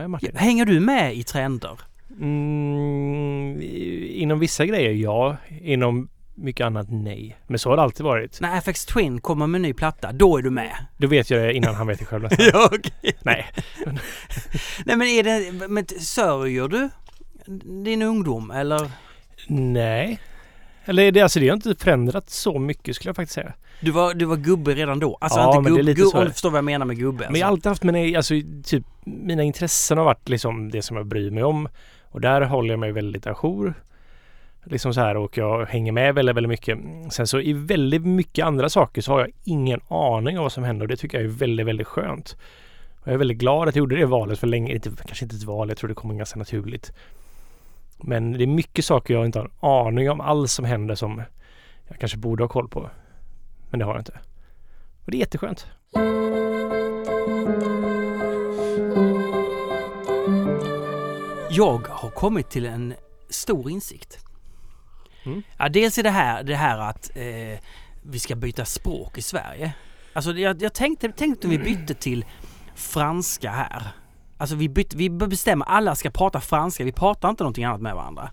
med Martin. Hänger du med i trender? Mm, inom vissa grejer ja, inom mycket annat nej. Men så har det alltid varit. När FX Twin kommer med en ny platta, då är du med? Då vet jag det innan han vet det själv nästan. ja, okej. Nej. Nej men är det, men sörjer du din ungdom eller? Nej. Eller det, alltså det har inte förändrats så mycket skulle jag faktiskt säga. Du var, du var gubbe redan då? Alltså Ja, inte men det är lite så. om du förstår vad jag menar med gubbe? Men jag har Alltså. alltid haft mina, alltså typ mina intressen har varit liksom det som jag bryr mig om. Och där håller jag mig väldigt ajour. Liksom så här och jag hänger med väldigt, väldigt mycket. Sen så i väldigt mycket andra saker så har jag ingen aning om vad som händer och det tycker jag är väldigt, väldigt skönt. Och jag är väldigt glad att jag gjorde det valet för länge. Inte, kanske inte ett val, jag tror det kommer ganska naturligt. Men det är mycket saker jag inte har en aning om alls som händer som jag kanske borde ha koll på. Men det har jag inte. Och det är jätteskönt. Jag har kommit till en stor insikt. Mm. Ja, dels är det här, det här att eh, vi ska byta språk i Sverige. Alltså jag, jag tänkte, tänkte om vi bytte till franska här. Alltså vi, bytte, vi bestämmer, alla ska prata franska, vi pratar inte någonting annat med varandra.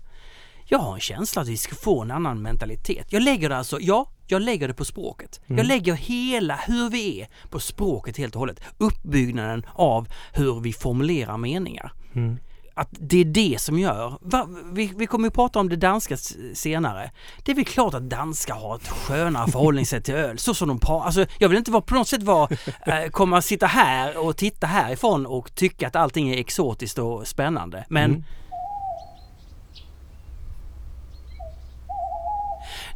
Jag har en känsla att vi ska få en annan mentalitet. Jag lägger det alltså, ja, jag lägger det på språket. Jag lägger hela hur vi är på språket helt och hållet. Uppbyggnaden av hur vi formulerar meningar Mm. att det är det som gör... Va, vi, vi kommer ju prata om det danska senare. Det är väl klart att danskar har ett skönare förhållningssätt till öl. Så som de pratar. Alltså, jag vill inte vara, på något sätt vara, eh, komma sitta här och titta härifrån och tycka att allting är exotiskt och spännande. Men Mm.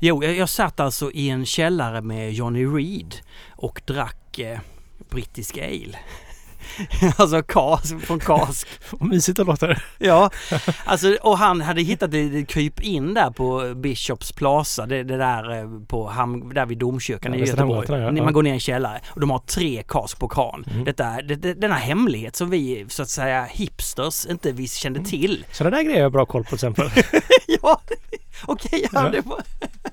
Jo, jag, jag satt alltså i en källare med Johnny Reed och drack eh, brittisk ale. alltså kas, från kask. Vad mysigt det låter. Ja, alltså, och han hade hittat ett kryp in där på Bishops Plaza, det, det där eh, på ham, där vid domkyrkan Ja, i Göteborg. Ja. Man går ner i en källare och de har tre kask på kran. Mm. Detta, det, det, denna hemlighet som vi så att säga hipsters inte vi kände Mm. till. Sådana där grejer har jag bra koll på till exempel. Ja, okej, ja, det var...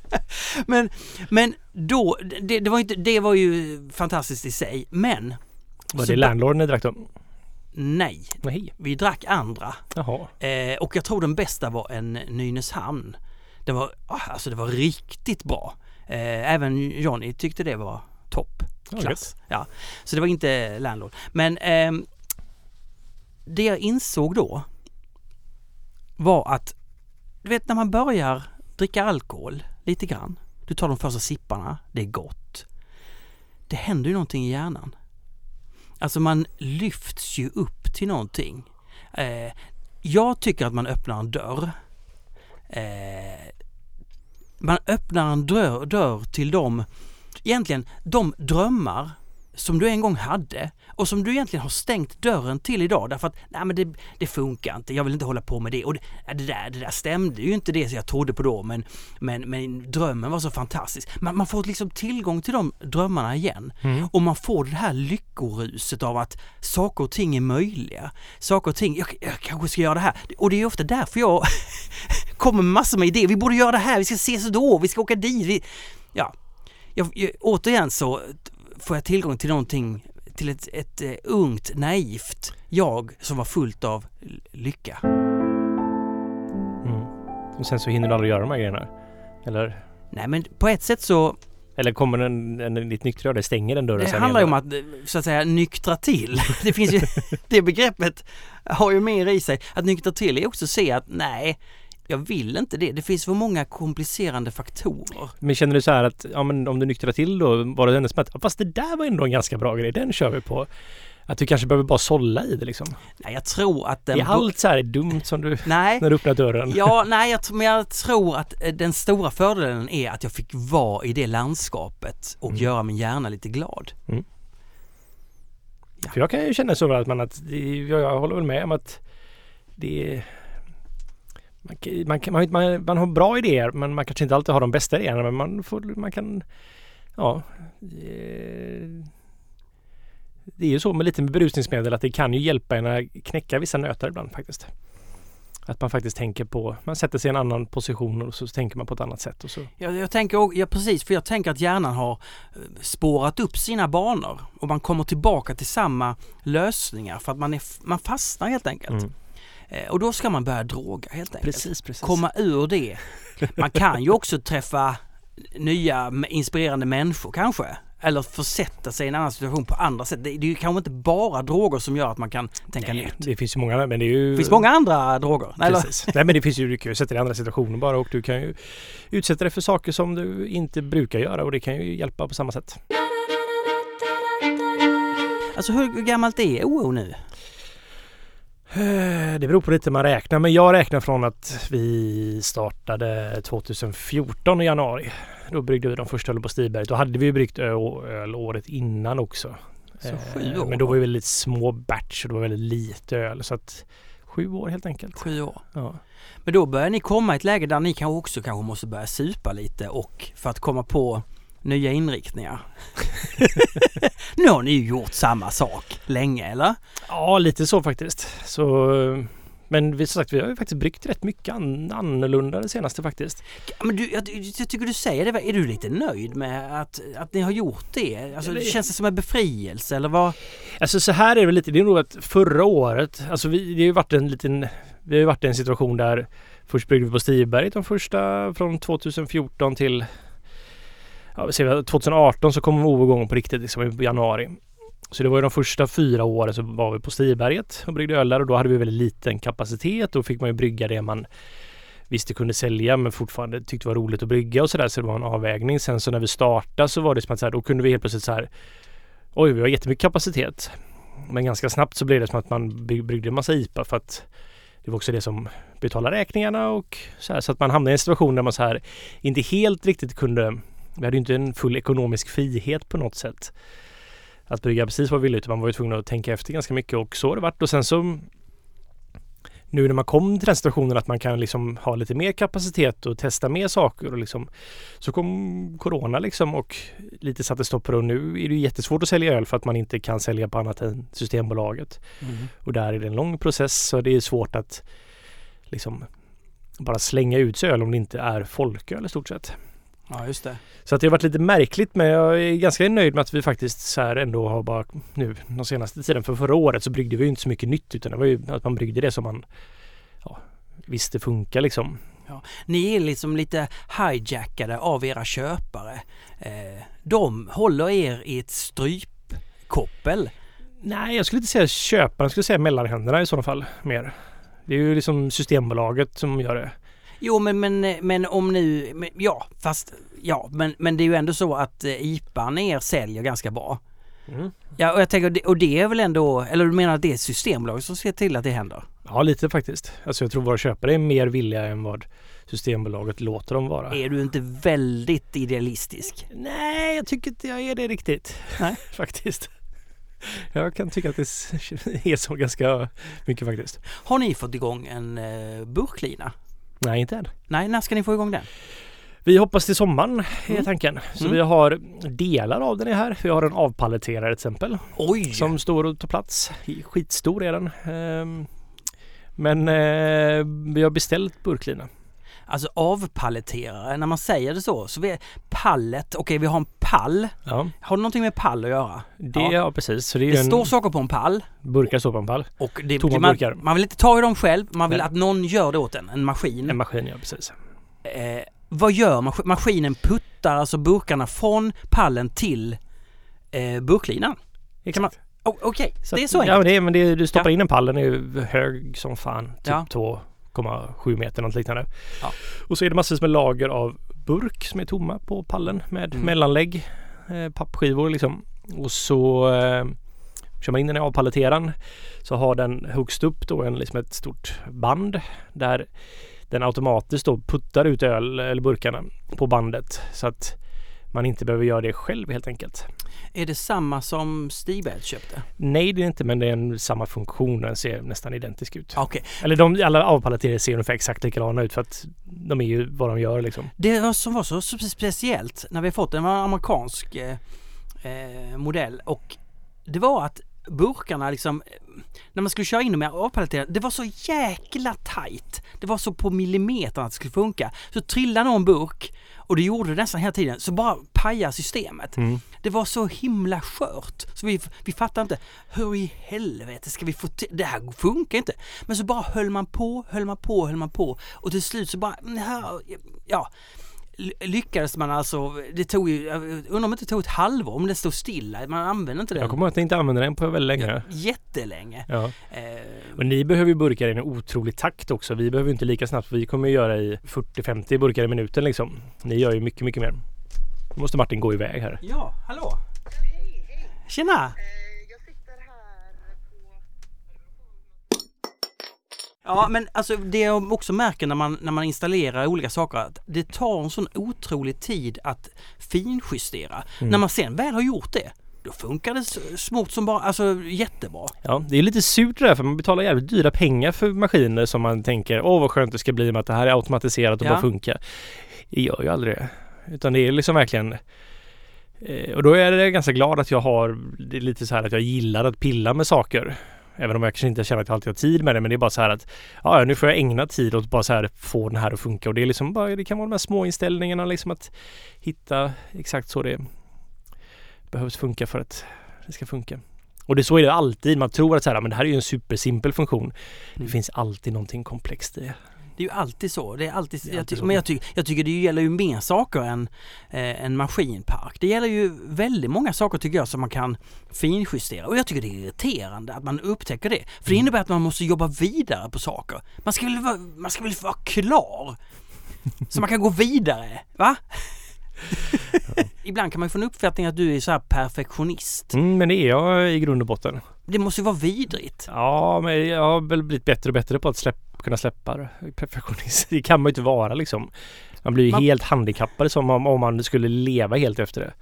men, men då, det, det, var inte, det var ju fantastiskt i sig, men Var det landlorden ni drack då? nej, Nej. vi drack andra. Eh, och jag tror den bästa var en Nynäshamn. Det var, ah, alltså det var riktigt bra. Eh, även Johnny tyckte det var topp. Ja, Klass. Ja. Så det var inte Landlord. Men ehm, det jag insåg då var att, du vet när man börjar dricka alkohol lite grann. Du tar de första sipparna, det är gott. Det händer ju någonting i hjärnan. Alltså man lyfts ju upp till någonting. Eh, jag tycker att man öppnar en dörr. Eh, man öppnar en dörr, dörr till de, egentligen de drömmar som du en gång hade och som du egentligen har stängt dörren till idag därför att nej men det, det funkar inte, jag vill inte hålla på med det och det, det, där, det där stämde ju inte det som jag trodde på då men, men, men drömmen var så fantastisk. Man, man får liksom tillgång till de drömmarna igen Mm. och man får det här lyckoruset av att saker och ting är möjliga. Saker och ting, jag, jag kanske ska göra det här. Och det är ofta därför jag kommer med massor med idéer. Vi borde göra det här, vi ska ses då, vi ska åka dit. Vi, ja, jag, jag, återigen så får jag tillgång till någonting, till ett, ett eh, ungt, naivt jag som var fullt av lycka. Mm. Och sen så hinner du aldrig göra de här grejerna. Eller, Nej men på ett sätt så, eller kommer en, en, en ditt nyktra det stänger den dörren det handlar ju om att så att säga nyktra till. Det finns ju, det begreppet har ju mer i sig. Att nyktra till är också att se att nej, jag vill inte det. Det finns för många komplicerande faktorer. Men känner du så här att ja, men om du nyktrar till då var det ändå som att "Ja, fast det där var ändå en ganska bra grej, den kör vi på. Att du kanske behöver bara sålla i det liksom. Nej, jag tror att den... är allt så här dumt som du, Nej, när du öppnar dörren? Ja, nej, jag, men jag tror att eh, den stora fördelen är att jag fick vara i det landskapet och Mm. göra min hjärna lite glad. För jag kan ju känna så att man att, jag håller väl med om att det är man, kan- man, man, man, har bra idéer men man kanske inte alltid har de bästa idéerna men man, får, man kan Ja eh, Det är ju så med lite med berusningsmedel att det kan ju hjälpa en att knäcka vissa nötar ibland faktiskt. Att man faktiskt tänker på, man sätter sig i en annan position och så tänker man på ett annat sätt. Och så. Jag, jag tänker, ja precis, för jag tänker att hjärnan har eh, spårat upp sina banor och man kommer tillbaka till samma lösningar för att man, är, man fastnar helt enkelt. Mm. Eh, Och då ska man börja droga helt enkelt. Precis, precis. Komma ur det. Man kan ju också träffa nya inspirerande människor kanske. Eller försätta sig i en annan situation på andra sätt. Det, är ju kanske inte bara droger som gör att man kan tänka Nej, nytt. det finns ju många, men det är ju... Det finns många andra droger. Precis. Nej men det finns ju, du kan ju sätta dig i andra situationer bara och du kan ju utsätta dig för saker som du inte brukar göra och det kan ju hjälpa på samma sätt. Alltså hur gammalt är OO nu? Det beror på lite hur man räknar men jag räknar från att vi startade 2014 i januari. Då bryggde vi de första ölen på Stiberget. Då hade vi ju bryggt öl året innan också. Så Eh, sju år. Men då var det väldigt små batch och det var väldigt lite öl så att sju år helt enkelt. Sju år. Ja. Men då börjar ni komma i ett läge där ni kanske också kanske måste börja supa lite och för att komma på nya inriktningar. nu har ni ju gjort samma sak länge eller? Ja, lite så faktiskt. Så, men vi, som sagt, vi har ju faktiskt bryggt rätt mycket an, annorlunda det senaste faktiskt. Men du, jag, jag tycker du säger det. Är du lite nöjd med att, att ni har gjort det? Alltså, Det- Känns det som en befrielse eller vad? Alltså så här är det lite. Det är nog att förra året, alltså vi, det har ju varit en liten, vi har ju varit i en situation där först bryggde vi på Stiberget de första från 2014 till ja, 2018 så kom OO igång på riktigt liksom i januari. Så det var ju de första fyra åren så var vi på Stiberget och bryggde öl där och då hade vi väldigt liten kapacitet. Då fick man ju brygga det man visste kunde sälja men fortfarande tyckte var roligt att brygga och sådär så det var en avvägning. Sen så när vi startade så var det som att så här, då kunde vi helt plötsligt så här Oj, vi har jättemycket kapacitet. Men ganska snabbt så blev det som att man bryggde en massa IPA för att det var också det som betalade räkningarna och så här. Så att man hamnade i en situation där man så här inte helt riktigt kunde vi hade ju inte en full ekonomisk frihet på något sätt. Att brygga precis vad vi ville utan man var ju tvungen att tänka efter ganska mycket och så har det varit. Och sen så nu när man kom till den situationen att man kan liksom ha lite mer kapacitet och testa mer saker och liksom så kom Corona liksom och lite satte stopp på det och nu är det jättesvårt att sälja öl för att man inte kan sälja på annat än Systembolaget. Och där är det en lång process så det är svårt att liksom bara slänga ut sig öl om det inte är folköl i stort sett. Ja, just det. Så att det har varit lite märkligt men jag är ganska nöjd med att vi faktiskt så här ändå har bara nu de senaste tiden. För förra året så bryggde vi ju inte så mycket nytt utan det var ju att man bryggde det som man ja, visste funkar liksom. Ni är liksom lite hijackade av era köpare. Eh, de håller er i ett strypkoppel. Nej, jag skulle inte säga köparen, jag skulle säga mellanhänderna i sådana fall mer. Det är ju liksom Systembolaget som gör det. Jo men, men, men om nu, men, ja fast, ja men, men det är ju ändå så att eh, IPAn er säljer ganska bra. Ja och jag tänker, och det är väl ändå, eller du menar att det är Systembolaget som ser till att det händer? Ja, lite faktiskt. Alltså jag tror våra köpare är mer villiga än vad Systembolaget låter dem vara. Är du inte väldigt idealistisk? Nej, jag tycker inte jag är det riktigt. Nej. faktiskt. Jag kan tycka att det är så ganska mycket faktiskt. Har ni fått igång en eh, burklina? Nej, inte än. Nej, när ska ni få igång den? Vi hoppas till sommaren är Mm. tanken. Så Mm. vi har delar av den är här. Vi har en avpaletterare till exempel. Oj! Som står och tar plats. Skitstor är den. Ehm, Men eh, vi har beställt burklina. Alltså avpaletterare, när man säger det så, så vi, pallet, okej vi har en pall. Ja, Har det någonting med pall att göra? det, Ja. ja. precis. Så det Det en står saker på en pall burkar står på en pall. och det, Tomma man, burkar. man vill inte ta i dem själv, man vill Nej. att någon gör det åt en, en maskin. En maskin, ja precis. Eh, vad gör mas- maskinen? Puttar alltså burkarna från pallen till eh, burklinan? O- Okej, Så det är så Ja, enkelt. men det men det, du stoppar Ja. in en pall, den är hög som fan. Typ Ja. 2,7 meter något liknande. Ja. Och så är det massvis med lager av burk som är tomma på pallen med Mm. mellanlägg. Eh, pappskivor liksom. Och så eh, kör man in den i avpaletteraren. Så har den högst upp då en, liksom ett stort band där den automatiskt då puttar ut öl eller burkarna på bandet. Så att man inte behöver göra det själv helt enkelt. Är det samma som Stigbert köpte? Nej det är inte men det är en samma funktion. Den ser nästan identisk ut. Okej, Eller de, alla avpaletterare ser ungefär exakt likadana ut för att de är ju vad de gör liksom. Det som var så spe- speciellt när vi fått den var en amerikansk eh, eh, modell och det var att burkarna liksom, när man skulle köra in dem i avpaletterade, det var så jäkla tight. Det var så på millimetern att det skulle funka. Så trillade någon burk och det gjorde det nästan hela tiden, så bara pajade systemet. Mm. Det var så himla skört. Så vi, vi fattade inte, hur i helvete ska vi få till, det här funkar inte. Men så bara höll man på, höll man på, höll man på och till slut så bara, ja, lyckades man alltså, det tog ju, undrar om det inte tog ett halvår om det stod stilla, man använde inte den. Jag kommer ihåg att ni inte använde den på väldigt länge. Jättelänge. Ja. Eh, Och ni behöver ju burkar i en otrolig takt också. Vi behöver inte lika snabbt. Vi kommer göra i 40-50 burkar i minuten liksom. Ni gör ju mycket, mycket mer. Nu måste Martin gå iväg här. ja, hallå! Hej, hej. Tjena! Eh, Jag sitter här på... Ja men alltså det jag också märker när man, när man installerar olika saker att det tar en sån otrolig tid att finjustera. Mm. När man sen väl har gjort det då funkar det smort som bara, alltså jättebra. Ja, det är lite surt det där för man betalar jävligt dyra pengar för maskiner som man tänker åh vad skönt det ska bli med att det här är automatiserat och Ja. bara funkar. Det gör ju aldrig det. Utan det är liksom verkligen eh, och då är jag ganska glad att jag har det är lite så här att jag gillar att pilla med saker. Även om jag kanske inte känner att jag alltid har tid med det men det är bara så här att ja, nu får jag ägna tid åt bara så här få den här att funka och det är liksom bara det kan vara de här små inställningarna liksom att hitta exakt så det behövs funka för att det ska funka. Och det så är det alltid. Man tror att så här, men det här är ju en supersimpel funktion. Det Mm. finns alltid någonting komplext i det. Det är ju alltid så. Det är alltid, Det är jag alltid så. men jag, ty- jag tycker det gäller ju mer saker än eh, en maskinpark. Det gäller ju väldigt många saker tycker jag som man kan finjustera och jag tycker det är irriterande att man upptäcker det. För det Mm. innebär att man måste jobba vidare på saker. Man ska väl vara, man ska väl vara klar? Så man kan gå vidare, va? Ibland kan man ju få en uppfattning att du är så här perfektionist. Mm, men det är jag i grund och botten. Det måste ju vara vidrigt. Ja, men jag har väl blivit bättre och bättre på att släpp, kunna släppa det. Perfektionist. Det kan man ju inte vara liksom. Man blir ju Man- helt handikappad som om, om man skulle leva helt efter det.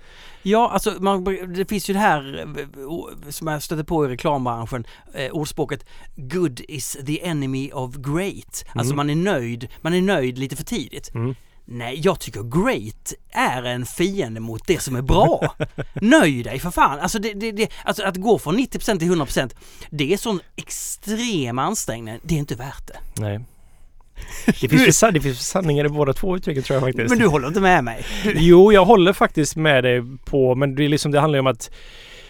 Ja, alltså man, det finns ju det här eh, som jag stöter på i reklambranschen, eh, ordspråket Good is the enemy of great. Alltså Mm. man är nöjd, man är nöjd lite för tidigt. Mm. Nej, jag tycker great är en fiende mot det som är bra. Nöj dig för fan! Alltså, det, det, det, alltså att gå från 90% till 100% det är sån extrem ansträngning, det är inte värt det. Nej. Det finns, ju det finns sanningar i båda två uttrycken tror jag faktiskt. Men du håller inte med mig? Jo, jag håller faktiskt med dig på, men det är liksom, det handlar ju om att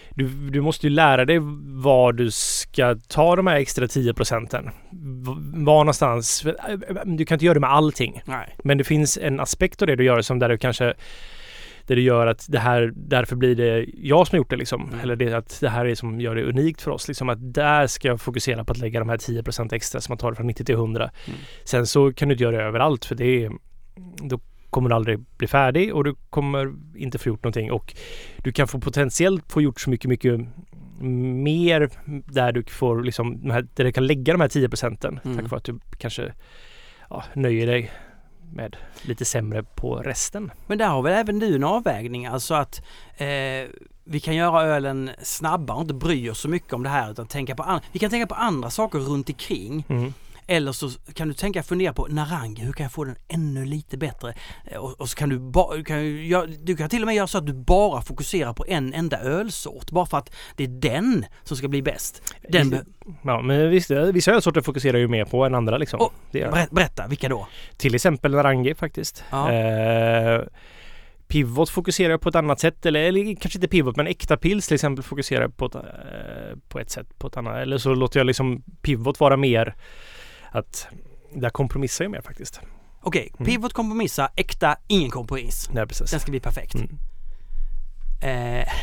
du, du måste ju lära dig var du ska ta de här extra 10 procenten. Var någonstans, du kan inte göra det med allting. Nej. Men det finns en aspekt av det du gör som där du kanske där det gör att det här, därför blir det jag som har gjort det liksom. Mm. Eller det att det här är som gör det unikt för oss. Liksom att där ska jag fokusera på att lägga de här 10% extra som man tar från 90 till 100. Mm. Sen så kan du inte göra det överallt för det är, då kommer du aldrig bli färdig och du kommer inte få gjort någonting och du kan få potentiellt få gjort så mycket, mycket mer där du får liksom, här, där du kan lägga de här 10 procenten Mm. tack vare att du kanske ja, nöjer dig med lite sämre på resten. Men där har väl även du en avvägning, alltså att eh, vi kan göra ölen snabbare och inte bry oss så mycket om det här utan tänka på an- vi kan tänka på andra saker runt omkring. Mm. Eller så kan du tänka fundera på Narangi, hur kan jag få den ännu lite bättre? Eh, Och, och så kan du, ba, kan, gö- du kan till och med göra så att du bara fokuserar på en enda ölsort bara för att det är den som ska bli bäst. Den be- Ja, men visst, vissa ölsorter fokuserar ju mer på än andra liksom. Och berätta, vilka då? Till exempel Narangi faktiskt. Ja. Eh, Pivot fokuserar på ett annat sätt eller, eller kanske inte Pivot men äkta pils till exempel fokuserar på ett, eh, på ett sätt på ett annat. Eller så låter jag liksom Pivot vara mer att där kompromissar jag mer faktiskt. Okej, Mm. pivot kompromissa, äkta, ingen kompromiss. Nej precis. Den ska bli perfekt. Mm. Eh.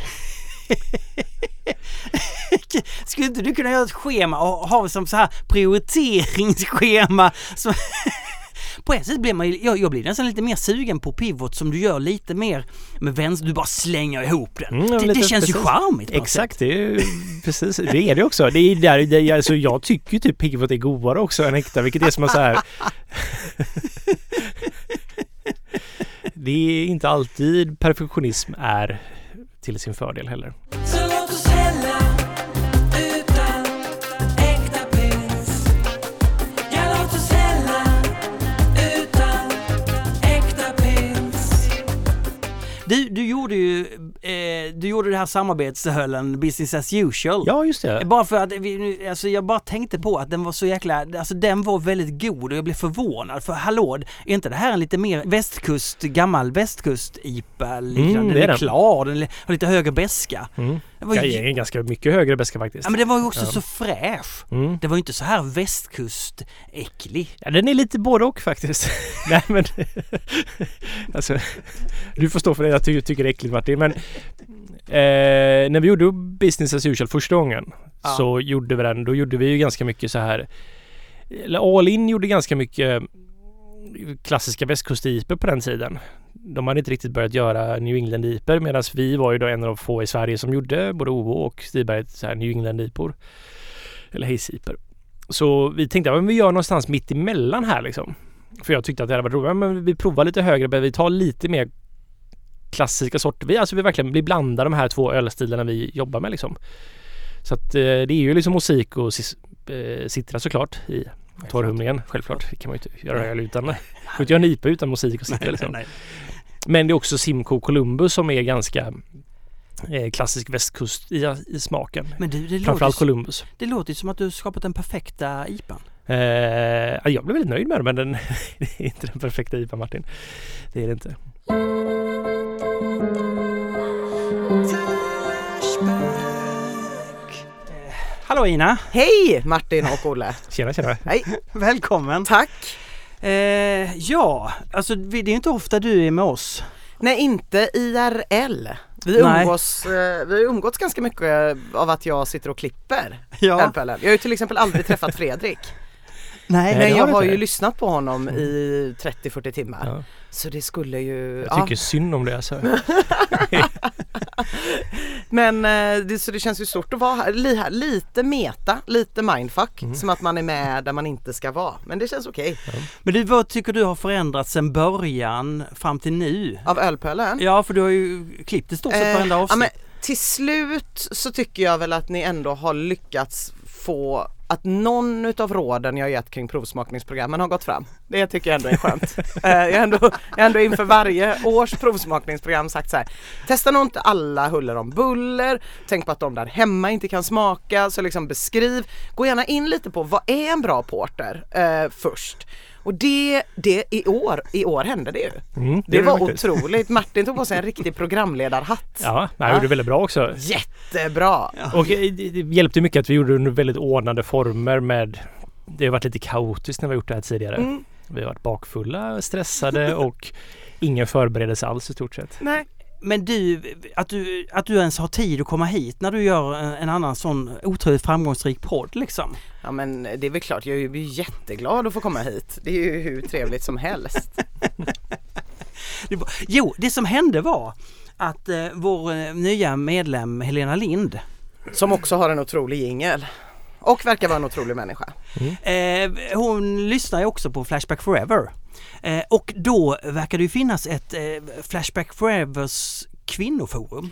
Skulle inte du kunna göra ett schema och ha som så här prioriteringsschema? Som på ett sätt blir man ju, jag, jag blir nästan lite mer sugen på pivot som du gör lite mer med vänster, du bara slänger ihop den. Mm, det, det känns ju precis. charmigt på något Exakt, det är ju precis. Det är det också. Det är där, det, alltså jag tycker ju typ Pivot är godare också än äkta vilket är som att så här. det är inte alltid perfektionism är till sin fördel heller. Du, du gjorde ju eh, du gjorde det här samarbetsölen Business as usual. Ja, just det. Bara för att vi, alltså jag bara tänkte på att den var så jäkla, alltså den var väldigt god och jag blev förvånad för hallå, är inte det här en lite mer västkust, gammal västkust-IPA liknande? Mm, det den är är den. klar, den har lite högre beska. Mm. Var, ju, är ganska mycket högre beska faktiskt. ja, men den var ju också Ja. så fräsch. Mm. Det var ju inte så här västkustäcklig. Ja, den är lite både och faktiskt. Nej men... alltså, du får stå för det. Jag ty tycker det är äckligt Martin. Men eh, när vi gjorde Business as usual första gången Ja. så gjorde vi den. Då gjorde vi ju ganska mycket så här. All In gjorde ganska mycket klassiska västkust på den tiden. De hade inte riktigt börjat göra New England IPor medan vi var ju då en av de få i Sverige som gjorde både OO och Stiberg så här New England IPor. Eller Haze IPor. Så vi tänkte att vi gör någonstans mitt emellan här liksom. För jag tyckte att det hade varit roligt. Men vi provar lite högre, men vi tar lite mer klassiska sorter. Vi, alltså vi verkligen vi blandar de här två ölstilarna vi jobbar med liksom. Så att eh, det är ju liksom musik och eh, citra såklart i torrhumlingen. Självklart. Det kan man ju inte göra öl utan. Man kan inte göra en IPA utan musik och citra liksom. Nej. Men det är också Simcoe Columbus som är ganska eh, klassisk västkust i, i smaken. Men du, det låter, Framförallt ju- Columbus. det låter som att du skapat den perfekta IPAn. Eh, ja, jag blev väldigt nöjd med den men den det är inte den perfekta IPA Martin. Det är det inte. Hallå Ina! Hej Martin och Olle! Tjena tjena. Hej! Välkommen! Tack! Eh, ja, alltså det är inte ofta du är med oss. Nej inte IRL. Vi umgås, eh, vi har umgåtts ganska mycket av att jag sitter och klipper Ja. LPL. Jag har ju till exempel aldrig träffat Fredrik. Nej, Nej, jag har ju lyssnat på honom i 30-40 timmar. Ja, Så det skulle ju... jag ja. tycker synd om det alltså. Men eh, det, så det känns ju stort att vara här. Li, här lite meta, lite mindfuck. Mm. Som att man är med där man inte ska vara. Men det känns okej. Men du, vad tycker du har förändrats sen början fram till nu? Av ölpölen? Ja, för du har ju klippt i stort sett Eh, varenda ja, avsnitt. men till slut så tycker jag väl att ni ändå har lyckats få att någon utav råden jag gett kring provsmakningsprogrammen har gått fram. Det tycker jag ändå är skönt. Eh, jag, har ändå, jag har ändå inför varje års provsmakningsprogram sagt så här. Testa nog inte alla huller om buller. Tänk på att de där hemma inte kan smaka. Så liksom beskriv. Gå gärna in lite på vad är en bra porter eh, först. Och det, det i år, i år hände det ju. Mm, Det gjorde var faktiskt. otroligt. Martin tog på sig en riktig programledarhatt. Ja, nej, jag gjorde väldigt bra också. Jättebra! Och eh, det, det hjälpte mycket att vi gjorde det under väldigt ordnade former med Det har varit lite kaotiskt när vi har gjort det här tidigare. Mm. Vi har varit bakfulla, stressade och ingen förberedelse alls i stort sett. Nej. Men du att, du, att du ens har tid att komma hit när du gör en, annan sån otroligt framgångsrik podd liksom. Ja men det är väl klart, jag är ju jätteglad att få komma hit. Det är ju hur trevligt som helst. Jo, det som hände var att eh, vår eh, nya medlem Helena Lind Som också har en otrolig jingel. Och verkar vara en otrolig människa. Eh, hon lyssnar ju också på Flashback Forever. Eh, och då verkar det ju finnas ett eh, Flashback Forevers kvinnoforum.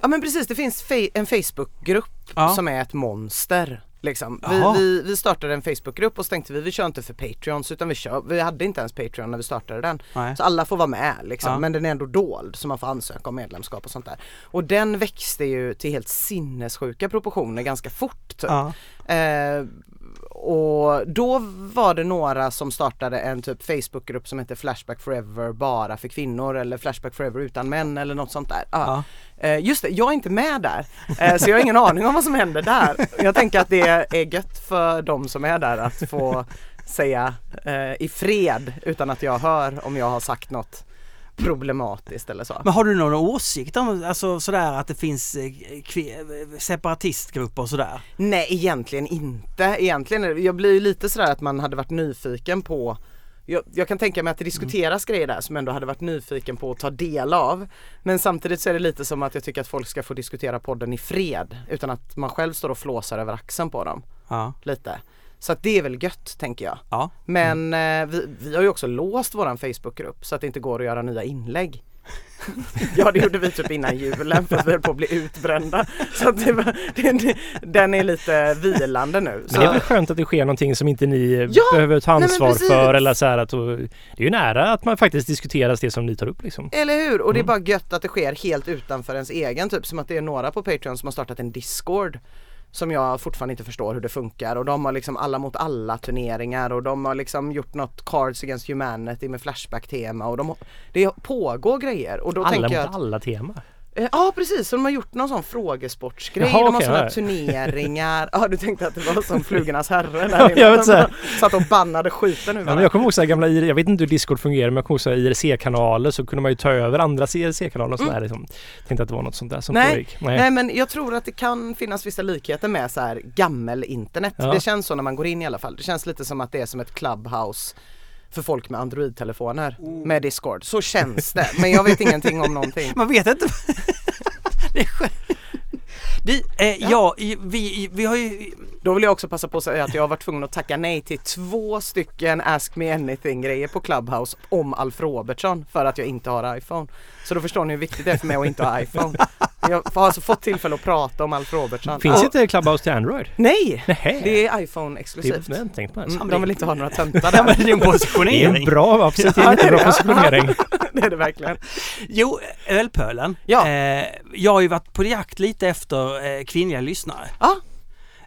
Ja men precis, det finns fe- en Facebookgrupp Ja. som är ett monster. Liksom. Vi, vi, vi startade en Facebookgrupp och så tänkte vi, vi kör inte för Patreons utan vi kör, vi hade inte ens Patreon när vi startade den. Nej. Så alla får vara med liksom, Ja. men den är ändå dold så man får ansöka om medlemskap och sånt där. Och den växte ju till helt sinnessjuka proportioner ganska fort. Typ. Ja. Eh, och då var det några som startade en typ Facebookgrupp som heter Flashback Forever bara för kvinnor eller Flashback Forever utan män eller något sånt där. Ja. Eh, just det, jag är inte med där eh, så jag har ingen aning om vad som händer där. Jag tänker att det är gött för de som är där att få säga eh, i fred utan att jag hör om jag har sagt något problematiskt eller så. Men har du någon åsikt om alltså, sådär att det finns eh, separatistgrupper och sådär? Nej egentligen inte. Egentligen, jag blir lite sådär att man hade varit nyfiken på jag, jag kan tänka mig att det diskuteras grejer där som ändå hade varit nyfiken på att ta del av. Men samtidigt så är det lite som att jag tycker att folk ska få diskutera podden i fred utan att man själv står och flåsar över axeln på dem Ja. lite. Så att det är väl gött tänker jag. Ja. Men eh, vi, vi har ju också låst våran Facebookgrupp så att det inte går att göra nya inlägg. Ja det gjorde vi typ innan julen för att vi höll på att bli utbrända. Så att det var, det, det, den är lite vilande nu. Så, Men det är väl skönt att det sker någonting som inte ni Ja, behöver ta nej, ansvar precis. för eller så att och, Det är ju nära att man faktiskt diskuterar det som ni tar upp liksom. Eller hur? Och det är Mm. bara gött att det sker helt utanför ens egen typ som att det är några på Patreon som har startat en Discord som jag fortfarande inte förstår hur det funkar och de har liksom alla mot alla turneringar och de har liksom gjort något Cards Against Humanity med Flashback-tema och de, det pågår grejer och då Alla tänker mot jag att, alla tema. Eh, Ja precis, så de har gjort någon sån frågesportsgrej, Jaha, de har okej, såna turneringar, ja du tänkte att det var som Flugornas herre där inne, jag vet så satt och bannade skiten ur Ja, jag kommer ihåg så här gamla, jag vet inte hur Discord fungerar men jag kommer ihåg så här IRC-kanaler så kunde man ju ta över andra IRC-kanaler och sådär liksom. Tänkte att det var något sånt där som Nej, pågick. Nej men jag tror att det kan finnas vissa likheter med så här gammel-internet. Ja. Det känns så när man går in i alla fall. Det känns lite som att det är som ett clubhouse för folk med Android-telefoner med Discord. Så känns det, men jag vet ingenting om någonting. Man vet inte. det är skönt. Du, eh, ja. vi, vi har ju... Då vill jag också passa på att säga att jag har varit tvungen att tacka nej till två stycken Ask Me Anything grejer på Clubhouse om Alf Robertsson för att jag inte har iPhone. Så då förstår ni hur viktigt det är för mig att inte ha iPhone. Jag har alltså fått tillfälle att prata om Alf Robertsson. Finns Och- inte Clubhouse till Android? Nej! Nähä. Det är iPhone Det exklusivt. är på. Mm, de vill inte ha några töntar där. men det är en Det är positionering. en bra, absolut Ja, en det är jättebra det. positionering. det är det verkligen. Jo, ölpölen. Ja. Eh, jag har ju varit på jakt lite efter eh, kvinnliga lyssnare. Ja,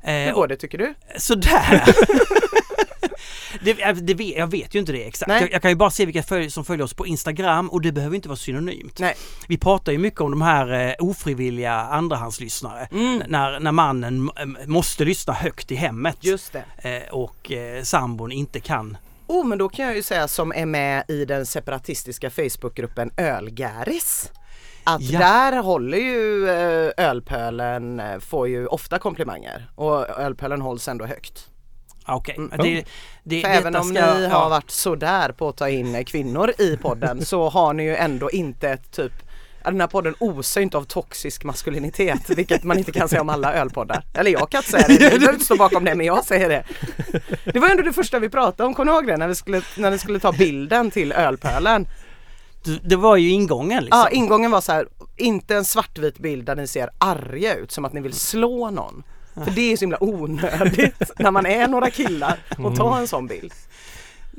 Eh, hur går det tycker du? Sådär! det, eh, det, vet- jag vet ju inte det exakt. Jag, jag kan ju bara se vilka följ, som följer oss på Instagram och det behöver inte vara synonymt. Nej. Vi pratar ju mycket om de här eh, ofrivilliga andrahandslyssnare. Mm. När, när mannen måste lyssna högt i hemmet Just det. eh, och eh, sambon inte kan. Oh men då kan jag ju säga som är med i den separatistiska Facebookgruppen Ölgäris. Att Ja. där håller ju eh, ölpölen, eh, får ju ofta komplimanger och ölpölen hålls ändå högt. Okej, Mm. det, det, För detta även om ska- ni ja. har varit sådär på att ta in kvinnor i podden så har ni ju ändå inte ett typ den här podden osar inte av toxisk maskulinitet vilket man inte kan säga om alla ölpoddar. Eller jag kan inte säga det, du behöver inte stå bakom det men jag säger det. Det var ändå det första vi pratade om, kommer du ihåg det? När vi skulle, när vi skulle ta bilden till ölpölen. Det- Det var ju ingången liksom. Ja, ingången var så här, inte en svartvit bild där ni ser arga ut som att ni vill slå någon. För det är så himla onödigt när man är några killar och ta en sån bild.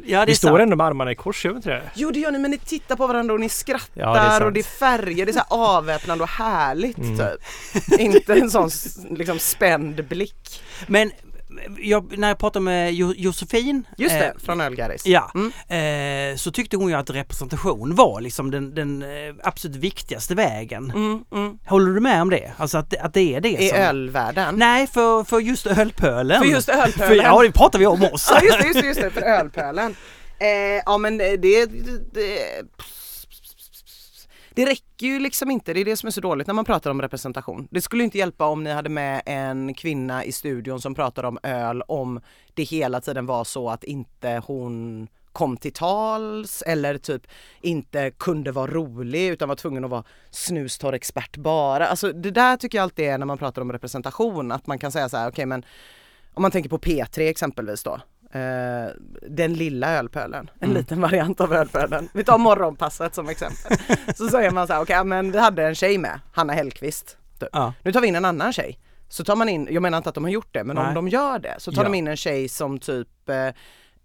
ja, det Vi står sant. ändå med armarna i kors, gör vi inte det? Jo det gör ni men ni tittar på varandra och ni skrattar Ja, det och det är färger, det är så här avväpnande och härligt Mm. typ. Inte en sån liksom spänd blick. Men jag, när jag pratade med jo, Josefin Just det, eh, från Ölgaris. Ja, Mm. eh, så tyckte hon ju att representation var liksom den, den eh, absolut viktigaste vägen. Mm, mm. Håller du med om det? Alltså att, att det är det I som... ölvärlden. Nej, för, för just ölpölen. För just För, ölpölen. ja, det pratar vi om oss. Ja just det, just det, just det för ölpölen. Eh, ja men det, det, det det räcker ju liksom inte, det är det som är så dåligt när man pratar om representation. Det skulle inte hjälpa om ni hade med en kvinna i studion som pratade om öl om det hela tiden var så att inte hon kom till tals eller typ inte kunde vara rolig utan var tvungen att vara snustorr expert bara. Alltså det där tycker jag alltid är när man pratar om representation att man kan säga så här, okej men om man tänker på P3 exempelvis då. Eh, den lilla ölpölen, en liten variant av ölpölen. Vi tar morgonpasset som exempel. Så säger man så här, okej men vi hade en tjej med, Hanna Hellqvist. Typ. Ja. Nu tar vi in en annan tjej. Så tar man in, jag menar inte att de har gjort det, men om Nej. de gör det så tar Ja. de in en tjej som typ eh,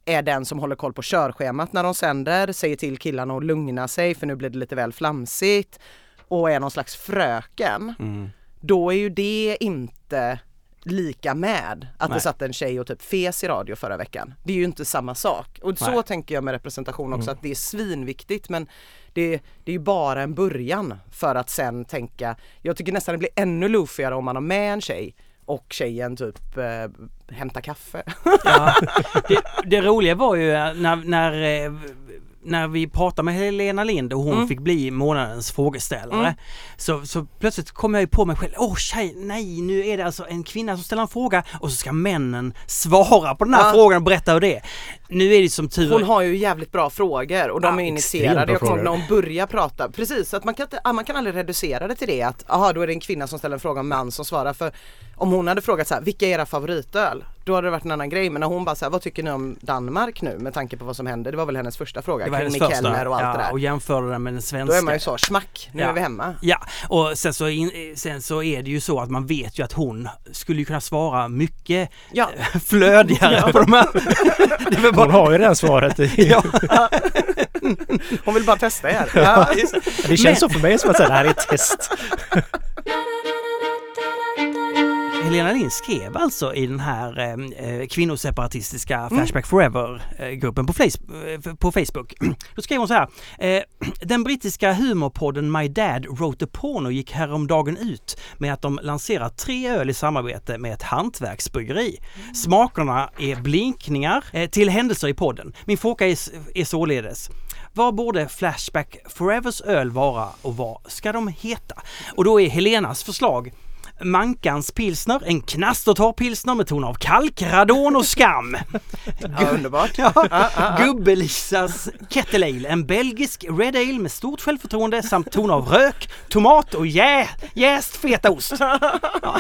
är den som håller koll på körschemat när de sänder, säger till killarna att lugna sig för nu blir det lite väl flamsigt och är någon slags fröken Mm. då är ju det inte lika med att Nej. det satt en tjej och typ fes i radio förra veckan. Det är ju inte samma sak. Och så Nej. Mm. tänker jag med representation också att det är svinviktigt men det, det är ju bara en början för att sen tänka, jag tycker nästan det blir ännu loofigare om man har med en tjej och tjejen typ eh, hämtar kaffe. Ja. Det, det roliga var ju när, när, eh, när vi pratade med Helena Lind och hon Mm. fick bli månadens frågeställare Mm. så, så plötsligt kom jag ju på mig själv, åh tjej, nej nu är det alltså en kvinna som ställer en fråga och så ska männen svara på den här Ja. frågan och berätta hur det är. Nu är det som tur Hon har ju jävligt bra frågor och de Ja, är initierade. Jag kommer när hon börjar prata, precis så att man kan, inte, man kan aldrig reducera det till det att aha då är det en kvinna som ställer en fråga och en man som svarar för om hon hade frågat så här, vilka är era favoritöl? då hade det varit en annan grej. Men när hon bara så här, vad tycker ni om Danmark nu med tanke på vad som händer? Det var väl hennes första fråga Det var hennes första. och allt ja, det där. Och jämförde den med den svenska. Då är man ju så, smack, nu Ja. är vi hemma. Ja, och sen så, in, sen så är det ju så att man vet ju att hon skulle ju kunna svara mycket Ja, flödigare på de här. det väl Hon bara, har ju redan svaret. ja, hon vill bara testa er. Ja. Det känns så för mig som att säga, det här är ett test. Helena Lind skrev alltså i den här eh, eh, kvinnoseparatistiska Flashback Forever-gruppen på, Flace- eh, på Facebook. Då skrev hon så här. Eh, den brittiska humorpodden My Dad Wrote a Porno gick häromdagen ut med att de lanserar tre öl i samarbete med ett hantverksbryggeri. Smakerna är blinkningar eh, till händelser i podden. Min fråga är, är således vad borde Flashback Forevers öl vara och vad ska de heta? Och då är Helenas förslag Mankans pilsner, en knastertorr pilsner med ton av kalk, radon och skam. Ja, underbart. Ja. Ja, ja, ja. Gubbelisas Kettle Ale, en belgisk Red Ale med stort självförtroende samt ton av rök, tomat och jä, jäst fetaost. Ja.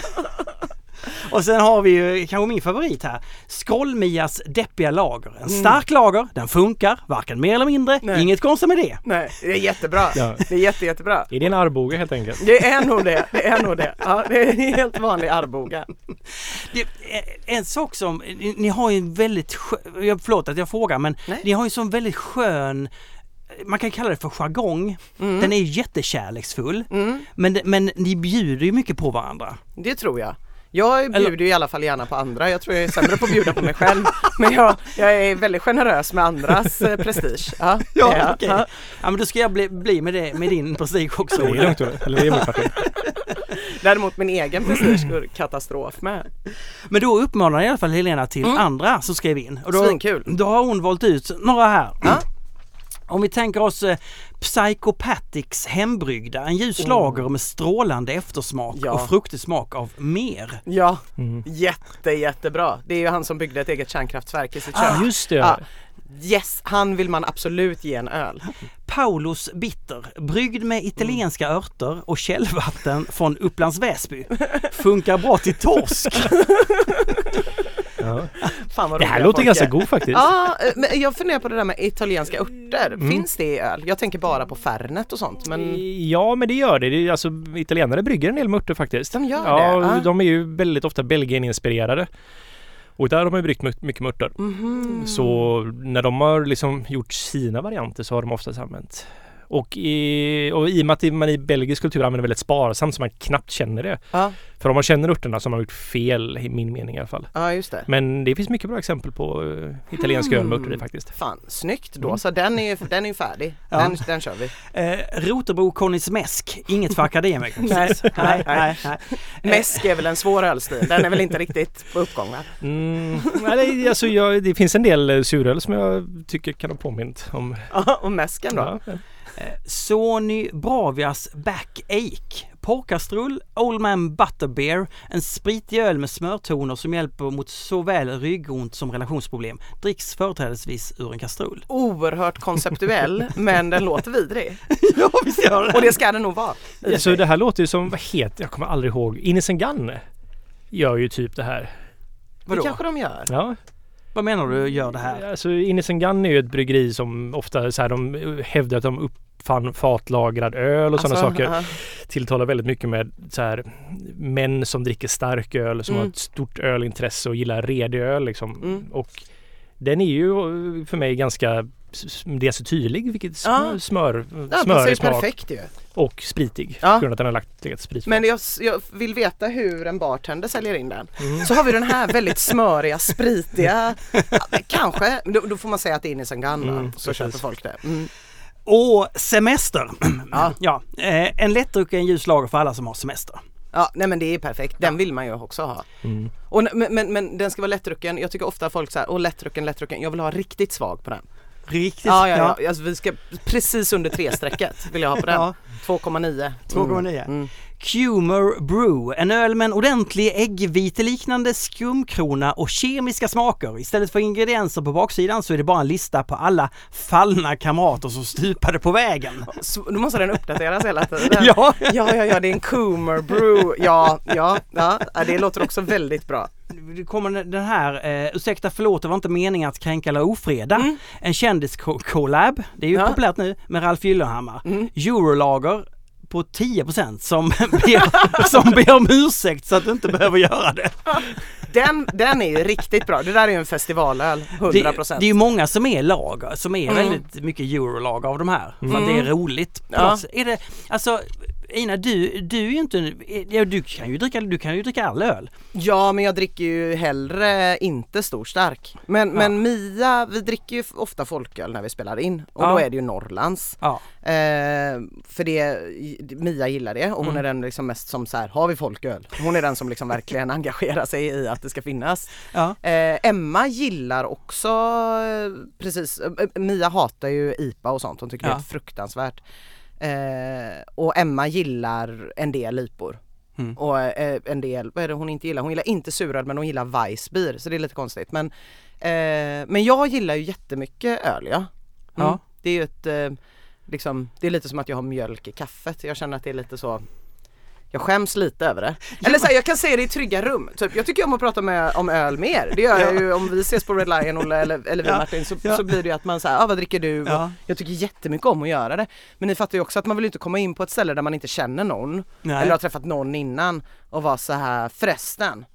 Och sen har vi ju kanske min favorit här. Skrollmias deppiga lager. En stark lager, den funkar, varken mer eller mindre, Nej. inget konstigt med det. Nej, det är jättebra. Ja. Det är jätte, jättebra. Är det en Arboga helt enkelt? Det är nog det, det är nog det. Ja, det är en helt vanlig Arboga. Det, eh, en sak som, ni, ni har ju en väldigt, skö- jag- förlåt att jag frågar men Nej. ni har ju en sån väldigt skön man kan kalla det för jargong. Den är jättekärleksfull. Mm, Men, men ni bjuder ju mycket på varandra. det tror jag. Jag bjuder ju i alla fall gärna på andra. Jag tror jag är sämre på att bjuda på mig själv. Men jag, jag är väldigt generös med andras eh, prestige. Ja, är jag. okej. Ja. Ja men då ska jag bli, bli med, det, med din prestige också. Det är lugnt. Eller det är min parti. Däremot min egen prestige går katastrof med. Men då uppmanar jag i alla fall Helena till Mm. andra som skrev in. Och då, Svinkul. då har hon valt ut några här. Ja. Om vi tänker oss eh, Psychopathics hembryggda, en ljus lager med strålande eftersmak. Ja. och fruktig smak av mer. Ja, Mm. jätte jättebra. Det är ju han som byggde ett eget kärnkraftverk i sitt Ah, kök. Just det. Ja. Yes, han vill man absolut ge en öl. Paulos Bitter, bryggd med italienska örter och källvatten från Upplands Väsby. Funkar bra till torsk. Ja. Fan vad Det här låter folk ganska god faktiskt. Ja, eh, men jag funderar på det där med italienska örter. Mm. Finns det i öl? Jag tänker bara på Fernet och sånt. Men Ja, men det gör det. det är, alltså, italienare brygger en del med örter faktiskt. De gör ja, det? Ah. de är ju väldigt ofta Belgien-inspirerade. Och där har man ju bryggt my- mycket med örter. Mhm. Så när de har liksom gjort sina varianter så har de oftast använt. Och i, och i och med att man i belgisk kultur använder väldigt sparsamt så man knappt känner det. Ja, För om man känner örterna så har man gjort fel i min mening i alla fall. ja just det. Men det finns mycket bra exempel på uh, italienska öl med örter i faktiskt. Fan, snyggt då. Mm. Så den är ju den är färdig. Ja. Den, den kör vi. Eh, Rotebro Konnismäsk, inget för akademiker Nej, nej, nej, nej. Mäsk är väl en svår ölstil. Den är väl inte riktigt på uppgång va? Mm, nej, det- alltså jag, det finns en del eh, suröl som jag tycker kan ha påmint om. Ja, och mäsken då? Ja, Eh, Sony Bravias Backache. Porrkastrull, Old Man Butterbeer, en spritig öl med smörtoner som hjälper mot såväl ryggont som relationsproblem. Dricks företrädesvis ur en kastrull. Oerhört konceptuell men den låter vidrig. ja, visst gör Och det ska den nog vara. för Så det här låter ju som, vad heter jag kommer aldrig ihåg, Innocent Gun gör ju typ det här. det Vadå? kanske de gör. Ja, Vad menar du gör det här? alltså Innocent Gun är ju ett bryggeri som ofta så här, de hävdar att de uppfann fatlagrad öl och sådana Alltså, saker. ja. Tilltalar väldigt mycket med så här män som dricker stark öl, som Mm. har ett stort ölintresse och gillar redig öl liksom. Mm. Och den är ju eh, för mig ganska s- dels så tydlig, vilket sm- Ja. smör, Ja, smörig smak perfekt ju. och spritig. Ja. På grund av att den har lagt legat sprit. Men jag, jag vill veta hur en bartender säljer in den. Mm. Så har vi den här väldigt smöriga, spritiga, kanske, då, då får man säga att det är Gun Mm, så precis. köper folk det. Mm. Och semester. Ja. ja, eh, en lättdrucken ljus lager för alla som har semester. ja, nej men det är perfekt. Den vill man ju också ha. Mm. Och, men, men, men den ska vara lättdrucken. Jag tycker ofta folk säger åh lättdrucken, lättdrucken. Jag vill ha riktigt svag på den. Riktigt. Ja, ja, ja. Alltså, vi ska precis under tre-strecket vill jag ha på den. Ja. 2,9. 2,9. Mm. Cumer Brew, en öl med en ordentlig äggviteliknande skumkrona och kemiska smaker. Istället för ingredienser på baksidan så är det bara en lista på alla fallna kamrater som stupade på vägen. Så, då måste den uppdateras hela tiden. Ja. ja, ja, ja, det är en Coomer Brew. Ja, ja, ja, det låter också väldigt bra. det kommer den här, eh, ursäkta förlåt det var inte meningen att kränka eller ofreda. Mm. En kändis-collab, det är ju Ja. populärt nu, med Ralf Gyllenhammar. Mm. Eurolager på 10% som ber, som ber om ursäkt så att du inte behöver göra det. Den, den är ju riktigt bra. Det där är ju en festivalöl, 100%. Det, det är ju många som är lager, som är Mm. väldigt mycket eurolager av de här. För att Mm. det är roligt. på Ja. Är det, alltså Ina, du, du är ju inte, ja, du kan ju dricka, du kan ju dricka all öl. Ja men jag dricker ju hellre inte stor stark. Men, Ja. men Mia, vi dricker ju ofta folköl när vi spelar in och Ja. då är det ju Norrlands. Ja. Eh, för det, Mia gillar det och hon Mm. är den liksom mest som så här, har vi folköl? Hon är den som liksom verkligen engagerar sig i att det ska finnas. Eh, Emma gillar också eh, precis, eh, Mia hatar ju IPA och sånt, hon tycker det är fruktansvärt. Eh, och Emma gillar en del IPOR. Mm. Och eh, en del, vad är det hon inte gillar? Hon gillar inte suröl men hon gillar Weissbier så det är lite konstigt. Men, eh, men jag gillar ju jättemycket öl ja. Mm. Ja. Det är ju ett, eh, liksom, det är lite som att jag har mjölk i kaffet. Jag känner att det är lite så jag skäms lite över det. Eller så här, jag kan säga det i trygga rum. Typ, jag tycker om att prata med, om öl mer. Det gör jag ju om vi ses på Red Lion Olle, eller, eller vi Ja. Martin så, Ja. så blir det ju att man säger, ah, vad dricker du? Ja. Jag tycker jättemycket om att göra det. Men ni fattar ju också att man vill inte komma in på ett ställe där man inte känner någon. Nej. Eller har träffat någon innan och vara så här förresten.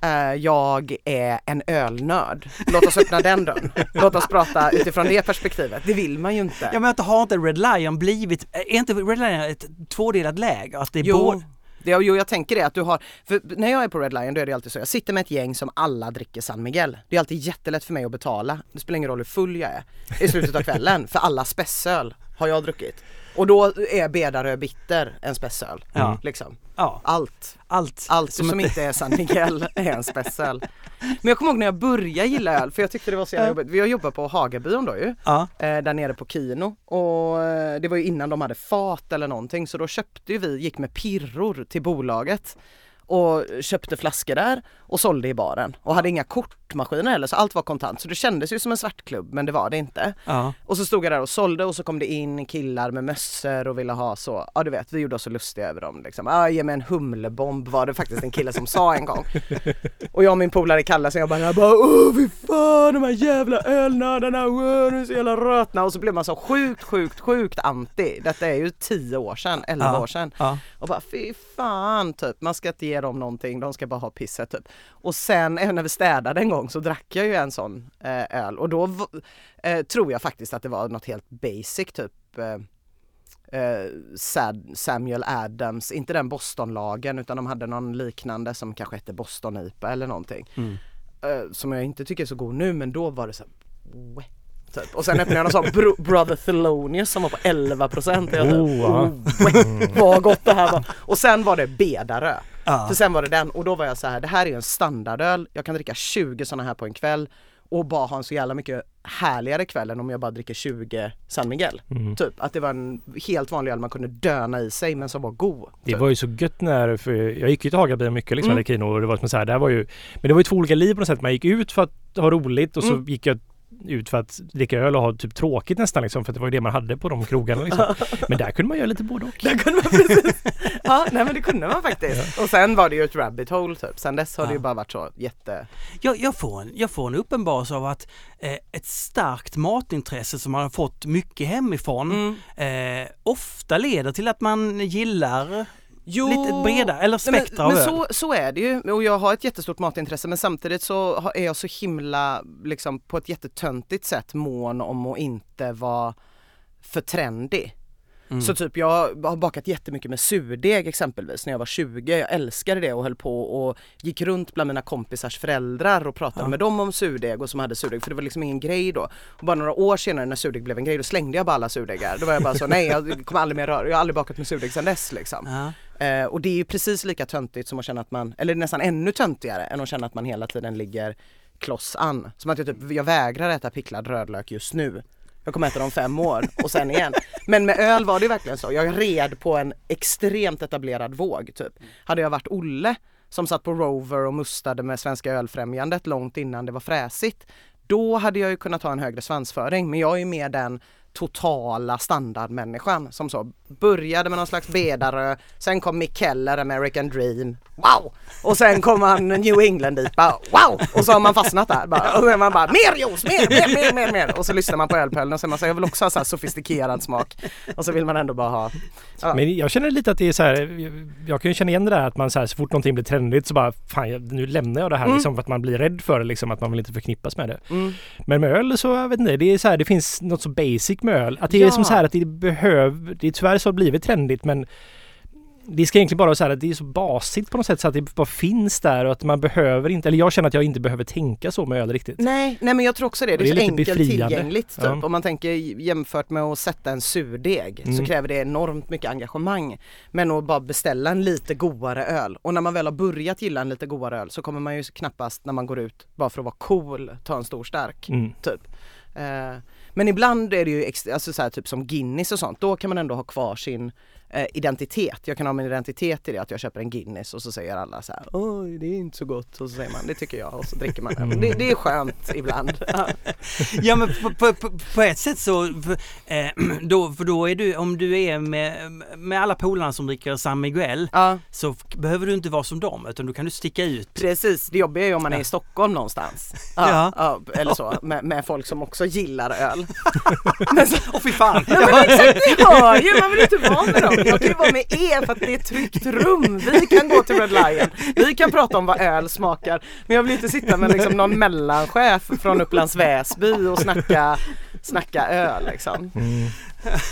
eh, jag är en ölnörd. Låt oss öppna den dörren. Låt oss prata utifrån det perspektivet. Det vill man ju inte. Ja men att har inte Red Lion blivit, är inte Red Lion ett tvådelat läger? Att det är Jo, både, det, jo, jag tänker det att du har, för när jag är på Red Lion då är det alltid så, jag sitter med ett gäng som alla dricker San Miguel. Det är alltid jättelätt för mig att betala. Det spelar ingen roll hur full jag är i slutet av kvällen, för alla spessöl har jag druckit. Och då är Bedarö Bitter en spessöl. Ja. Liksom. ja, Allt. allt. Allt som, inte är San Miguel är en spessöl. Men jag kommer ihåg när jag började gilla öl, för jag tyckte det var så jävla jobbigt. Vi har jobbat på Hagabion då ju. Ja, eh, där nere på Kino och eh, det var ju innan de hade fat eller någonting så då köpte vi, gick med pirror till bolaget och köpte flaskor där och sålde i baren och hade inga kortmaskiner heller så allt var kontant så det kändes ju som en svartklubb men det var det inte. ja. Och så stod jag där och sålde och så kom det in killar med mössor och ville ha så, ja du vet vi gjorde oss så lustiga över dem liksom. Ja ge mig en humlebomb var det faktiskt en kille som sa en gång. Och jag och min polare Kalle så jag bara, jag bara åh fy fan de här jävla ölnördarna, åh, de är så jävla rötna och så blev man så sjukt sjukt sjukt anti. Detta är ju 10 år sedan, 11 Ja. år sedan. ja. Och bara fy fan typ, man ska inte ge dem någonting, de ska bara ha pisset typ. Och sen när vi städade en gång så drack jag ju en sån eh, öl och då eh, tror jag faktiskt att det var något helt basic typ eh, eh, Samuel Adams, inte den Bostonlagen utan de hade någon liknande som kanske hette Boston IPA eller någonting. Mm. Eh, som jag inte tycker är så god nu men då var det så här, Typ. Och sen öppnade jag någon sån Bro- Brother Thelonious som var på 11 procent. Oh, ja. Vad gott det här var. Och sen var det Bedarö. Ja. För sen var det den och då var jag så här, det här är en standardöl. Jag kan dricka 20 sådana här på en kväll och bara ha en så jävla mycket härligare kväll än om jag bara dricker 20 San Miguel. Mm. Typ att det var en helt vanlig öl man kunde döna i sig men som var god. Det typ. var ju så gött när, för jag gick ju till Hagabion mycket liksom, Mm. Kino och det var som så här, det här var ju, men det var ju två olika liv på något sätt. Man gick ut för att ha roligt och så Mm. gick jag ut för att dricka öl och ha typ tråkigt nästan liksom, för det var ju det man hade på de krogarna liksom. Men där kunde man göra lite både och. Där kunde man precis. Ja, nej men det kunde man faktiskt. Och sen var det ju ett rabbit hole typ. Sen dess har det ju Ja. bara varit så jätte... Jag, jag, får en, jag får en uppenbarelse av att eh, ett starkt matintresse som man har fått mycket hemifrån eh, ofta leder till att man gillar Jo, lite breda, eller spektra men, men så, så är det ju och jag har ett jättestort matintresse men samtidigt så är jag så himla liksom på ett jättetöntigt sätt mån om att inte vara för trendig. Mm. Så typ jag har bakat jättemycket med surdeg exempelvis när jag var 20. Jag älskade det och höll på och gick runt bland mina kompisars föräldrar och pratade Ja. med dem om surdeg och som hade surdeg för det var liksom ingen grej då. Och bara några år senare när surdeg blev en grej då slängde jag bara alla surdegar. Då var jag bara så nej jag kommer aldrig mer röra, jag har aldrig bakat med surdeg sedan dess liksom. Ja. Eh, och det är ju precis lika töntigt som att känna att man, eller nästan ännu töntigare än att känna att man hela tiden ligger kloss an. Som att jag typ, jag vägrar äta picklad rödlök just nu. Jag kommer äta dem fem år och sen igen. Men med öl var det verkligen så. Jag red på en extremt etablerad våg typ. Hade jag varit Olle som satt på Rover och mustade med Svenska ölfrämjandet långt innan det var fräsigt. Då hade jag ju kunnat ha en högre svansföring men jag är ju mer den totala standardmänniskan som så började med någon slags bedarö, sen kom Mick Keller, American Dream, wow! Och sen kom han New England-IPA, wow! Och så har man fastnat där bara. och man bara mer juice, mer, mer, mer, mer, mer! Och så lyssnar man på ölpölen och så man här, jag vill också ha så här sofistikerad smak och så vill man ändå bara ha Ja. Men jag känner lite att det är så här, jag- kan ju känna igen det där att man så, här, så fort någonting blir trendigt så bara fan nu lämnar jag det här Mm. liksom för att man blir rädd för det liksom att man vill inte förknippas med det. Mm. Men med öl så, jag vet inte, det är så här, det finns något så basic med öl. Att det Ja. är som så här att det behöver, det är tyvärr så har blivit trendigt men det ska egentligen bara vara så här att det är så basigt på något sätt så att det bara finns där och att man behöver inte, eller jag känner att jag inte behöver tänka så med öl riktigt. Nej, nej men jag tror också det. Det är, det är så lite enkelt befriande. tillgängligt typ. Ja. Om man tänker jämfört med att sätta en surdeg så Mm. kräver det enormt mycket engagemang. Men att bara beställa en lite godare öl. Och när man väl har börjat gilla en lite godare öl så kommer man ju knappast när man går ut bara för att vara cool ta en stor stark. Mm. Typ. Eh, men ibland är det ju extra, alltså så här, typ som Guinness och sånt, då kan man ändå ha kvar sin eh, identitet. Jag kan ha min identitet i det att jag köper en Guinness och så säger alla så här Oj det är inte så gott och så säger man det tycker jag och så dricker man den. Det, det är skönt ibland. Ja. Ja men på, på, på, ett sätt så, för, eh, då, för då är du, om du är med, med alla polarna som dricker San Miguel Ja så behöver du inte vara som dem utan du kan du sticka ut. precis, det jobbiga är ju om man är i Stockholm någonstans. Ja, Ja. eller så, med, med folk som också gillar öl. Åh fy fan! Ja men exakt, ni hör ju, man vill inte vara med dem. Jag kan ju vara med er för att det är ett tryggt rum. Vi kan gå till Red Lion, vi kan prata om vad öl smakar. Men jag vill inte sitta med liksom någon mellanchef från Upplands Väsby och snacka, snacka öl liksom. Mm.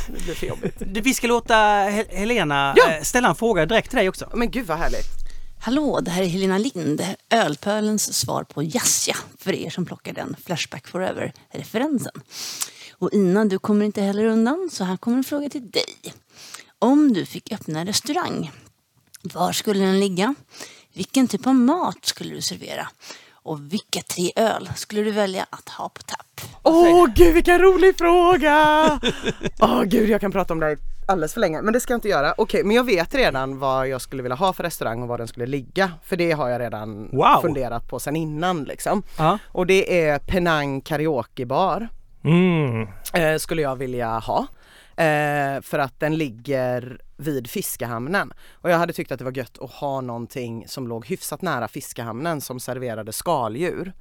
Det blir för jobbigt. Du, Vi ska låta Hel- Helena Ja. eh, ställa en fråga direkt till dig också. Men gud vad härligt. Hallå, det här är Helena Lind, Ölpölens svar på Jasja för er som plockar den Flashback Forever-referensen. Och innan du kommer inte heller undan, så här kommer en fråga till dig. Om du fick öppna en restaurang, var skulle den ligga? Vilken typ av mat skulle du servera? Och vilka tre öl skulle du välja att ha på tapp? Åh gud vilken rolig fråga! Åh gud jag kan prata om det här alldeles för länge men det ska jag inte göra. Okej men jag vet redan vad jag skulle vilja ha för restaurang och var den skulle ligga. För det har jag redan Wow. funderat på sen innan liksom. Ja. Och det är Penang Karaokebar Mm. eh, skulle jag vilja ha. Eh, för att den ligger vid fiskehamnen. Och jag hade tyckt att det var gött att ha någonting som låg hyfsat nära fiskehamnen som serverade skaldjur.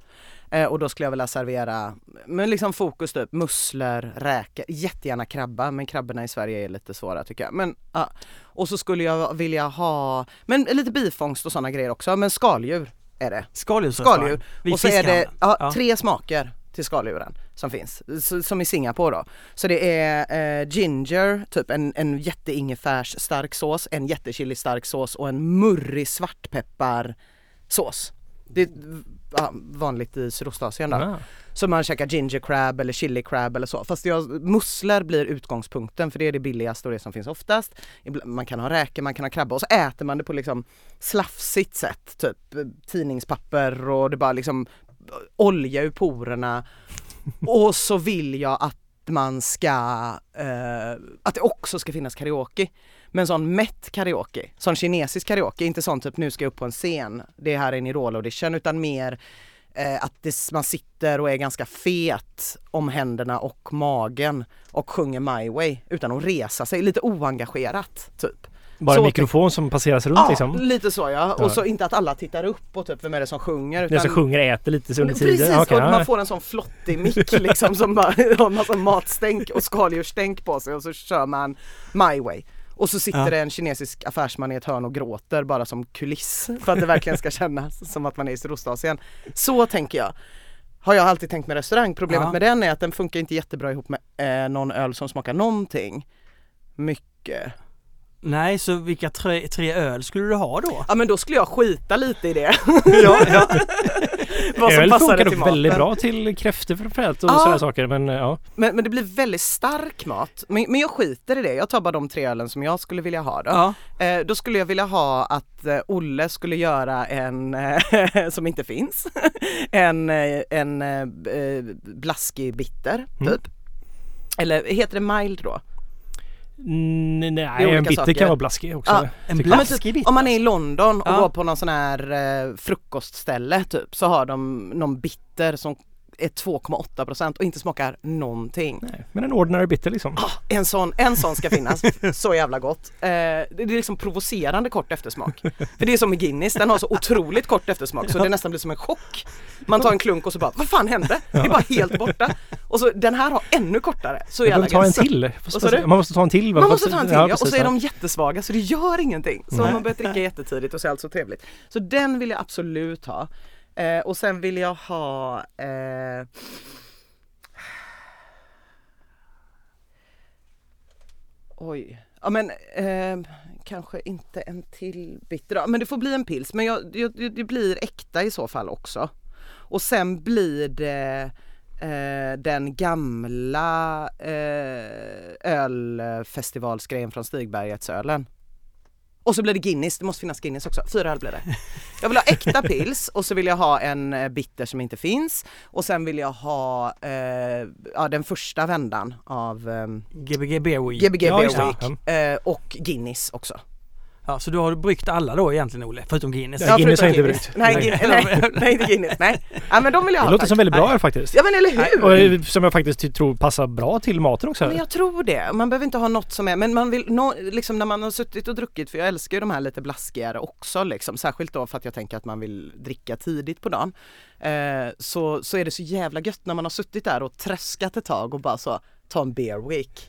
Eh, och då skulle jag vilja servera, men liksom fokus typ musslor, räkor, jättegärna krabba men krabborna i Sverige är lite svåra tycker jag. Men, ja. Och så skulle jag vilja ha, men lite bifångst och sådana grejer också, men skaldjur är det. Skaldjur. Vid Och så är det Ja. tre smaker till skaldjuren som finns, som i Singapore då. Så det är eh, ginger, typ en, en jätteingefärs stark sås, en jättechili stark sås och en murrig svartpepparsås. Det är ja, vanligt i Sydostasien då. Ah. Så man käkar ginger crab eller chili crab eller så. Fast jag, musslor blir utgångspunkten för det är det billigaste och det som finns oftast. Man kan ha räkor, man kan ha krabba och så äter man det på liksom slafsigt sätt. Typ eh, tidningspapper och det bara liksom eh, olja ur porerna. Och så vill jag att man ska, eh, att det också ska finnas karaoke. Men sån mätt karaoke, sån kinesisk karaoke, inte sån typ nu ska jag upp på en scen, det här är en Idol audition utan mer eh, att det, man sitter och är ganska fet om händerna och magen och sjunger My Way utan att resa sig, lite oengagerat typ. Bara en mikrofon som passeras runt Ja, liksom. lite så ja. Ja. Och så inte att alla tittar upp och typ vem är det som sjunger. Den som sjunger äter lite under tiden. Precis, Okej, och man får en sån flottig mick liksom som bara har massa matstänk och skaldjursstänk på sig och så kör man My Way. Och så sitter Ja. det en kinesisk affärsman i ett hörn och gråter bara som kuliss för att det verkligen ska kännas som att man är i Sydostasien. Så tänker jag. Har jag alltid tänkt med restaurang. Problemet Ja. med den är att den funkar inte jättebra ihop med eh, någon öl som smakar någonting. Mycket. Nej, så vilka tre, tre öl skulle du ha då? Ja men då skulle jag skita lite i det. ja, ja. Vad som Öl funkar till dock väldigt bra till kräftor framförallt och Ja. sådana saker. Men ja. Men, men det blir väldigt stark mat. Men, men jag skiter i det. Jag tar bara de tre ölen som jag skulle vilja ha då. ja. Eh, då skulle jag vilja ha att eh, Olle skulle göra en, eh, som inte finns, en, eh, en eh, blaskig bitter Mm. typ. Eller heter det mild då? Mm, Nej, en bitter saker. kan vara blaskig också. Ja, En blaskig typ, bitter. om man är i London och Ja. går på någon sån här eh, frukostställe typ så har de någon bitter som är 2,8 procent och inte smakar någonting. Nej, men en ordinary bitter liksom. Ah, en, sån, en sån ska finnas, så jävla gott. Eh, det är liksom provocerande kort eftersmak. För det är som med Guinness, den har så otroligt kort eftersmak så det nästan blir som en chock. Man tar en klunk och så bara, vad fan hände? Det är bara helt borta. Och så den här har ännu kortare, så jävla ta en till. Man måste ta en till. Man måste ta en till ja, och så är de jättesvaga så det gör ingenting. Så Nej. man börjar dricka jättetidigt och så är allt så trevligt. Så den vill jag absolut ha. Eh, och sen vill jag ha eh, Oj, ja men eh, kanske inte en till bitter men det får bli en pils men jag, jag, det- det blir äkta i så fall också. Och sen blir det eh, den gamla eh, ölfestivalsgrejen från Stigbergetsölen. Och så blir det Guinness, det måste finnas Guinness också. Fyra öl blir det. Jag vill ha äkta pils och så vill jag ha en eh, bitter som inte finns. Och sen vill jag ha eh, ja, den första vändan av eh, Gbg Beer Week. Gbg Beer. Week eh, och Guinness också. Ja, så du har bryggt alla då egentligen Olle, förutom Guinness? Ja, Guinness har inte Guinness. bryggt. Nej, Nej. Nej, nej, inte Guinness. Nej. Ja, men de vill jag Det ha. låter tack. som väldigt bra öl faktiskt. Ja men eller hur! Och eh, som jag faktiskt tror passar bra till maten också. Men jag tror det. Man behöver inte ha något som är, men man vill, nå liksom när man har suttit och druckit, för jag älskar ju de här lite blaskigare också liksom, särskilt då för att jag tänker att man vill dricka tidigt på dagen. Eh, så, så är det så jävla gött när man har suttit där och tröskat ett tag och bara så, ta en beer week.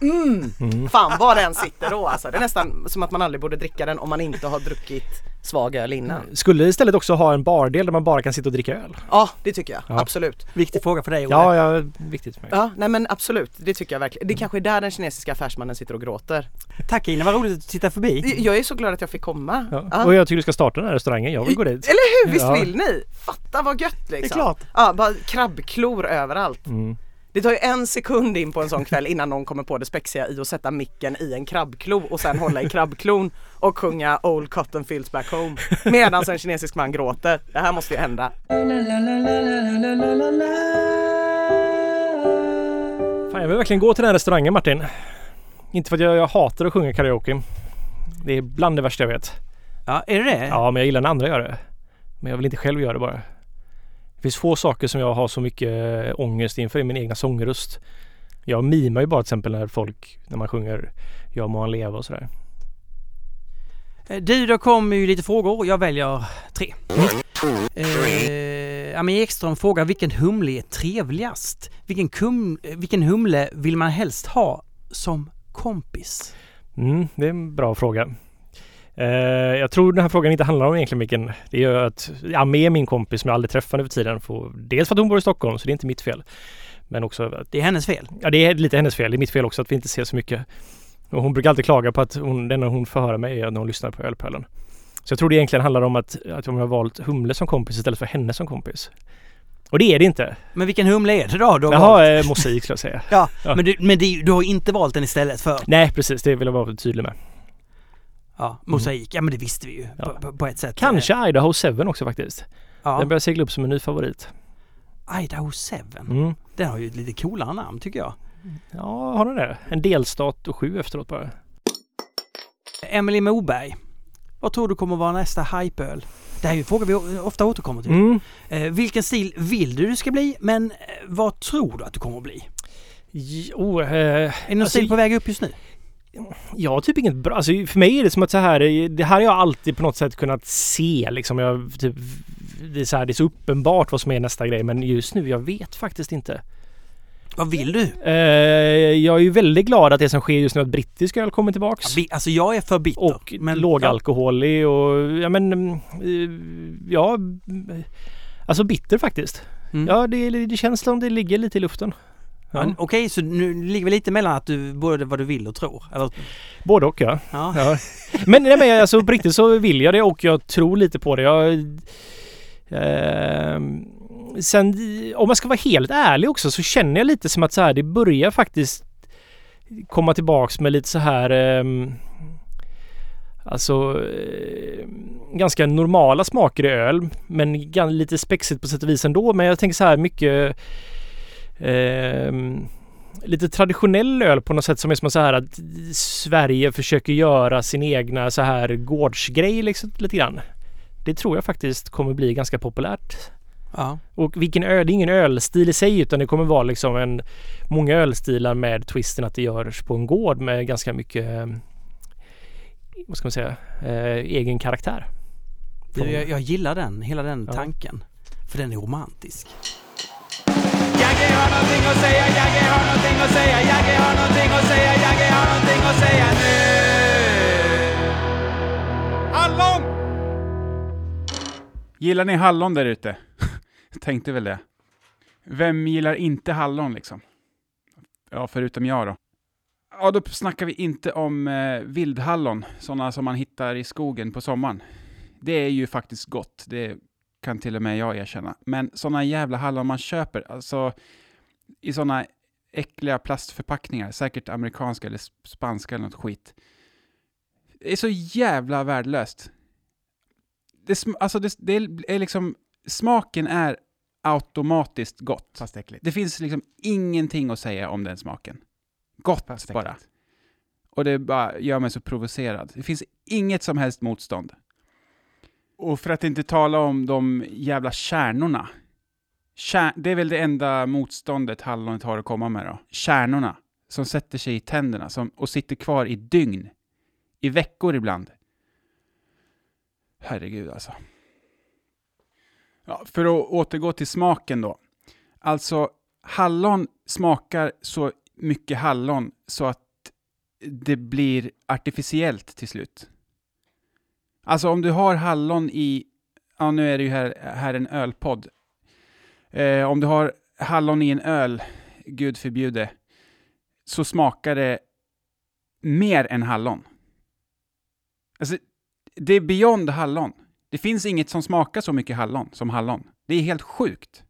Mm. Fan vad den sitter då alltså. Det är nästan som att man aldrig borde dricka den om man inte har druckit svag öl innan. Skulle istället också ha en bardel där man bara kan sitta och dricka öl. Ja, det tycker jag. Ja. Absolut. Viktig fråga för dig Olle. Ja, ja, viktigt för mig. Ja, nej men absolut. Det tycker jag verkligen. Det kanske är där den kinesiska affärsmannen sitter och gråter. Tack Ina, vad roligt att du tittar förbi. Jag är så glad att jag fick komma. Ja. Ja. Och jag tycker du ska starta den här restaurangen. Jag vill gå dit. Eller hur, visst Ja. vill ni? Fatta vad gött liksom. Det är klart. Ja, bara krabbklor överallt. Mm. Det tar ju en sekund in på en sån kväll innan någon kommer på det spexiga i att sätta micken i en krabbklo och sen hålla i krabbklon och sjunga Old Cotton Fields Back Home medan en kinesisk man gråter. Det här måste ju hända. Fan, jag vill verkligen gå till den här restaurangen Martin. Inte för att jag, jag hatar att sjunga karaoke. Det är bland det värsta jag vet. Ja, är det det? Ja, men jag gillar när andra gör det. Men jag vill inte själv göra det bara. Det finns få saker som jag har så mycket äh, ångest inför i min egna sångröst. Jag mimar ju bara till exempel när folk, när man sjunger Jag må han leva och sådär. Eh, Du, då kommer ju lite frågor. Jag väljer tre. Eh, Ami Ekström frågar vilken humle är trevligast? Vilken, kum, eh, vilken humle vill man helst ha som kompis? Mm, det är en bra fråga. Eh, jag tror den här frågan inte handlar om egentligen vilken. Det gör att är min kompis som jag aldrig träffar nu för tiden. För, dels för att hon bor i Stockholm så det är inte mitt fel. Men också att Det är hennes fel. Ja, det är lite hennes fel. Det är mitt fel också att vi inte ser så mycket. Och hon brukar alltid klaga på att hon, det enda hon får höra mig är när hon lyssnar på Ölpölen. Så jag tror det egentligen handlar om att, att hon har valt Humle som kompis istället för henne som kompis. Och det är det inte. Men vilken humle är det då? Du har? Jaha, eh, mosaik skulle jag säga. Ja, Ja. men, du, men det, du har inte valt den istället för? Nej, precis. Det vill jag vara tydlig med. Ja, mosaik. Ja, men det visste vi ju Ja. på, på, ett sätt. Kanske Idaho 7 också faktiskt. Ja. Den börjar segla upp som en ny favorit. Idaho 7. Mm. Den har ju ett lite coolare namn tycker jag. Ja, har den det? En delstat och sju efteråt bara. Emily Moberg. Vad tror du kommer vara nästa hypeöl? Det här är ju fråga vi ofta återkommer till. Mm. Eh, vilken stil vill du det ska bli, men eh, vad tror du att du kommer att bli? Jo, eh, Är någon Alltså, stil på väg upp just nu? Jag har typ inget bra, alltså för mig är det som att så här, det här har jag alltid på något sätt kunnat se liksom. Jag, typ, det, är så här, det är så uppenbart vad som är nästa grej men just nu, jag vet faktiskt inte. Vad vill du? Eh, jag är ju väldigt glad att det som sker just nu, att brittisk öl kommer Ja, tillbaks. bi- Alltså jag är för bitter. och men, lågalkoholig och ja men, eh, ja, alltså bitter faktiskt. Mm. Ja, det, det känns som det ligger lite i luften. Ja. Okej, så nu ligger vi lite mellan att du både vad du vill och tror? Eller, Både och ja. ja. Ja. Men, nej, men alltså på riktigt så vill jag det och jag tror lite på det. Jag, ehm, sen om jag ska vara helt ärlig också så känner jag lite som att så här, det börjar faktiskt komma tillbaks med lite så här ehm, Alltså eh, ganska normala smaker i öl men lite spexigt på sätt och vis ändå. Men jag tänker så här mycket ehm, lite traditionell öl på något sätt som är som så här att Sverige försöker göra sin egna så här gårdsgrej liksom lite grann. Det tror jag faktiskt kommer bli ganska populärt. Ja. Och vilken öl, det är ingen ölstil i sig utan det kommer vara liksom en många ölstilar med twisten att det görs på en gård med ganska mycket vad ska man säga, eh, egen karaktär. Jag, jag gillar den, hela den Ja. tanken. För den är romantisk. Jagge har någonting att säga, Jagge har någonting att säga, Jagge har någonting att säga, Jagge har någonting att säga nu. Hallon! Gillar ni hallon där ute? Tänkte väl det. Vem gillar inte hallon liksom? Ja, förutom jag då. Ja, då snackar vi inte om eh, vildhallon, sådana som man hittar i skogen på sommaren. Det är ju faktiskt gott, det kan till och med jag erkänna. Men sådana jävla hallon man köper, alltså i sådana äckliga plastförpackningar, säkert amerikanska eller sp- spanska eller något skit. Det är så jävla värdelöst. Det, alltså det, det är liksom, smaken är automatiskt gott. Fast äckligt. Det finns liksom ingenting att säga om den smaken. Gott Fast bara. äckligt. Och det bara gör mig så provocerad. Det finns inget som helst motstånd. Och för att inte tala om de jävla kärnorna. Kär, det är väl det enda motståndet hallonet har att komma med då. Kärnorna som sätter sig i tänderna som, och sitter kvar i dygn. I veckor ibland. Herregud alltså. Ja, för att återgå till smaken då. Alltså, hallon smakar så mycket hallon så att det blir artificiellt till slut. Alltså om du har hallon i, ja nu är det ju här, här en ölpodd. Eh, om du har hallon i en öl, gud förbjude, så smakar det mer än hallon. Alltså, det är beyond hallon. Det finns inget som smakar så mycket hallon som hallon. Det är helt sjukt.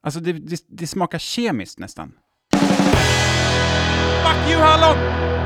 Alltså det, det, det smakar kemiskt nästan. Fuck you hallon!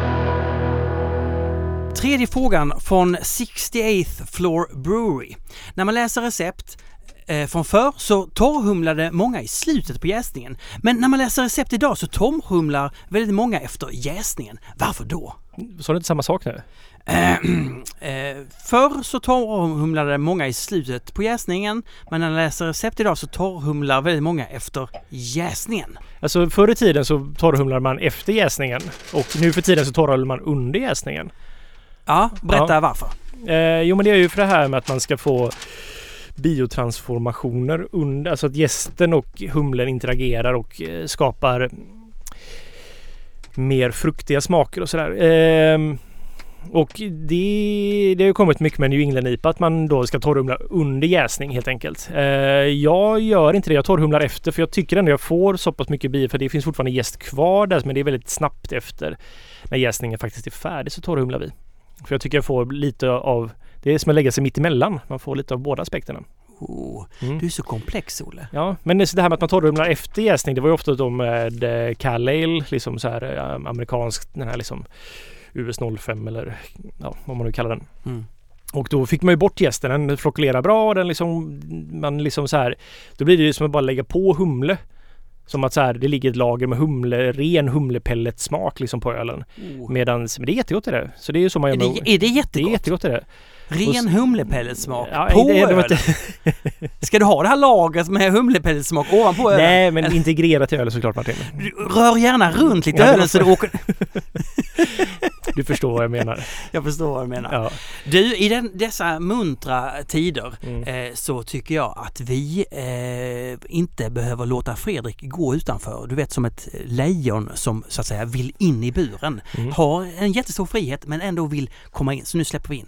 Tredje frågan från 68th Floor Brewery. När man läser recept eh, från förr så torrhumlade många i slutet på jäsningen. Men när man läser recept idag så torrhumlar väldigt många efter jäsningen. Varför då? Sa du inte samma sak nu? Eh, eh, förr så torrhumlade många i slutet på jäsningen, men när man läser recept idag så torrhumlar väldigt många efter jäsningen. Alltså förr i tiden så torrhumlade man efter jäsningen och nu för tiden så torrhumlar man under jäsningen. Ja, berätta Ja. varför. Eh, jo men det är ju för det här med att man ska få biotransformationer under, alltså att gästen och humlen interagerar och eh, skapar mer fruktiga smaker och sådär. Ehm, och det, det har ju kommit mycket med New England-IPA att man då ska torrhumla under jäsning helt enkelt. Eh, jag gör inte det, jag torrhumlar efter för jag tycker ändå jag får så pass mycket bio för det finns fortfarande jäst kvar där men det är väldigt snabbt efter när jäsningen faktiskt är färdig så torrhumlar vi. För jag tycker jag får lite av, det är som att lägga sig mitt emellan. Man får lite av båda aspekterna. Oh, Mm. Du är så komplex, Olle. Ja, men det det här med att man torrhumlar efter jäsning, det var ju ofta då med eh, Cal Ale, liksom så här eh, amerikansk, den här liksom US 05 eller ja, vad man nu kallar den. Mm. Och då fick man ju bort jästen, den flokulerar bra, den liksom, man liksom så här, då blir det ju som att bara lägga på humle. Som att så här, det ligger ett lager med humle, ren humlepelletsmak liksom på ölen. Oh. Medans, men det är jättegott i det. Så det är ju så man gör Är med, det, är det det är jättegott? jättegott i det. Ren humlepelletsmak Ja, på det- det var ölen? Ska du ha det här lagret med humlepelletsmak ovanpå ölen? Nej, men integrerat i ölen såklart Martin. Rör gärna runt lite Ja, det ölen så du åker... Du förstår vad jag menar. Jag förstår vad du menar. Ja. Du, i den, dessa muntra tider Mm. eh, så tycker jag att vi eh, inte behöver låta Fredrik gå utanför. Du vet som ett lejon som så att säga vill in i buren. Mm. Har en jättestor frihet men ändå vill komma in. Så nu släpper vi in.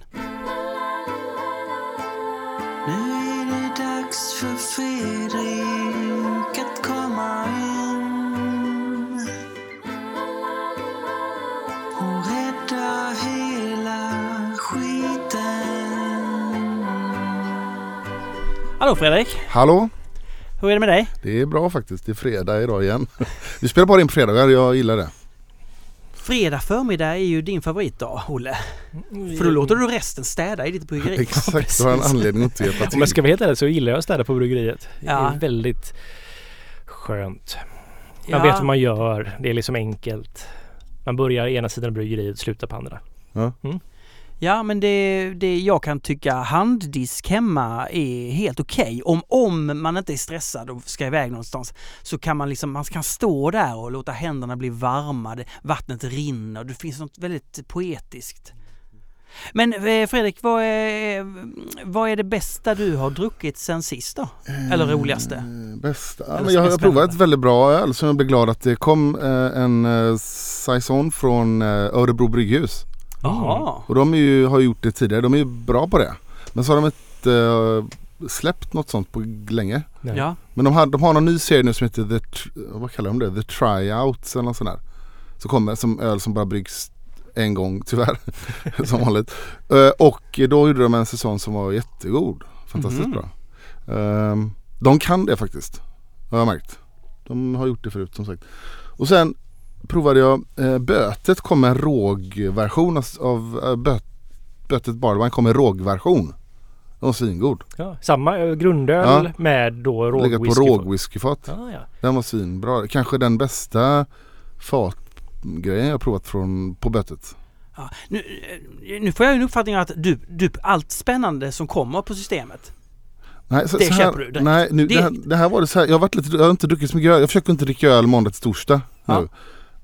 Hallå Fredrik! Hallå? Hur är det med dig? Det är bra faktiskt. Det är fredag idag igen. Vi spelar bara in på fredagar, jag gillar det. Fredag förmiddag är ju din favoritdag, Olle. För då låter du resten städa i ditt bryggeri. Exakt, du har en anledning att hjälpa Om till. jag ska vara helt ärlig så gillar jag att städa på bryggeriet. Det Ja. är väldigt skönt. Man Ja. vet vad man gör. Det är liksom enkelt. Man börjar ena sidan av bryggeriet och slutar på andra. Ja, Ja, men det, det jag kan tycka handdisk hemma är helt okej. Om, om man inte är stressad och ska iväg någonstans så kan man liksom, man kan stå där och låta händerna bli varma, vattnet rinner, det finns något väldigt poetiskt. Men eh, Fredrik, vad är, vad är det bästa du har druckit sen sist då? Eller roligaste? Eh, Bästa? Ja, Eller jag har provat ett väldigt bra öl som jag blev glad att det kom eh, en eh, saison från eh, Örebro brygghus. Jaha. Och de är ju, har gjort det tidigare, de är ju bra på det. Men så har de inte eh, släppt något sånt på länge. Nej. Ja. Men de har, de har någon ny serie nu som heter The, vad kallar de det? The Tryouts eller något sånt där. Så kommer som öl som bara bryggs en gång tyvärr. som vanligt. Eh, och då gjorde de en säsong som var jättegod. Fantastiskt Mhm. bra. Ehm, de kan det faktiskt. Har jag märkt. De har gjort det förut som sagt. Och sen provade jag eh, Bötet kom en rågversion av, av eh, böt, Bötet Barwine kom en rågversion. Den var svingod. Ja, samma eh, grundöl Ja. med då Legat på rågwhisky. rågwhiskyfat. Ja, ja. Den var svinbra. Kanske den bästa fatgrejen jag provat från, på Bötet. Ja. Nu, eh, nu får jag en uppfattning att du, du, allt spännande som kommer på systemet. Nej, så, Det så här, köper du direkt. Nej, nu, det... Det- här, det här var det så här. Jag har, varit lite, jag har inte druckit så mycket öl. Jag försöker inte dricka öl måndag till torsdag Ja. nu.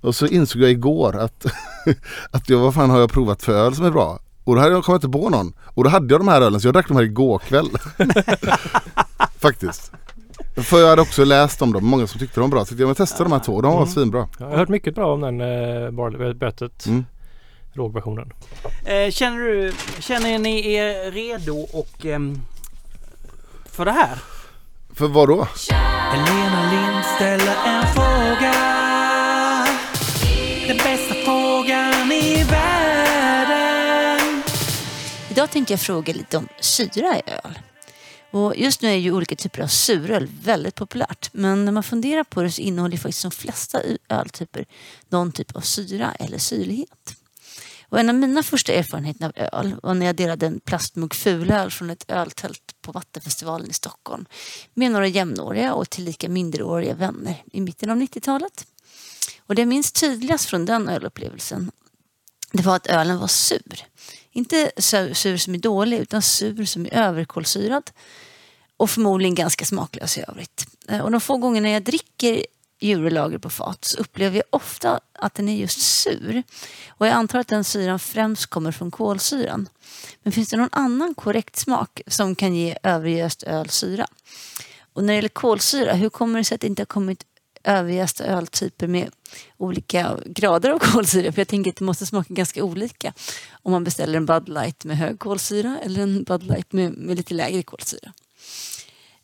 Och så insåg jag igår att, att jag, vad fan har jag provat för öl som är bra? Och då hade jag kommit inte på någon. Och då hade jag de här ölen så jag drack de här igår kväll. Faktiskt. För jag hade också läst om dem, många som tyckte de var bra. Så jag men testa de här två, de var Mm. svinbra. Jag har hört mycket bra om den eh, bar- bötet, Mm. rågversionen. Eh, känner, du, känner ni er redo och ehm, för det här? För vad då? Helena Lind ställer en fråga. Idag tänkte jag fråga lite om syra i öl. Och just nu är ju olika typer av suröl väldigt populärt. Men när man funderar på det så innehåller ju faktiskt de flesta öltyper någon typ av syra eller syrlighet. Och en av mina första erfarenheter av öl var när jag delade en plastmugg fulöl från ett öltält på Vattenfestivalen i Stockholm med några jämnåriga och tillika minderåriga vänner i mitten av 90-talet. Och det jag minns tydligast från den ölupplevelsen det var att ölen var sur. Inte sur, som är dålig utan sur som är överkolsyrad och förmodligen ganska smaklös i övrigt. Eh, och de få gångerna jag dricker djurlager på fat så upplever jag ofta att den är just sur. Och jag antar att den syran främst kommer från kolsyran. Men finns det någon annan korrekt smak som kan ge övergöst öl syra? Och när det gäller kolsyra, hur kommer det sig att det inte har kommit överjästa öltyper med olika grader av kolsyra? För jag tänker att det måste smaka ganska olika om man beställer en Bud Light med hög kolsyra eller en Bud Light med, med lite lägre kolsyra.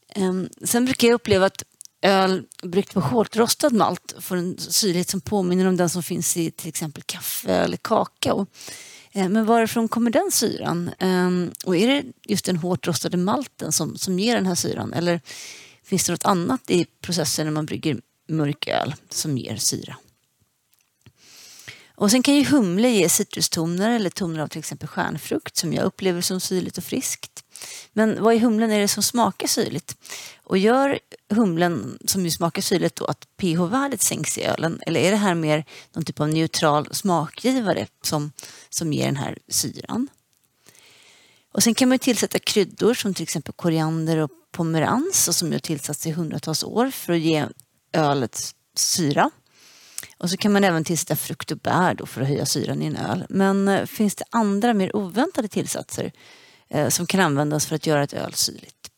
Ehm, sen brukar jag uppleva att öl bryggt på hårt rostad malt får en syrlighet som påminner om den som finns i till exempel kaffe eller kakao. Ehm, men varifrån kommer den syran? Ehm, och är det just den hårt rostade malten som, som ger den här syran? Eller finns det något annat i processen när man brygger mörk öl som ger syra? Och sen kan ju humle ge citrustoner eller toner av till exempel stjärnfrukt som jag upplever som syrligt och friskt. Men vad i humlen är det som smakar syrligt? Och gör humlen som ju smakar syrligt då att pH-värdet sänks i ölen? Eller är det här mer någon typ av neutral smakgivare som, som ger den här syran? Och sen kan man ju tillsätta kryddor som till exempel koriander och pomerans och som ju har tillsatts i hundratals år för att ge ölets syra. Och så kan man även tillsätta frukt och bär då för att höja syran i en öl. Men eh, finns det andra mer oväntade tillsatser eh, som kan användas för att göra ett öl syrligt?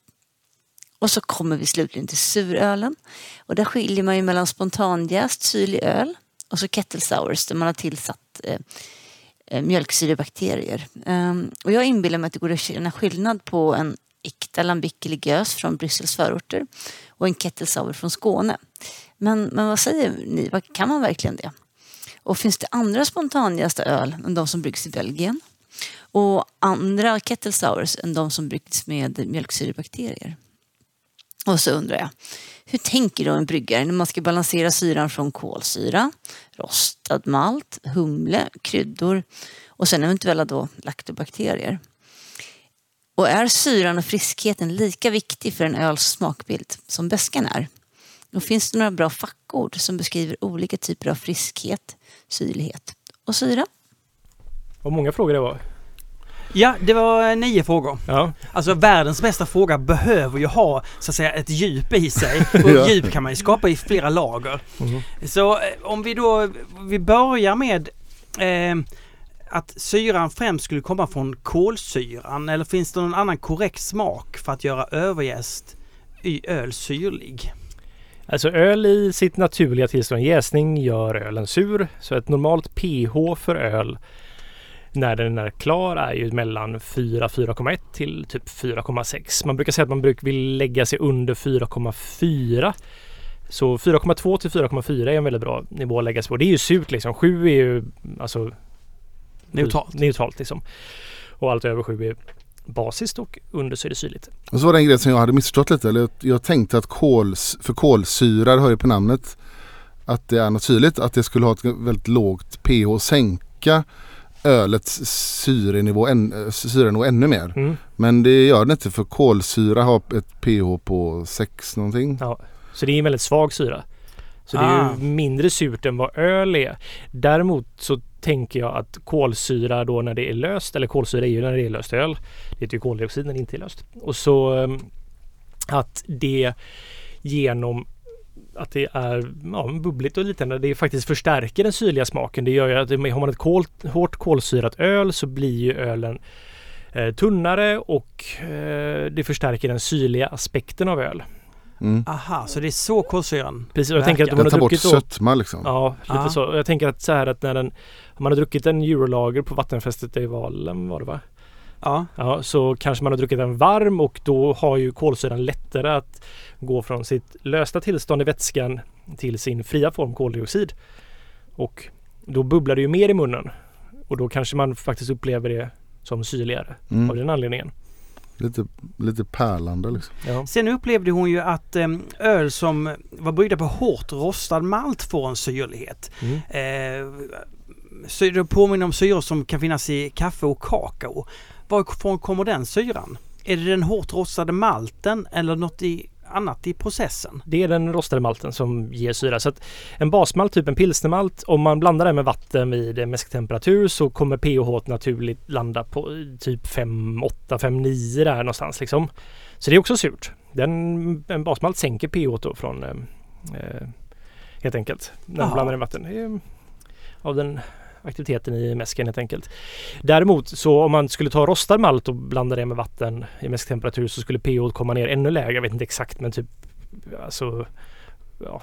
Och så kommer vi slutligen till surölen. Och där skiljer man ju mellan spontanjäst syrlig öl och så kettle sours där man har tillsatt eh, eh, mjölksyrebakterier. Ehm, och jag inbillar mig att det går att känna skillnad på en äkta lambic eller gös från Bryssels förorter och en kettle sour från Skåne. Men, men vad säger ni, kan man verkligen det? Och finns det andra spontangästa öl än de som bryggs i Belgien? Och andra kettle sours än de som bryggs med mjölksyrebakterier? Och så undrar jag, hur tänker då en bryggare när man ska balansera syran från kolsyra, rostad malt, humle, kryddor och sen eventuella då laktobakterier? Och är syran och friskheten lika viktig för en öls smakbild som beskan är? Och finns det några bra fackord som beskriver olika typer av friskhet, syrlighet och syra? Vad många frågor det var. Ja, det var eh, nio frågor. Ja, Alltså världens bästa fråga behöver ju ha så att säga ett djup i sig. Och Ja. djup kan man ju skapa i flera lager. Mhm. Så eh, om vi då, vi börjar med eh, att syran främst skulle komma från kolsyran eller finns det någon annan korrekt smak för att göra överjäst i öl syrlig? Alltså öl i sitt naturliga tillstånd, jäsning gör ölen sur. Så ett normalt pH för öl när den är klar är ju mellan 4-4,1 till typ 4,6. Man brukar säga att man brukar vill lägga sig under 4,4. Så 4,2 till 4,4 är en väldigt bra nivå att lägga sig på. Det är ju surt liksom. 7 är ju alltså Neutralt. neutralt liksom. Och allt över 7 är basiskt och under så är det syrligt. Och så var det en grej som jag hade missförstått lite. Eller jag- tänkte att kols, för kolsyra, det hör ju på namnet, att det är något syrligt. Att det skulle ha ett väldigt lågt pH och sänka ölets syrenivå, än, syrenivå ännu mer. Mm. Men det gör det inte för kolsyra har ett pH på 6 någonting. Ja, så det är en väldigt svag syra. Så det är Ah. ju mindre surt än vad öl är. Däremot så tänker jag att kolsyra då när det är löst, eller kolsyra är ju när det är löst öl. Det heter ju koldioxid när det inte är löst. Och så ehm, att det genom att det är ja, bubbligt och liknande, det faktiskt förstärker den syrliga smaken. Det gör ju att har man ett kol, hårt kolsyrat öl så blir ju ölen eh, tunnare och eh, det förstärker den syrliga aspekten av öl. Mm. Aha, så det är så kolsyran Precis, och jag tänker att om verkar. man har tar bort druckit då, sötma liksom. Ja, lite Ja. så. Jag tänker att så här att när den, man har druckit en eurolager på vattenfästet i Valen var det va? Ja, Ja, så kanske man har druckit den varm och då har ju kolsyran lättare att gå från sitt lösta tillstånd i vätskan till sin fria form koldioxid. Och då bubblar det ju mer i munnen. Och då kanske man faktiskt upplever det som syrligare av Mm. den anledningen. Lite, lite pärlande liksom. Ja. Sen upplevde hon ju att em, öl som var bryggda på hårt rostad malt får en syrlighet. Mm. Eh, det påminner om syror som kan finnas i kaffe och kakao. Varifrån kommer den syran? Är det den hårt rostade malten eller något i, annat i processen? Det är den rostade malten som ger syra. Så en basmalt, typ en pilsnermalt, om man blandar den med vatten vid mäsktemperatur så kommer pH naturligt landa på typ 5,8, 5,9 där någonstans liksom. Så det är också surt. Den, en basmalt sänker pH då från eh, eh, helt enkelt när man Jaha. blandar den med vatten. Det är av den aktiviteten i mäsken helt enkelt. Däremot så om man skulle ta rostad malt och blanda det med vatten i mäsktemperatur så skulle pH komma ner ännu lägre. Jag vet inte exakt men typ alltså ja,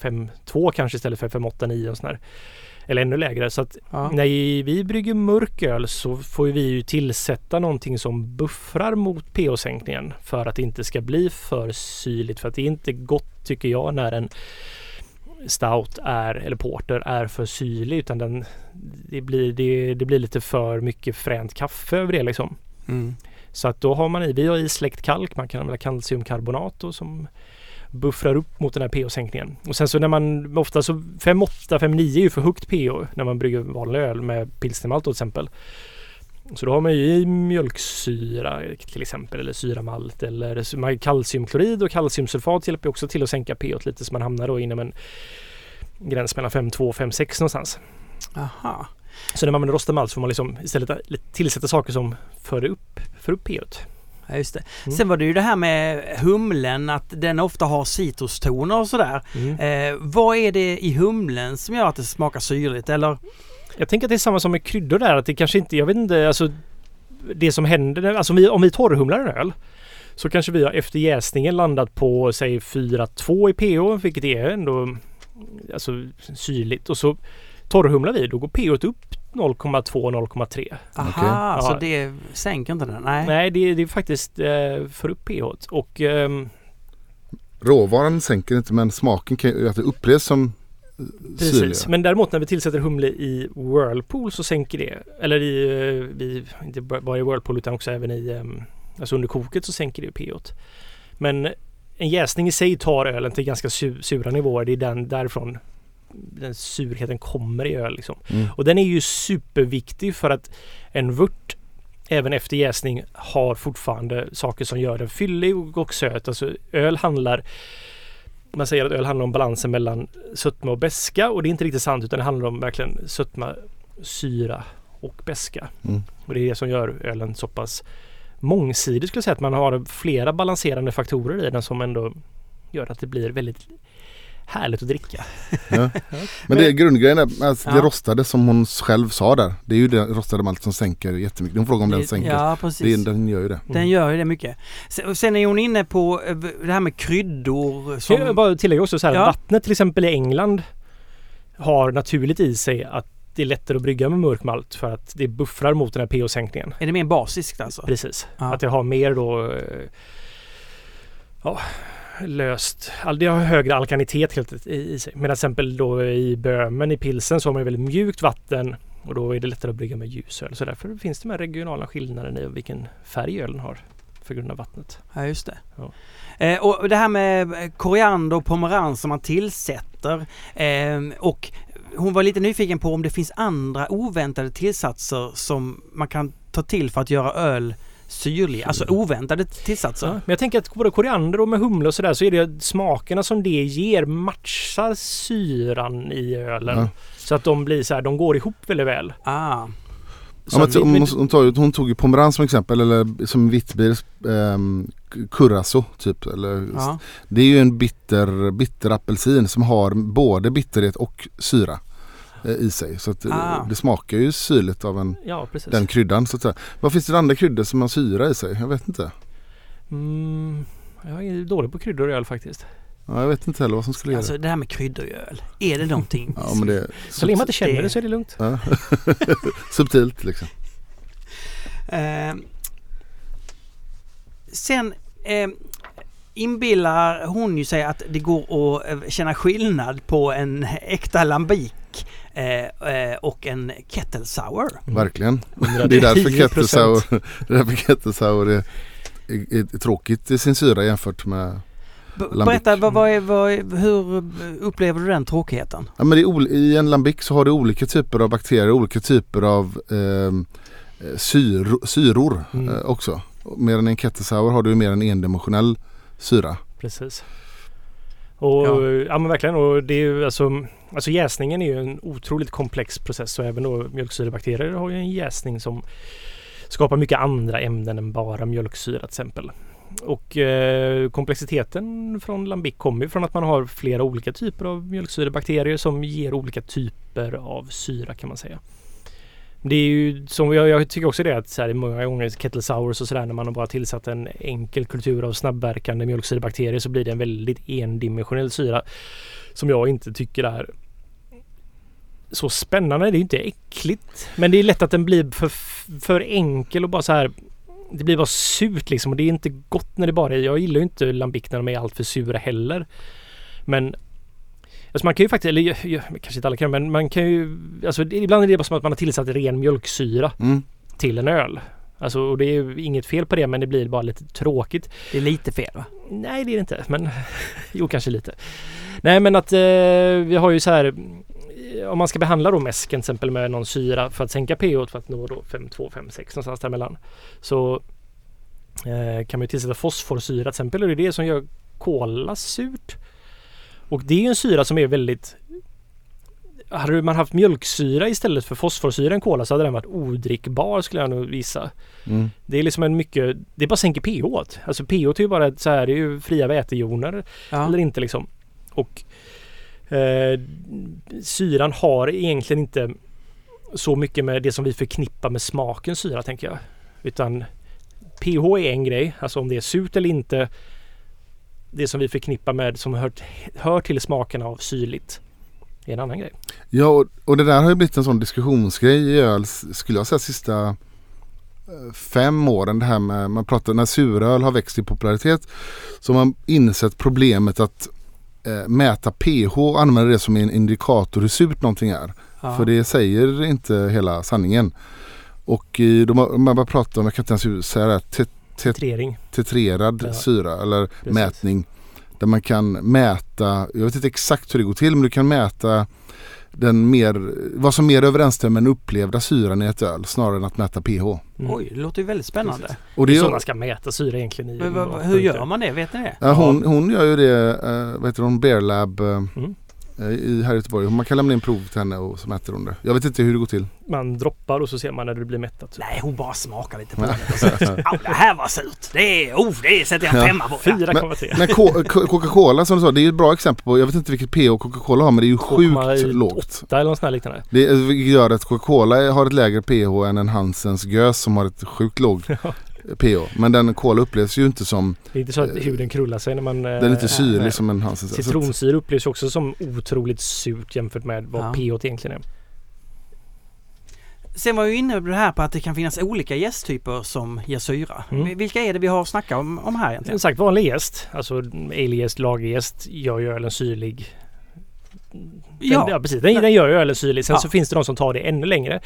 5,2 kanske istället för 5,8, 9 och sådär. Eller ännu lägre. Så att Ja. när vi brygger mörk öl så får vi ju tillsätta någonting som buffrar mot pH-sänkningen för att det inte ska bli för syrligt. För att det är inte gott tycker jag när en stout är, eller porter är för syrlig utan den, det, blir, det, det blir lite för mycket fränt kaffe över det liksom. Mm. Så att då har man i, vi har i släckt kalk, man kan använda kalciumkarbonat som buffrar upp mot den här pH-sänkningen. Och sen så när man ofta så 5,8, 5,9 är ju för högt pH när man brygger vanlig öl med pilsnermalt till exempel. Så då har man ju i mjölksyra till exempel eller syramalt eller kalciumklorid och kalciumsulfat hjälper också till att sänka pH lite så man hamnar då inom en gräns mellan 5,2 och 5,6 någonstans. Aha. Så när man använder rostad malt så får man liksom istället tillsätta saker som för upp, för upp pH. Ja, just det. Mm. Sen var det ju det här med humlen, att den ofta har citrustoner och sådär. Mm. Eh, vad är det i humlen som gör att det smakar syrligt? Eller? Jag tänker att det är samma som med kryddor där. Att det kanske inte, jag vet inte, alltså det som händer, alltså om vi, om vi torrhumlar en öl så kanske vi har efter jäsningen landat på säg 4,2 i pH, vilket är ändå alltså syrligt. Och så torrhumlar vi, då går pH upp 0,2-0,3. Aha, Okej. så Ja. det sänker inte den? Nej. Nej, det, det är faktiskt eh, för upp pH. Och ehm, Råvaran sänker inte men smaken kan ju att det upplevs som eh, syrliga. Precis, men däremot när vi tillsätter humle i Whirlpool så sänker det. Eller i, eh, i inte bara i Whirlpool utan också även i, ehm, alltså under koket så sänker det pH. Men en jäsning i sig tar ölen till ganska su- sura nivåer. Det är den därifrån den surheten kommer i öl liksom. Mm. Och den är ju superviktig för att en vört även efter jäsning har fortfarande saker som gör den fyllig och, och söt. Alltså öl handlar man säger att öl handlar om balansen mellan sötma och beska och det är inte riktigt sant utan det handlar om verkligen sötma, syra och beska. Mm. Och det är det som gör ölen så pass mångsidig skulle jag säga. Att man har flera balanserande faktorer i den som ändå gör att det blir väldigt härligt att dricka. Ja. Men det är grundgrejen är alltså det Ja. rostade som hon själv sa där. Det är ju det rostade malt som sänker jättemycket. Hon frågade om den Det- sänker. Ja, det, precis. den gör ju det. Den gör ju det mycket. Sen, sen är hon inne på eh, det här med kryddor. Så jag Som, bara tillägga också så här Ja. att vattnet till exempel i England har naturligt i sig att det är lättare att brygga med mörk malt för att det buffrar mot den här pH-sänkningen. är det mer basiskt alltså? Precis. Ja. Att det har mer då eh, ja, löst, det har högre alkanitet helt i sig. Medan till exempel då i Böhmen i pilsen så har man väldigt mjukt vatten och då är det lättare att brygga med ljusöl. Så därför finns det de här regionala skillnaderna i vilken färg ölen har för grund av vattnet. Ja, just det. Ja. Eh, och det här med eh, koriander och pomerans som man tillsätter. Eh, och hon var lite nyfiken på om det finns andra oväntade tillsatser som man kan ta till för att göra öl syrlig. Alltså oväntade tillsatser. Ja, men jag tänker att både koriander och med humle och sådär så är det smakerna som det ger matchar syran i ölen. Ja. Så att de blir så här, de går ihop väldigt väl. Ah, Ja, men, vi- hon, hon, tar ju, hon tog ju pomerans som exempel eller som vitbir, um, curacao typ. Eller, ja. Det är ju en bitter, bitter apelsin som har både bitterhet och syra eh, i sig. Så att, eh, Ah. det smakar ju syrligt av en, Ja, den kryddan. Så att säga. Vad finns det för andra kryddor som har syra i sig? Jag vet inte. Mm, jag är dålig på kryddor i öl faktiskt. Ja, jag vet inte heller vad som skulle göra Alltså det. det här med kryddor i öl. Är det någonting? Ja, men det Så länge man inte känner det- det så är det lugnt. ja. Subtilt liksom. Eh, sen eh, inbillar hon ju sig att det går att eh, känna skillnad på en äkta lambic eh, eh, och en kettle sour. Verkligen. Undrar Det är därför 10%. kettle sour, det är därför kettle sour är, är, är tråkigt i sin syra jämfört med B- Lambic. berätta, vad, vad är, vad är, hur upplever du den tråkigheten? Ja, men det är ol- I en lambic så har du olika typer av bakterier, olika typer av ehm, eh, syr, syror Mm. eh, också. Medan i en kettle sour har du mer en endimensionell syra. Precis. Och Ja. ja. men verkligen. Och det är ju alltså, alltså jäsningen är ju en otroligt komplex process och även då mjölksyrebakterier har ju en jäsning som skapar mycket andra ämnen än bara mjölksyra till exempel. Och eh, komplexiteten från lambic kommer ju från att man har flera olika typer av mjölksyrebakterier som ger olika typer av syra kan man säga. Det är ju som jag, jag tycker också det att så här, många gånger kettle sours och sådär när man har bara tillsatt en enkel kultur av snabbverkande mjölksyrebakterier så blir det en väldigt endimensionell syra som jag inte tycker är så spännande. Det är ju inte äckligt. Men det är lätt att den blir för, för enkel och bara så här det blir bara surt liksom och det är inte gott när det bara är. Jag gillar ju inte lambic när de är alltför sura heller. Men Alltså man kan ju faktiskt, eller jag- jag- kanske inte alla kan, men man kan ju Alltså ibland är det bara som att man har tillsatt ren mjölksyra Mm. till en öl. Alltså och det är ju inget fel på det men det blir bara lite tråkigt. Det är lite fel va? Nej det är det inte men jo kanske lite. Nej men att eh, vi har ju så här eh, om man ska behandla då mäsken till exempel med någon syra för att sänka pH för att nå då 5,2, 5,6 någonstans däremellan. Så eh, kan man ju tillsätta fosforsyra till exempel och det är det som gör kola surt. Och det är ju en syra som är väldigt hade man haft mjölksyra istället för fosforsyra i en kola så hade den varit odrickbar skulle jag nog visa. Mm. Det är liksom en mycket, det bara sänker pH. -t. Alltså pH är ju bara så här, det är ju fria vätejoner Ja. eller inte liksom. Och eh, syran har egentligen inte så mycket med det som vi förknippar med smaken syra tänker jag. Utan pH är en grej, alltså om det är surt eller inte. Det som vi förknippar med som hör, hör till smakerna av syrligt är en annan grej. Ja och, och det där har ju blivit en sån diskussionsgrej i öl skulle jag säga sista eh, fem åren. Det här med, man pratar när suröl har växt i popularitet så har man insett problemet att eh, mäta pH och använda det som en indikator hur surt någonting är. Ja. För det säger inte hela sanningen. Och i, de har, man bara pratar om, jag kan inte ens säga det, Titrering. tetrerad Ja. syra eller Precis. mätning. Där man kan mäta, jag vet inte exakt hur det går till men du kan mäta den mer, vad som mer överensstämmer med den upplevda syran i ett öl snarare än att mäta pH. Mm. Oj, det låter ju väldigt spännande. Och Det det är så man ska mäta syra egentligen. I Men, hur gör man det? Vet ni det? ja, hon, hon gör ju det, uh, vad heter hon, Bear Lab. eh, Mm. Eh, i, här i Göteborg. Man kan lämna in prov till henne och så mäter hon det. Jag vet inte hur det går till. Man droppar och så ser man när det blir mättat. Nej, hon bara smakar lite på det. så- Ja, det här var surt. Det är, oh, det sätter jag en femma på. Ja. 4,3. Men Coca-Cola som du sa, det är ett bra exempel på, jag vet inte vilket pH Coca-Cola har men det är ju sjukt lågt. Åtta eller något sånt liknande. Det vilket gör att Coca-Cola har ett lägre pH än en Hansens gös som har ett sjukt lågt pH. Men den cola upplevs ju inte som, Det är inte så att huden krullar sig när man... den är inte eh, syrlig som en att- Citronsyra upplevs också som otroligt surt jämfört med vad Ja. pH egentligen är. Sen var jag ju inne på det här på att det kan finnas olika jästtyper som ger syra. Mm. Vilka är det vi har snackat om, om här egentligen? Som sagt vanlig jäst, alltså ale-jäst, lagerjäst gör ju ölen syrlig. Den, ja. Ja, precis, den, den gör ju ölen syrlig. Sen Ja. så finns det de som tar det ännu längre.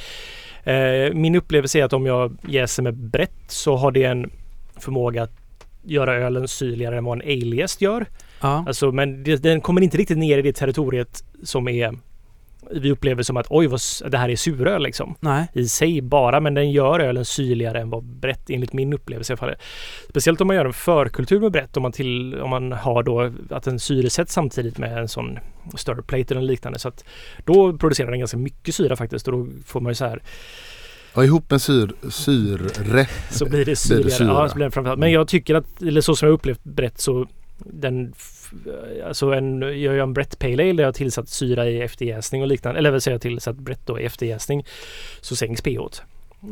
Eh, min upplevelse är att om jag jäser med brett så har det en förmåga att göra ölen syrligare än vad en ale-jäst gör. ja. Alltså, men det, den kommer inte riktigt ner i det territoriet som är vi upplever som att oj vad det här är suröl liksom Nej. i sig bara men den gör ölen syrligare än vad brett enligt min upplevelse i alla fall. Speciellt om man gör en förkultur med brett om man, till, om man har då att den syresätts samtidigt med en sån större plate eller liknande så att då producerar den ganska mycket syra faktiskt och då får man ju så här Ja, ihop med syr, syre. så blir det syrligare. syra. Ja, så blir det framförallt. Men jag tycker att, eller så som jag upplevt brett så den, alltså en, jag gör en Brett Pale Ale där jag har tillsatt syra i efterjäsning och liknande, eller vill säga tillsatt Brett då i efterjäsning så sänks pH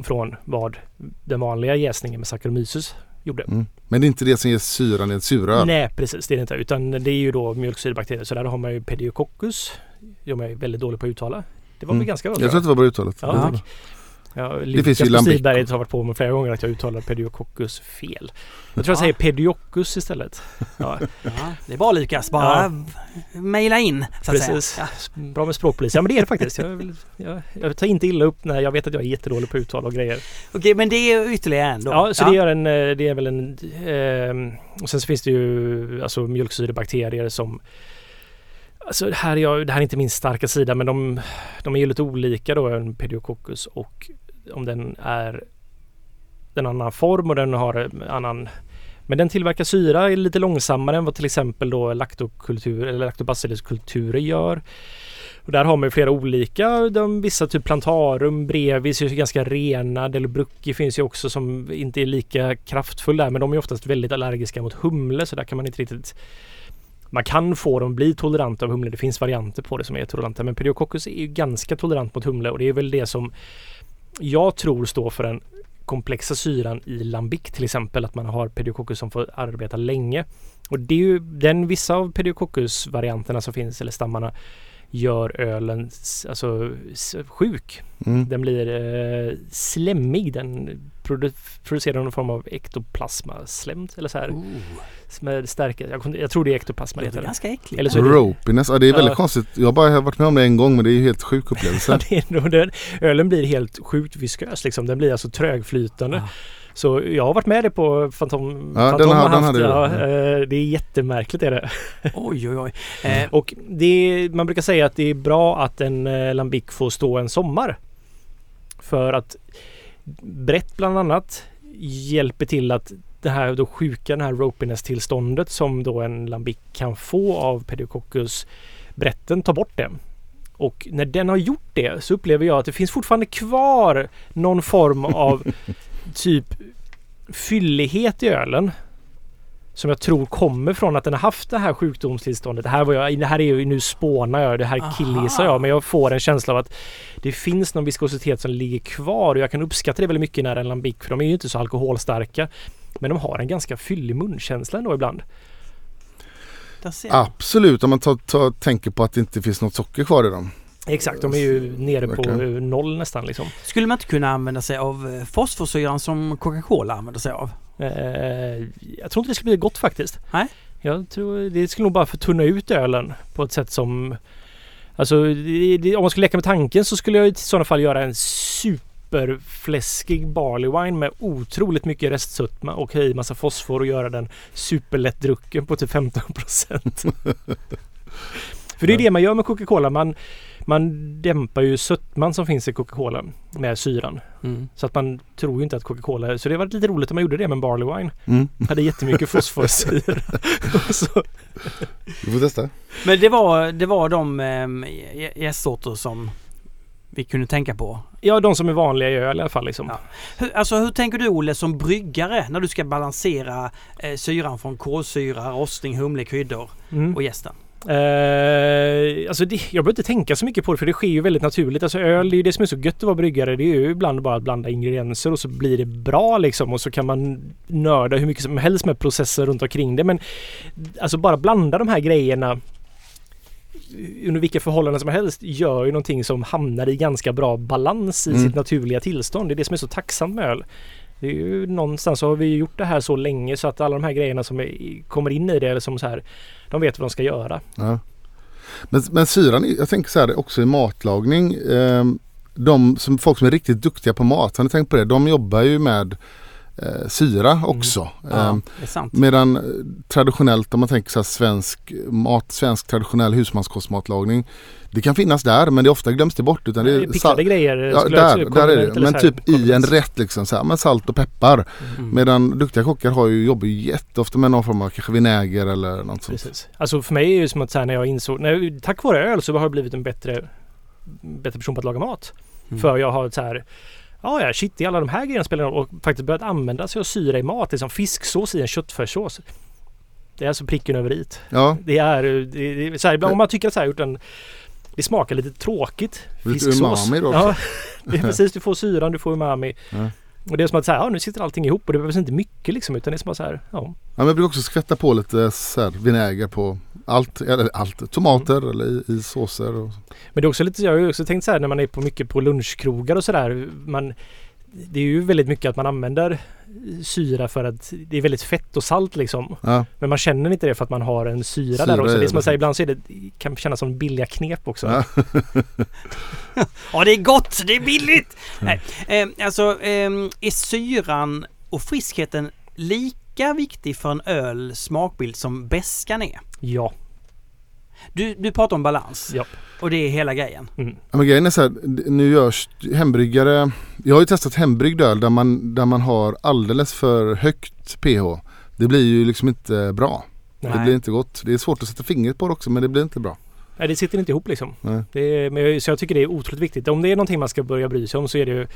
från vad den vanliga jäsningen med Saccharomyces gjorde. Mm. Men det är inte det som ger syran i ett suröl. Nej precis, det är det inte. Utan det är ju då mjölksyrebakterier. Så där har man ju Pediococcus. De är väldigt dålig på att uttala. Det var Mm. väl ganska bra. Jag tror att det var bra uttalat. Ja, Ja. Ja, finns ju lambic. Har varit på mig flera gånger att jag uttalar Pediococcus fel. Jag tror jag Ja. säger Pedioccus istället. Ja, Ja, det är bra Lukas. Bara mejla in så att precis. säga. Bra med språkpolis. Ja men det är det faktiskt. Jag, vill, jag, jag tar inte illa upp när jag vet att jag är jättedålig på uttal och grejer. Okej, men det är ytterligare en då. Ja, så det gör en, eh, det är väl en... ehm, och sen så finns det ju alltså mjölksyrebakterier som... Alltså det här, är jag, det här är inte min starka sida men de, de är ju lite olika då, en pediococcus och om den är en annan form och den har en annan... Men den tillverkar syra är lite långsammare än vad till exempel då laktokultur eller laktobacilluskulturer gör. Och där har man ju flera olika. De, vissa typ plantarum, brevis är ganska rena. Delbrucki finns ju också som inte är lika kraftfull där men de är oftast väldigt allergiska mot humle så där kan man inte riktigt man kan få dem bli toleranta av humle. Det finns varianter på det som är toleranta. Men Pediococcus är ju ganska tolerant mot humle och det är väl det som jag tror står för den komplexa syran i lambic till exempel. Att man har Pediococcus som får arbeta länge. Och det är ju den vissa av Pediococcus-varianterna som finns eller stammarna gör ölen alltså, sjuk. Mm. Den blir eh, slemmig. Den produ producerar någon form av ektoplasmaslem eller så här. Med stärkelse. Jag, jag tror det är ektoplasma det heter. ganska äckligt. Eller så är det- Ropiness, ja det är väldigt Ja. konstigt. Jag har bara varit med om det en gång men det är ju helt sjuk Ja, upplevelse. nog den, ölen blir helt sjukt viskös liksom. Den blir alltså trögflytande. Ja. Så jag har varit med det på Fantom. Ja, Fantom den har- den haft, hade du. ja, eh, Det är jättemärkligt är det. Oj, oj, oj. Eh, Och det är, man brukar säga att det är bra att en eh, lambic får stå en sommar. För att brett bland annat hjälper till att det här då sjuka, det här ropiness tillståndet som då en lambic kan få av pediococcus bretten tar bort det. Och när den har gjort det så upplever jag att det finns fortfarande kvar någon form av typ fyllighet i ölen. Som jag tror kommer från att den har haft det här sjukdomstillståndet. Det här, var jag, det här är ju, nu spånar jag, det här killgissar jag. Men jag får en känsla av att det finns någon viskositet som ligger kvar. Och jag kan uppskatta det väldigt mycket när en lambic, för de är ju inte så alkoholstarka. Men de har en ganska fyllig munkänsla ändå ibland. Absolut, om man tar, tar, tänker på att det inte finns något socker kvar i dem. Exakt, de är ju nere på noll nästan liksom. Skulle man inte kunna använda sig av eh, fosforsyran som Coca-Cola använder sig av? Eh, jag tror inte det skulle bli gott faktiskt. Nej. Jag tror det skulle nog bara förtunna ut ölen på ett sätt som... Alltså det, det, om man skulle leka med tanken så skulle jag i sådana fall göra en superfläskig barley wine med otroligt mycket restsötma och i massa fosfor och göra den superlättdrucken på typ 15 procent. För det är det man gör med Coca-Cola. Man, man dämpar ju sötman som finns i Coca-Cola med syran. Mm. Så att man tror ju inte att Coca-Cola... Så det var lite roligt om man gjorde det med en barley wine. Mm. Hade jättemycket fosforsyra. Vi får testa. Men det var, det var de ähm, gästsorter som vi kunde tänka på. Ja, de som är vanliga i öl i alla fall liksom. Ja. Hur, alltså hur tänker du Olle som bryggare när du ska balansera eh, syran från kolsyra, rostning, humle, kryddor Mm. och jästen? Eh, alltså det, jag behöver inte tänka så mycket på det för det sker ju väldigt naturligt. Alltså öl, det är ju det som är så gött att vara bryggare. Det är ju ibland bara att blanda ingredienser och så blir det bra liksom. Och så kan man nörda hur mycket som helst med processer runt omkring det. Men alltså bara blanda de här grejerna under vilka förhållanden som helst gör ju någonting som hamnar i ganska bra balans i Mm. sitt naturliga tillstånd. Det är det som är så tacksamt med öl. Det är ju någonstans så har vi gjort det här så länge så att alla de här grejerna som är, kommer in i det eller som så här, de vet vad de ska göra. Ja. Men, men syran, jag tänker så här också i matlagning. Eh, de som, folk som är riktigt duktiga på mat, har ni tänkt på det? De jobbar ju med eh, syra också. Ja, Eh. Medan traditionellt om man tänker så svensk mat, svensk traditionell husmanskostmatlagning. Det kan finnas där men det ofta glöms det bort. Utan det är Pickade sal- grejer. Ja, där, där är det. Men typ i en rätt liksom så här, med salt och peppar. Mm. Medan duktiga kockar har ju, jobbar ju jätteofta med någon form av kanske vinäger eller något sånt. Precis. Alltså för mig är det som att så här, när jag insåg, när, tack vare öl så har jag blivit en bättre, bättre person på att laga mat. Mm. För jag har så här Ja, ja, shit, i alla de här grejerna spelar roll och faktiskt börjat använda sig av syra i mat. Liksom fisksås i en köttfärssås. Det är alltså pricken över i. Ja, Det är, det, det, är så här, ibland om man tycker att så här, gjort en, det smakar lite tråkigt. Lite Fisksås. umami då också. Ja, det är precis. Du får syran, du får umami. Ja. Och det är som att säga, ja nu sitter allting ihop och det behövs inte mycket liksom utan det är som att så här, ja. Ja, men jag brukar också skvätta på lite så här, vinäger på allt, eller allt, tomater Mm. eller i, i såser. Och, Men det är också lite, jag har ju också tänkt så här när man är på mycket på lunchkrogar och sådär. Man, det är ju väldigt mycket att man använder syra för att det är väldigt fett och salt liksom. ja, Men man känner inte det för att man har en syra, Syra där också. Det är som att säga, ibland så är det, kan kännas som billiga knep också. Ja. Ja, det är gott! Det är billigt! Nej, eh, alltså, eh, är syran och friskheten lika viktig för en öl smakbild som beskan är? Ja. Du, du pratar om balans Ja. och det är hela grejen. Mm. Ja, men grejen är så här, nu görs hembryggare, jag har ju testat hembryggd öl där man, där man har alldeles för högt pH. Det blir ju liksom inte bra. Det Nej. blir inte gott. Det är svårt att sätta fingret på det också men det blir inte bra. Nej, det sitter inte ihop liksom. Det är, men jag, så jag tycker det är otroligt viktigt. Om det är någonting man ska börja bry sig om så är det ju...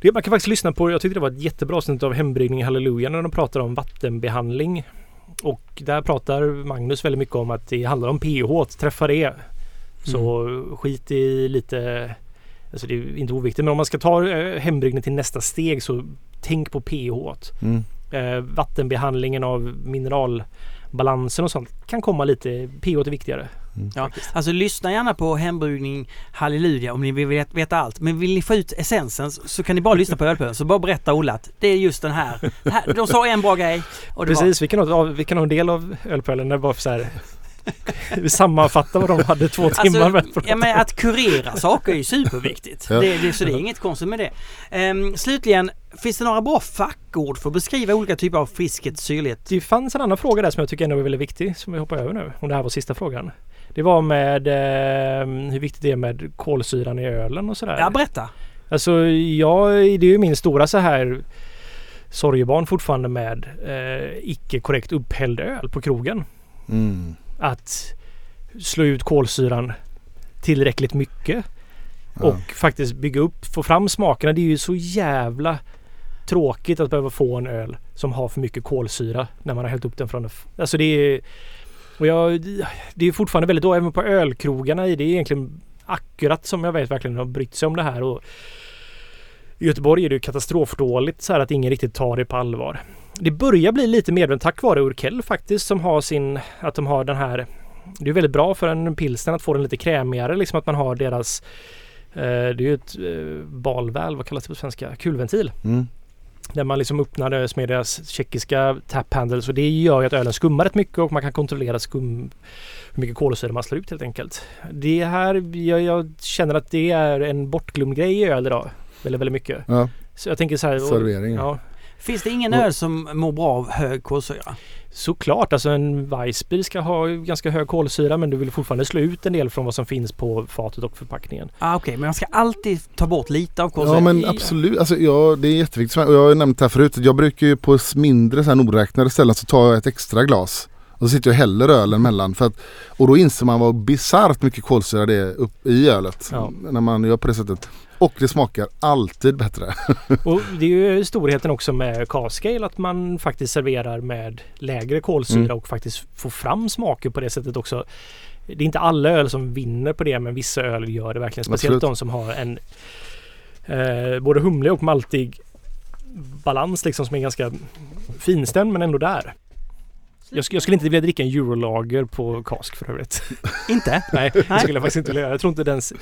Det, man kan faktiskt lyssna på, jag tyckte det var ett jättebra avsnitt av Hembryggning Halleluja när de pratar om vattenbehandling. Och där pratar Magnus väldigt mycket om att det handlar om pH, träffa det. Så skit i lite... Alltså det är inte oviktigt men om man ska ta eh, hembryggning till nästa steg så tänk på pH. Mm. Eh, vattenbehandlingen av mineralbalansen och sånt kan komma lite... pH är viktigare. Ja, alltså lyssna gärna på hembryggning Halleluja om ni vill vet- veta allt. Men vill ni få ut essensen så- kan ni bara lyssna på ölpölen. Så bara berätta Olle att det är just den här. Här de sa en bra grej. Precis, vi kan, ha, vi kan ha en del av ölpölen bara för så här Vi sammanfattar vad de hade två Var, timmar med alltså, ja, men att kurera saker är ju superviktigt. Ja. Det, det, så det är inget konstigt med det. Ehm, slutligen, finns det några bra fackord för att beskriva olika typer av friskhet, syrlighet? Det fanns en annan fråga där som jag tycker ändå är väldigt viktig som vi hoppar över nu. Om det här var sista frågan. Det var med eh, hur viktigt det är med kolsyran i ölen och sådär. Ja, berätta. Alltså jag, det är ju min stora så här sorgebarn fortfarande med eh, icke korrekt upphälld öl på krogen. Mm. Att slå ut kolsyran tillräckligt mycket Ja. och faktiskt bygga upp, få fram smakerna. Det är ju så jävla tråkigt att behöva få en öl som har för mycket kolsyra när man har hällt upp den från Alltså det är... Och jag, det är fortfarande väldigt då, även på ölkrogarna i det är egentligen akkurat som jag vet verkligen har brytt sig om det här. Och I Göteborg är det ju katastrofdåligt så här att ingen riktigt tar det på allvar. Det börjar bli lite medvetet tack vare Urkel faktiskt som har sin, att de har den här det är väldigt bra för en pilsner att få den lite krämigare, liksom att man har deras eh, Det är ju ett eh, balväl, vad kallas det på svenska? Kulventil. Mm. Där man liksom öppnar det med deras tjeckiska tap handles och det gör ju att ölen skummar rätt mycket och man kan kontrollera skum hur mycket kolsyra man slår ut helt enkelt. Det här, jag, jag känner att det är en bortglömd grej i öl idag. Väldigt, väldigt mycket. Ja, Så jag tänker så här. och- servering. Ja, Finns det ingen öl som mår bra av hög kolsyra? Såklart, alltså en Weissbier ska ha ganska hög kolsyra men du vill fortfarande slå ut en del från vad som finns på fatet och förpackningen. Ah, Okej, men man ska alltid ta bort lite av kolsyra. Ja men absolut, alltså, ja, det är jätteviktigt. Och jag har nämnt det här förut, jag brukar ju på mindre så här nogräknade ställen så tar jag ett extra glas Och så sitter jag och häller ölen mellan. För att, och då inser man vad bisarrt mycket kolsyra det är upp i ölet. Ja. När man gör på det sättet. Och det smakar alltid bättre. Och det är ju storheten också med cask-ale att man faktiskt serverar med lägre kolsyra Mm. och faktiskt får fram smaker på det sättet också. Det är inte alla öl som vinner på det men vissa öl gör det verkligen. Speciellt Absolut. de som har en eh, både humlig och maltig balans liksom som är ganska finstämd men ändå där. Jag, sk- jag skulle inte vilja dricka en eurolager på cask för övrigt. Inte? Nej, det skulle jag faktiskt inte vilja göra. Jag tror inte dens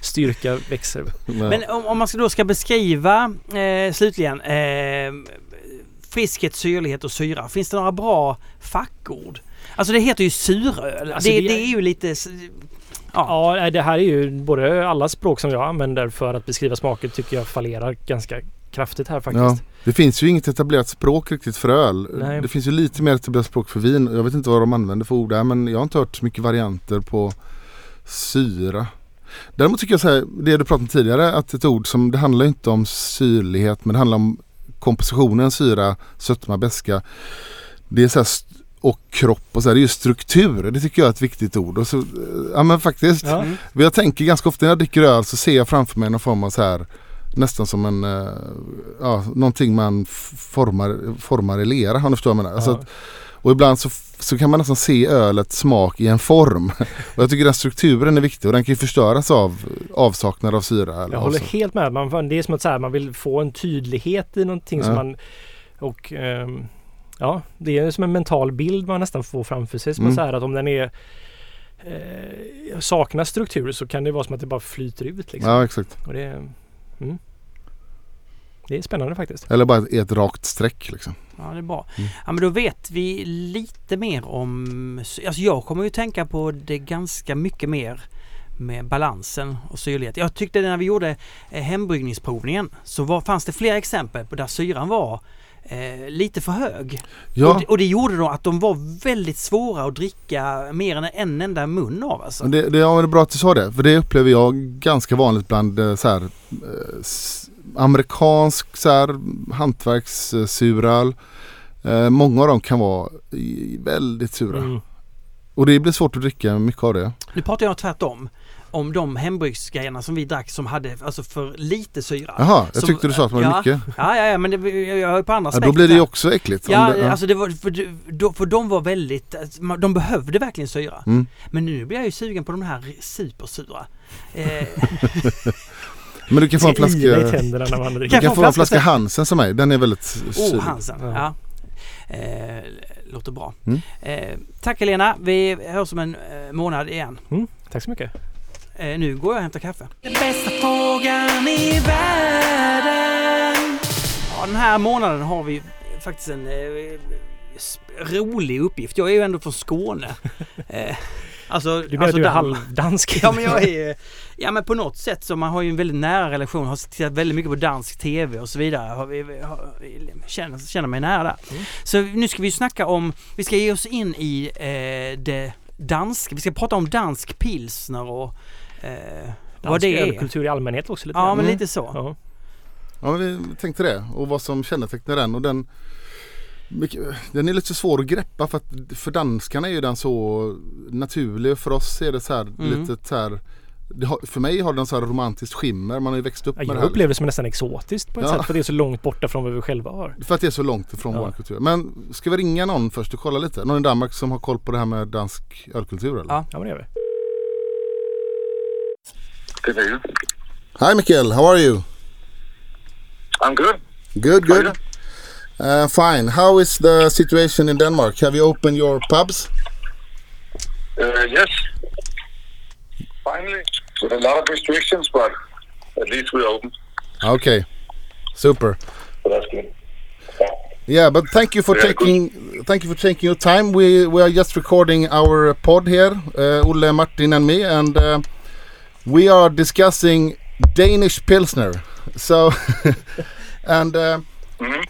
styrka växer. Men om, om man ska då ska beskriva eh, slutligen eh, friskhet, syrlighet och syra. Finns det några bra fackord? Alltså det heter ju suröl. Alltså, det, vi- det är ju lite... Ja, nej, det här är ju både alla språk som jag använder för att beskriva smaker tycker jag fallerar ganska kraftigt här faktiskt. Ja, det finns ju inget etablerat språk riktigt för öl. Nej. Det finns ju lite mer etablerat språk för vin. Jag vet inte vad de använder för ord där men jag har inte hört så mycket varianter på syra. Däremot tycker jag så här, det du pratade om tidigare, att ett ord som, det handlar inte om syrlighet men det handlar om kompositionen syra, sötma, beska. Det är så här, och kropp och så här, det är ju struktur. Det tycker jag är ett viktigt ord. Och så, ja men faktiskt. Ja. Mm. Jag tänker ganska ofta när jag dricker öl så ser jag framför mig någon form av så här nästan som en, eh, ja, någonting man formar, formar i lera om du förstår vad jag menar. Alltså Ja. att, och ibland så, så kan man nästan se ölets smak i en form. och jag tycker den strukturen är viktig och den kan ju förstöras av avsaknad av syra. Eller Jag håller av så. helt med. Man, det är som att så här, man vill få en tydlighet i någonting som Ja. man... Och ehm, ja, det är som en mental bild man nästan får framför sig. Som Mm. så här att om den är eh, saknar struktur så kan det vara som att det bara flyter ut. Liksom. Ja exakt. Och det, mm. det är spännande faktiskt. Eller bara ett, ett rakt streck liksom. Ja, det är bra. Mm. Ja, men då vet vi lite mer om... Alltså jag kommer ju tänka på det ganska mycket mer med balansen och syrlighet. Jag tyckte när vi gjorde eh, hembryggningsprovningen så var, fanns det flera exempel på där syran var eh, lite för hög. Och, Ja, det, och det gjorde då att de var väldigt svåra att dricka mer än en enda mun av alltså. och det, det, ja, det är bra att du sa det. För det upplever jag ganska vanligt bland eh, så här, eh, amerikansk så här, hantverkssuröl. Eh, många av dem kan vara väldigt sura. Mm. Och det blir svårt att dricka mycket av det. Nu pratar jag tvärtom om de hembryggsgrejerna som vi drack som hade alltså för lite syra. Jaha, jag Som- tyckte du sa att var ja, mycket. Ja, ja, ja men det, jag är på andra Ja, då blir det ju också äckligt. Ja, det, alltså det var, för, för de var väldigt, man- de behövde verkligen syra. Mm. Men nu blir jag ju sugen på de här supersura. Eh, Men du kan få en flaska, tänderna när man du dricker. Kan kan få en flaska flaska sen? Hansen som mig. Den är väldigt syrlig. oh, Hansen. Ja. Ja. Eh, låter bra. Mm. Eh, tack Helena, vi hörs om en eh, månad igen. Mm. Tack så mycket. Eh, nu går jag och hämtar kaffe. Den bästa frågan i världen. Ja, den här månaden har vi faktiskt en eh, rolig uppgift. Jag är ju ändå från Skåne. Alltså, Du menar alltså att du är halvdansk? Ja men jag är Ja men på något sätt så man har ju en väldigt nära relation, har tittat väldigt mycket på dansk TV och så vidare. Har, har, känner, känner mig nära där. Mm. Så nu ska vi snacka om, vi ska ge oss in i eh, det danska, vi ska prata om dansk pilsner och eh, vad Dansk det är. ölkultur i allmänhet också lite Ja men Mm. lite så. Ja. Ja, men vi tänkte det. Och vad som kännetecknar den. Och den, den är lite svår att greppa för att för danskarna är ju den så naturlig. För oss är det så här Mm. lite så här det har, för mig har den så här romantiskt skimmer. Man har ju växt upp Ja, med det jag upplever det som nästan exotiskt på ett Ja. sätt för det är så långt borta från vad vi själva har. För att det är så långt ifrån Ja. vår kultur. Men ska vi ringa någon först och kolla lite? Någon i Danmark som har koll på det här med dansk ölkultur eller? Ja. Ja men det gör vi. Hi Mikael, how are you? I'm good. Good, good. Uh, fine. How is the situation in Denmark? Have you opened your pubs? Uh, yes. Finally, with a lot of restrictions, but at least we're open. Okay, super. So that's good. Yeah, but thank you for Yeah, taking thank you for taking your time. We we are just recording our pod here, uh, Olle, Martin, and me, and uh, we are discussing Danish pilsner. So, and uh, Mhm.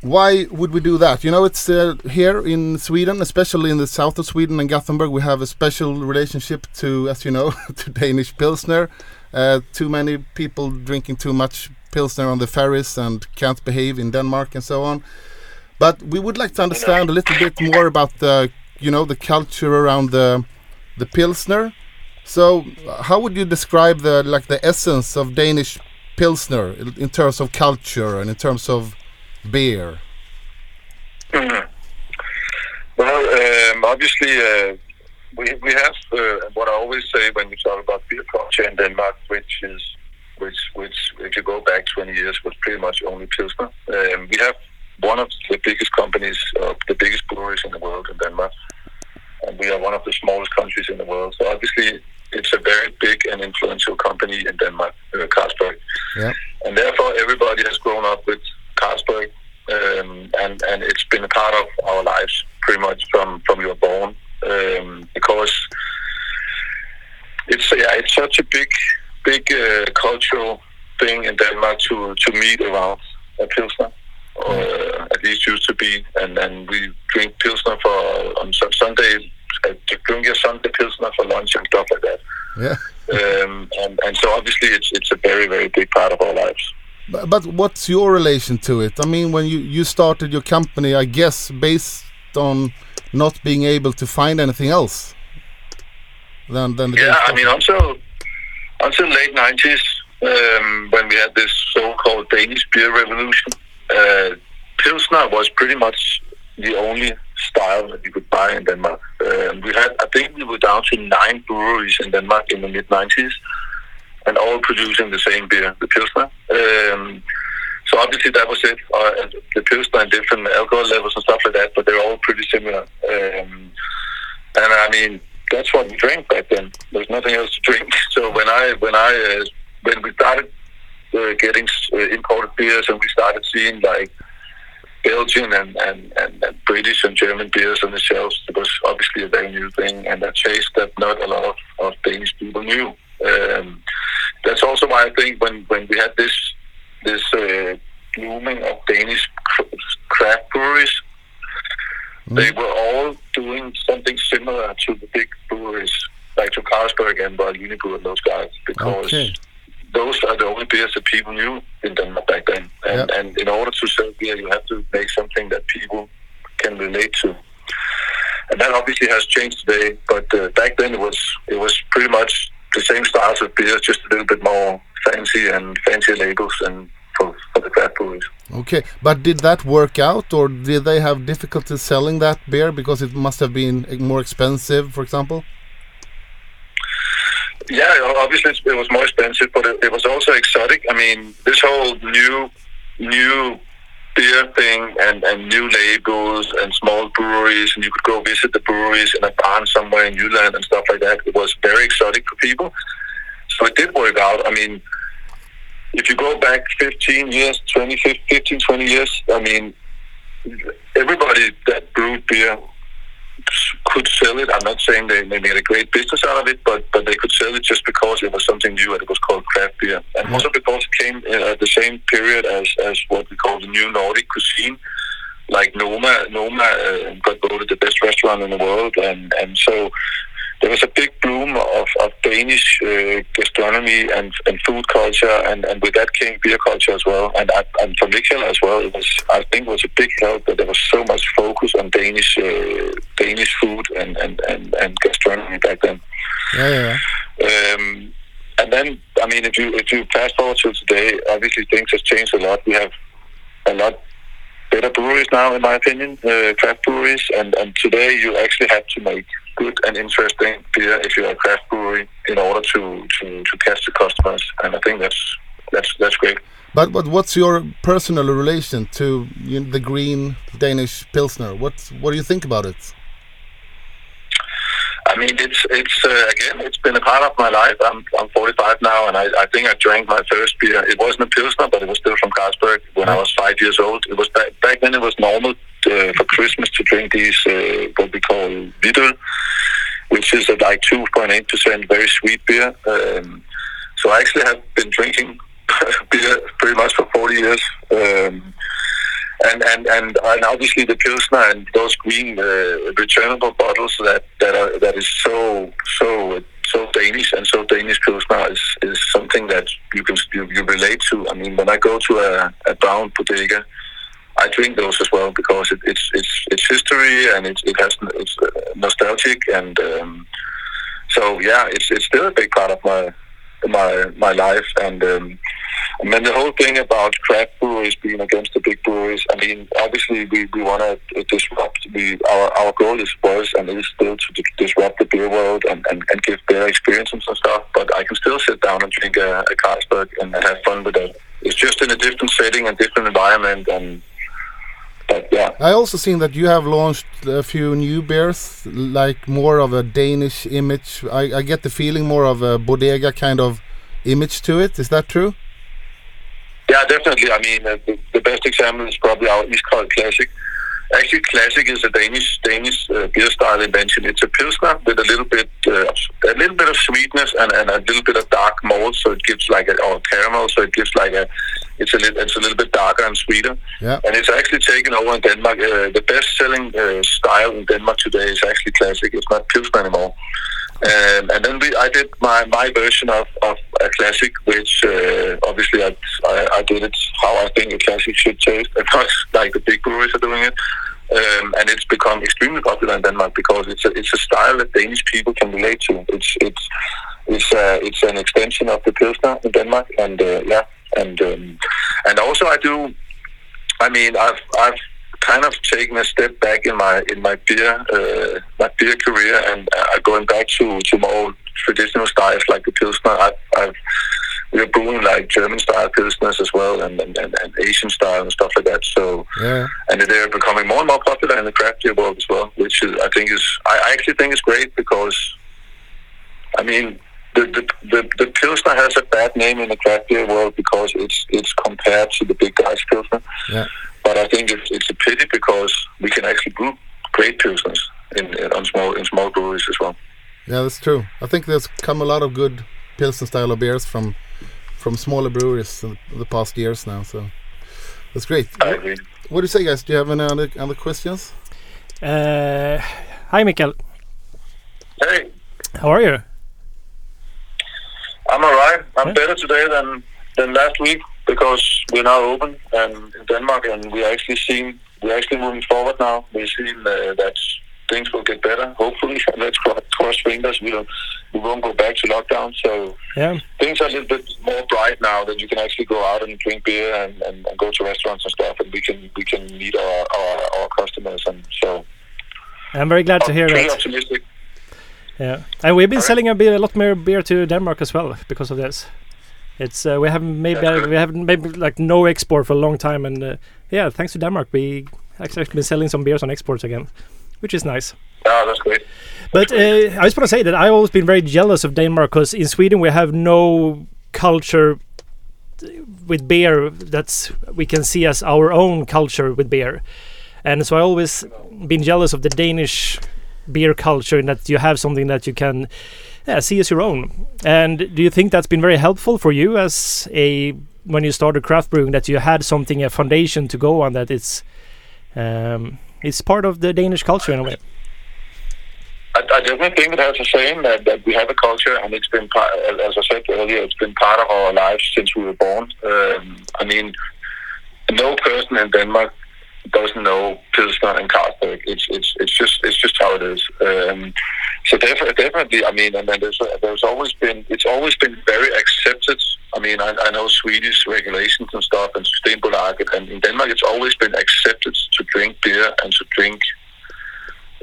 Why would we do that? You know, it's uh, here in Sweden, especially in the south of Sweden and Gothenburg, we have a special relationship to, as you know, to Danish pilsner. Uh, too many people drinking too much pilsner on the ferries and can't behave in Denmark and so on. But we would like to understand a little bit more about the, you know, the culture around the, the pilsner. So, how would you describe the like the essence of Danish pilsner in in terms of culture and in terms of beer? Well, um, obviously, uh, we we have uh, what I always say when we talk about beer culture in Denmark, which is which which if you go back 20 years was pretty much only Pilsner. Um, we have one of the biggest companies, uh, the biggest breweries in the world in Denmark, and we are one of the smallest countries in the world. So obviously, it's a very big and influential company in Denmark, uh, Carlsberg, Yeah. and therefore everybody has grown up with Carlsberg, um, and and it's been a part of our lives pretty much from from you were born, um, because it's yeah it's such a big big uh, cultural thing in Denmark to to meet around a pilsner. Uh, at least used to be, and and we drink pilsner for on Sun- Sunday. Uh, drink your Sunday pilsner for lunch and stuff like that. Yeah. Um, and and so obviously it's it's a very very big part of our lives. But, but what's your relation to it? I mean, when you, you started your company, I guess based on not being able to find anything else than than the Yeah, I mean until until late nineties, um, when we had this so-called Danish beer revolution, uh, Pilsner was pretty much the only style that you could buy in Denmark. Um, we had, I think, we were down to nine breweries in Denmark in the mid nineties, and all producing the same beer, the Pilsner. Um, so obviously that was it. Uh, the Pilsner and different alcohol levels and stuff like that, but they're all pretty similar. Um, and I mean, that's what we drank back then. There's nothing else to drink. So when I when I uh, when we started uh, getting uh, imported beers and we started seeing like Belgian and, and, and, and British and German beers on the shelves, it was obviously a very new thing and a taste that not a lot of, of Danish people knew. Um, that's also why I think when, when we had this this uh, blooming of Danish cr- craft breweries, they were all doing something similar to the big breweries, like to Carlsberg and Royal Unibrew and those guys, because Okay. those are the only beers that people knew in Denmark back then. And, and in order to sell beer, you have to make something that people can relate to. And that obviously has changed today, but uh, back then it was it was pretty much the same styles of beers, just a little bit more fancy and fancier labels and for, for the craft breweries. Okay, but did that work out, or did they have difficulty selling that beer because it must have been more expensive, for example? Yeah, obviously it was more expensive, but it, it was also exotic. I mean, this whole new new beer thing and, and new labels and small breweries, and you could go visit the breweries in a barn somewhere in Newland and stuff like that. It was very exotic for people. So it did work out. I mean, if you go back 15 years, 20, 15, 20 years, I mean, everybody that brewed beer could sell it. I'm not saying they, they made a great business out of it, but but they could sell it just because it was something new and it was called craft beer, and also because it came uh, at the same period as as what we call the new Nordic cuisine. Like Noma, Noma uh, got voted the best restaurant in the world, and and so there was a big bloom of, of Danish uh, gastronomy and, and food culture, and, and with that came beer culture as well. And, and for Mikkel as well, it was I think it was a big help that there was so much focus on Danish uh, Danish food and, and, and, and gastronomy back then. Yeah, yeah, yeah. Um, and then, I mean, if you if you fast forward to today, obviously things have changed a lot. We have a lot better breweries now, in my opinion, uh, craft breweries. And, and today you actually have to make good and interesting beer if you're a craft brewery in order to, to, to catch the customers. And I think that's that's that's great. But but what's your personal relation to you know, the green Danish pilsner? What what do you think about it? I mean, it's it's uh, again, it's been a part of my life. I'm I'm 45 now, and I, I think I drank my first beer. It wasn't a pilsner, but it was still from Carlsberg when I was five years old. It was back, back then. It was normal uh, for Christmas to drink these uh, what we call Videl, which is a like 2.8 percent very sweet beer. Um, so I actually have been drinking beer pretty much for 40 years. Um, and and and and obviously the pilsner and those green uh, returnable bottles that that are that is so so so Danish and so Danish pilsner is, is something that you can you, you relate to. I mean, when I go to a, a brown bodega, I drink those as well because it, it's it's it's history and it's it has it's uh, nostalgic and um, so yeah, it's it's still a big part of my my my life and. Um, and then the whole thing about craft breweries being against the big breweries. I mean, obviously we, we want to disrupt. We our our goal is was and is still to disrupt the beer world and, and, and give better experiences and stuff. But I can still sit down and drink a, a Carlsberg and have fun with it. It's just in a different setting and different environment. And but yeah, I also seen that you have launched a few new beers, like more of a Danish image. I, I get the feeling more of a bodega kind of image to it. Is that true? Yeah, definitely. I mean, uh, the, the best example is probably our East Coast Classic. Actually, Classic is a Danish Danish uh, beer style invention. It's a pilsner with a little bit uh, a little bit of sweetness and, and a little bit of dark malt, so it gives like a or caramel, so it gives like a it's a little it's a little bit darker and sweeter. Yeah. And it's actually taken over in Denmark. Uh, the best selling uh, style in Denmark today is actually Classic. It's not pilsner anymore. Um, and then we, I did my, my version of, of a classic, which uh, obviously I, I, I did it how I think a classic should taste, and not like the big breweries are doing it. Um, and it's become extremely popular in Denmark because it's a, it's a style that Danish people can relate to. It's it's it's uh, it's an extension of the pilsner in Denmark, and uh, yeah, and um, and also I do. I mean, I've I've kind of taken a step back in my in my beer uh, my beer career and uh, going back to, to more traditional styles like the pilsner. I've, I've we're brewing like German style pilsners as well and, and, and, and Asian style and stuff like that. So Yeah. and they're becoming more and more popular in the craft beer world as well, which is, I think is I I actually think is great because I mean the, the the the pilsner has a bad name in the craft beer world because it's it's compared to the big guys pilsner. Yeah. But I think it's, it's a pity because we can actually brew great pilsners in, in on small in small breweries as well. Yeah, that's true. I think there's come a lot of good Pilsner style of beers from from smaller breweries in the past years now. So that's great. I agree. What do you say, guys? Do you have any other, other questions? Uh, hi, Mikael. Hey, How are you? I'm alright. I'm Yeah. better today than than last week because we're now open and in Denmark, and we're actually seeing we're actually moving forward now. We're seeing uh, that things will get better. Hopefully, let's cross, cross fingers. We don't we won't go back to lockdown. So Yeah. things are a little bit more bright now that you can actually go out and drink beer and, and, and go to restaurants and stuff, and we can we can meet our our, our customers and so. I'm very glad to hear that. optimistic. Yeah, and we've been Alright. selling a, bit, a lot more beer to Denmark as well because of this. It's uh, we haven't maybe good. we haven't maybe like no export for a long time, and uh, yeah, thanks to Denmark, we actually been selling some beers on exports again, which is nice. Yeah, that's great. But uh, I just want to say that I've always been very jealous of Denmark because in Sweden we have no culture with beer that's we can see as our own culture with beer, and so I always been jealous of the Danish beer culture in that you have something that you can yeah, see as your own. And do you think that's been very helpful for you as a when you started craft brewing that you had something a foundation to go on that it's um, it's part of the Danish culture in a way. I, definitely think it has the same that, that we have a culture, and it's been as I said earlier, it's been part of our lives since we were born. Um, I mean, no person in Denmark doesn't know Pilsner and Carlsberg. It's it's it's just it's just how it is. Um, so definitely, definitely, I mean, and then there's there's always been it's always been very accepted. I mean, I, I know Swedish regulations and stuff and Systembolaget, and in Denmark, it's always been accepted to drink beer and to drink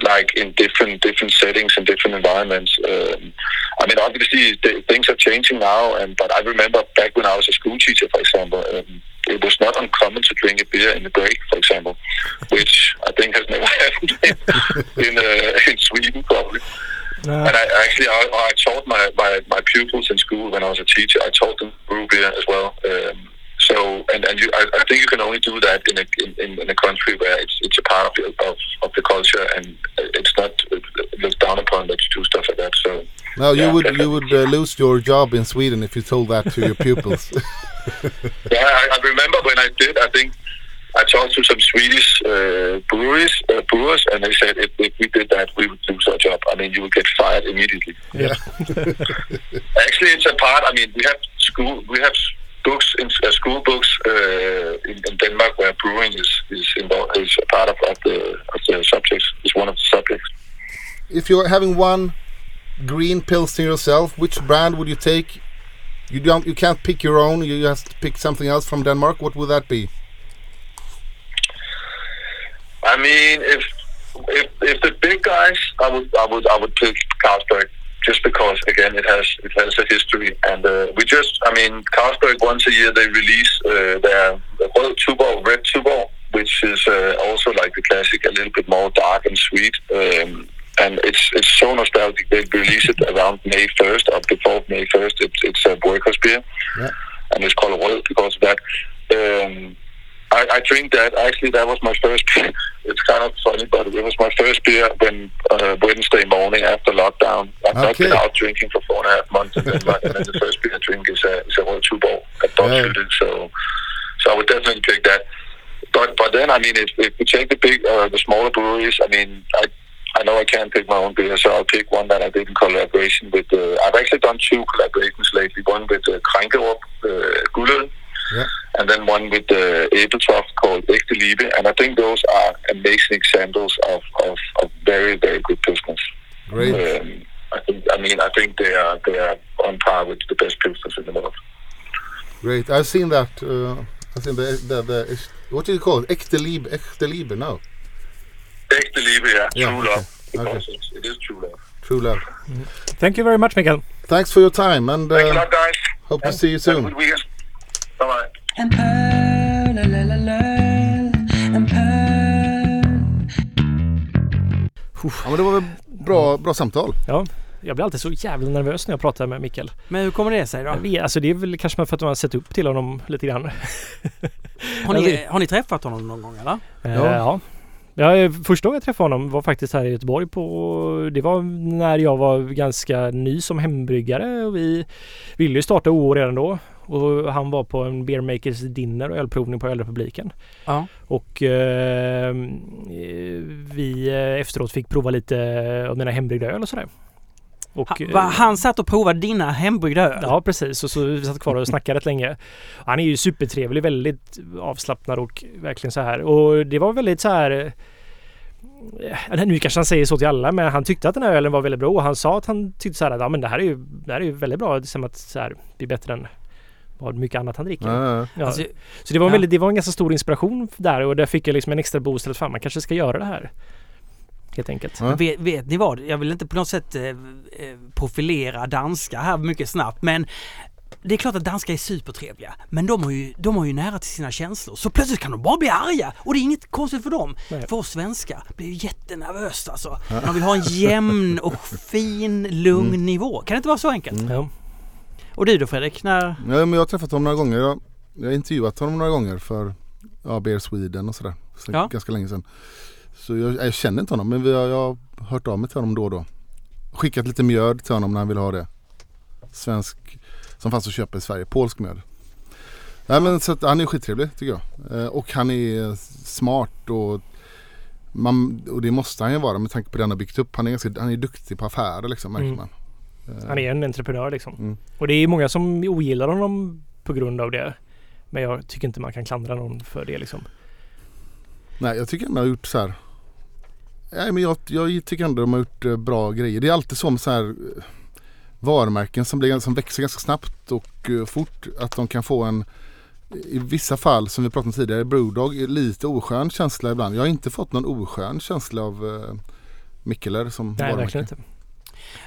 like in different different settings and different environments. Um, I mean, obviously th- things are changing now, and but I remember back when I was a school teacher, for example, um, it was not uncommon to drink a beer in the break, for example, which I think has never happened in in, uh, in Sweden probably. Uh, And I actually I, I taught my, my, my pupils in school when I was a teacher. I taught them brew beer as well. Um, so and and you, I, I think you can only do that in a in, in a country where it's it's a part of the, of, of the culture and it's not looked down upon that you do stuff like that. So No, you Yeah, would you would uh, lose your job in Sweden if you told that to your pupils. yeah, I, I remember when I did. I think I talked to some Swedish uh, breweries uh, brewers, and they said if, if we did that, we would lose our job. I mean, you would get fired immediately. yeah. Actually, it's a part. I mean, we have school. We have books in uh, school books uh, in, in Denmark where brewing is is involved is a part of, of the of the subjects is one of the subjects. If you're having one green pills to yourself, which brand would you take? You don't. You can't pick your own. You have to pick something else from Denmark. What would that be? I mean, if if if the big guys, I would I would I would pick Carlsberg just because again it has it has a history and uh, we just I mean Carlsberg once a year they release uh, their Red Tuborg, which is uh, also like the classic, a little bit more dark and sweet. Um, and it's it's so nostalgic. They release it around May first, or before May first. It's it's a workers beer, Yeah. and it's called Rød because of that. Um, I, I drink that. Actually, that was my first. beer. It's kind of funny, but it was my first beer when uh, Wednesday morning after lockdown. I've not been out drinking for four and a half months, and then, my, and then the first beer I drink is a is a Rød Tuborg at Yeah. Dutch So, so I would definitely pick that. But but then I mean, if, if we take the big uh, the smaller breweries, I mean, I I know I can't pick my own beer, so I'll pick one that I did in collaboration with. Uh, I've actually done two collaborations lately. One with uh, Krankerup, uh, Yeah. and then one with uh, Abeltoft called Echte Liebe. And I think those are amazing examples of, of, of very very good business. Great. Um, I think I mean I think they are they are on par with the best pilsners in the world. Great. I've seen that. Uh, I've seen the, the, the what do you call it? Echte Liebe. Echte Liebe. No. Liebe, yeah, Yeah, true okay. love. Okay. it's, it is true love. True love. Thank you very much Mikael. Thanks for your time and uh, lot, guys. hope to see you Have a soon. good weekend. Bye bye. En pöl, la la la pöl Ja, men det var väl bra, bra samtal. Ja, jag blir alltid så jävla nervös när jag pratar med Mikael. Men hur kommer det sig då? Vet, alltså det är väl kanske för att man har sett upp till honom lite grann. Har ni, har ni träffat honom någon gång eller? Ja. ja. Ja, eh, första gången jag träffade honom var faktiskt här i Göteborg på... Det var när jag var ganska ny som hembryggare och vi ville ju starta OO redan då. Och han var på en Beer Makers Dinner och ölprovning på Ölrepubliken. Ja. Och eh, vi eh, efteråt fick prova lite av mina hembryggda öl och sådär. Och, Ha, eh, va, han satt och provade dina hembryggda öl? Ja precis och så vi satt kvar och snackade rätt länge. Han är ju supertrevlig, väldigt avslappnad och verkligen så här. Och det var väldigt så här eh, nu kanske han säger så till alla men han tyckte att den här ölen var väldigt bra och han sa att han tyckte så här att ja men det här är ju, det här är ju väldigt bra. Det är som att så här, det är bättre än vad mycket annat han dricker. Ja, ja. Alltså, så det var, en ja. väldigt, det var en ganska stor inspiration där och där fick jag liksom en extra boost att fan man kanske ska göra det här. Helt enkelt. Ja. Vet, vet ni vad? Jag vill inte på något sätt eh, eh, profilera danskar här mycket snabbt men det är klart att danskar är supertrevliga men de har, ju, de har ju nära till sina känslor så plötsligt kan de bara bli arga och det är inget konstigt för dem. Nej. För oss svenskar blir ju jättenervöst alltså. Man vill ha en jämn och fin, lugn Mm. nivå. Kan det inte vara så enkelt? Ja. Och du då Fredrik? När... Ja, men jag har träffat honom några gånger. Jag, jag har intervjuat honom några gånger för ja, Sweden och sådär. Så Ja. Ganska länge sedan. Så jag, jag känner inte honom men vi har, jag har hört av mig till honom då och då. Skickat lite mjöd till honom när han vill ha det. Svensk som fanns att köpa i Sverige. Polsk mjöd. Nej, men så att, han är skittrevlig tycker jag. Eh, och han är smart och, man, och det måste han ju vara med tanke på det han har byggt upp. Han är, ganska, han är duktig på affärer liksom märker Mm. man. Eh, Han är en entreprenör liksom. Mm. Och det är många som ogillar honom på grund av det. Men jag tycker inte man kan klandra någon för det liksom. Nej jag tycker ändå har gjort så här. Nej men jag, jag tycker ändå de har gjort eh, bra grejer. Det är alltid så med så här eh, varumärken som, blir, som växer ganska snabbt och eh, fort. Att de kan få en i vissa fall som vi pratade om tidigare, Brewdog, lite oskön känsla ibland. Jag har inte fått någon oskön känsla av eh, Mikkeler som Nej, varumärke. verkligen inte.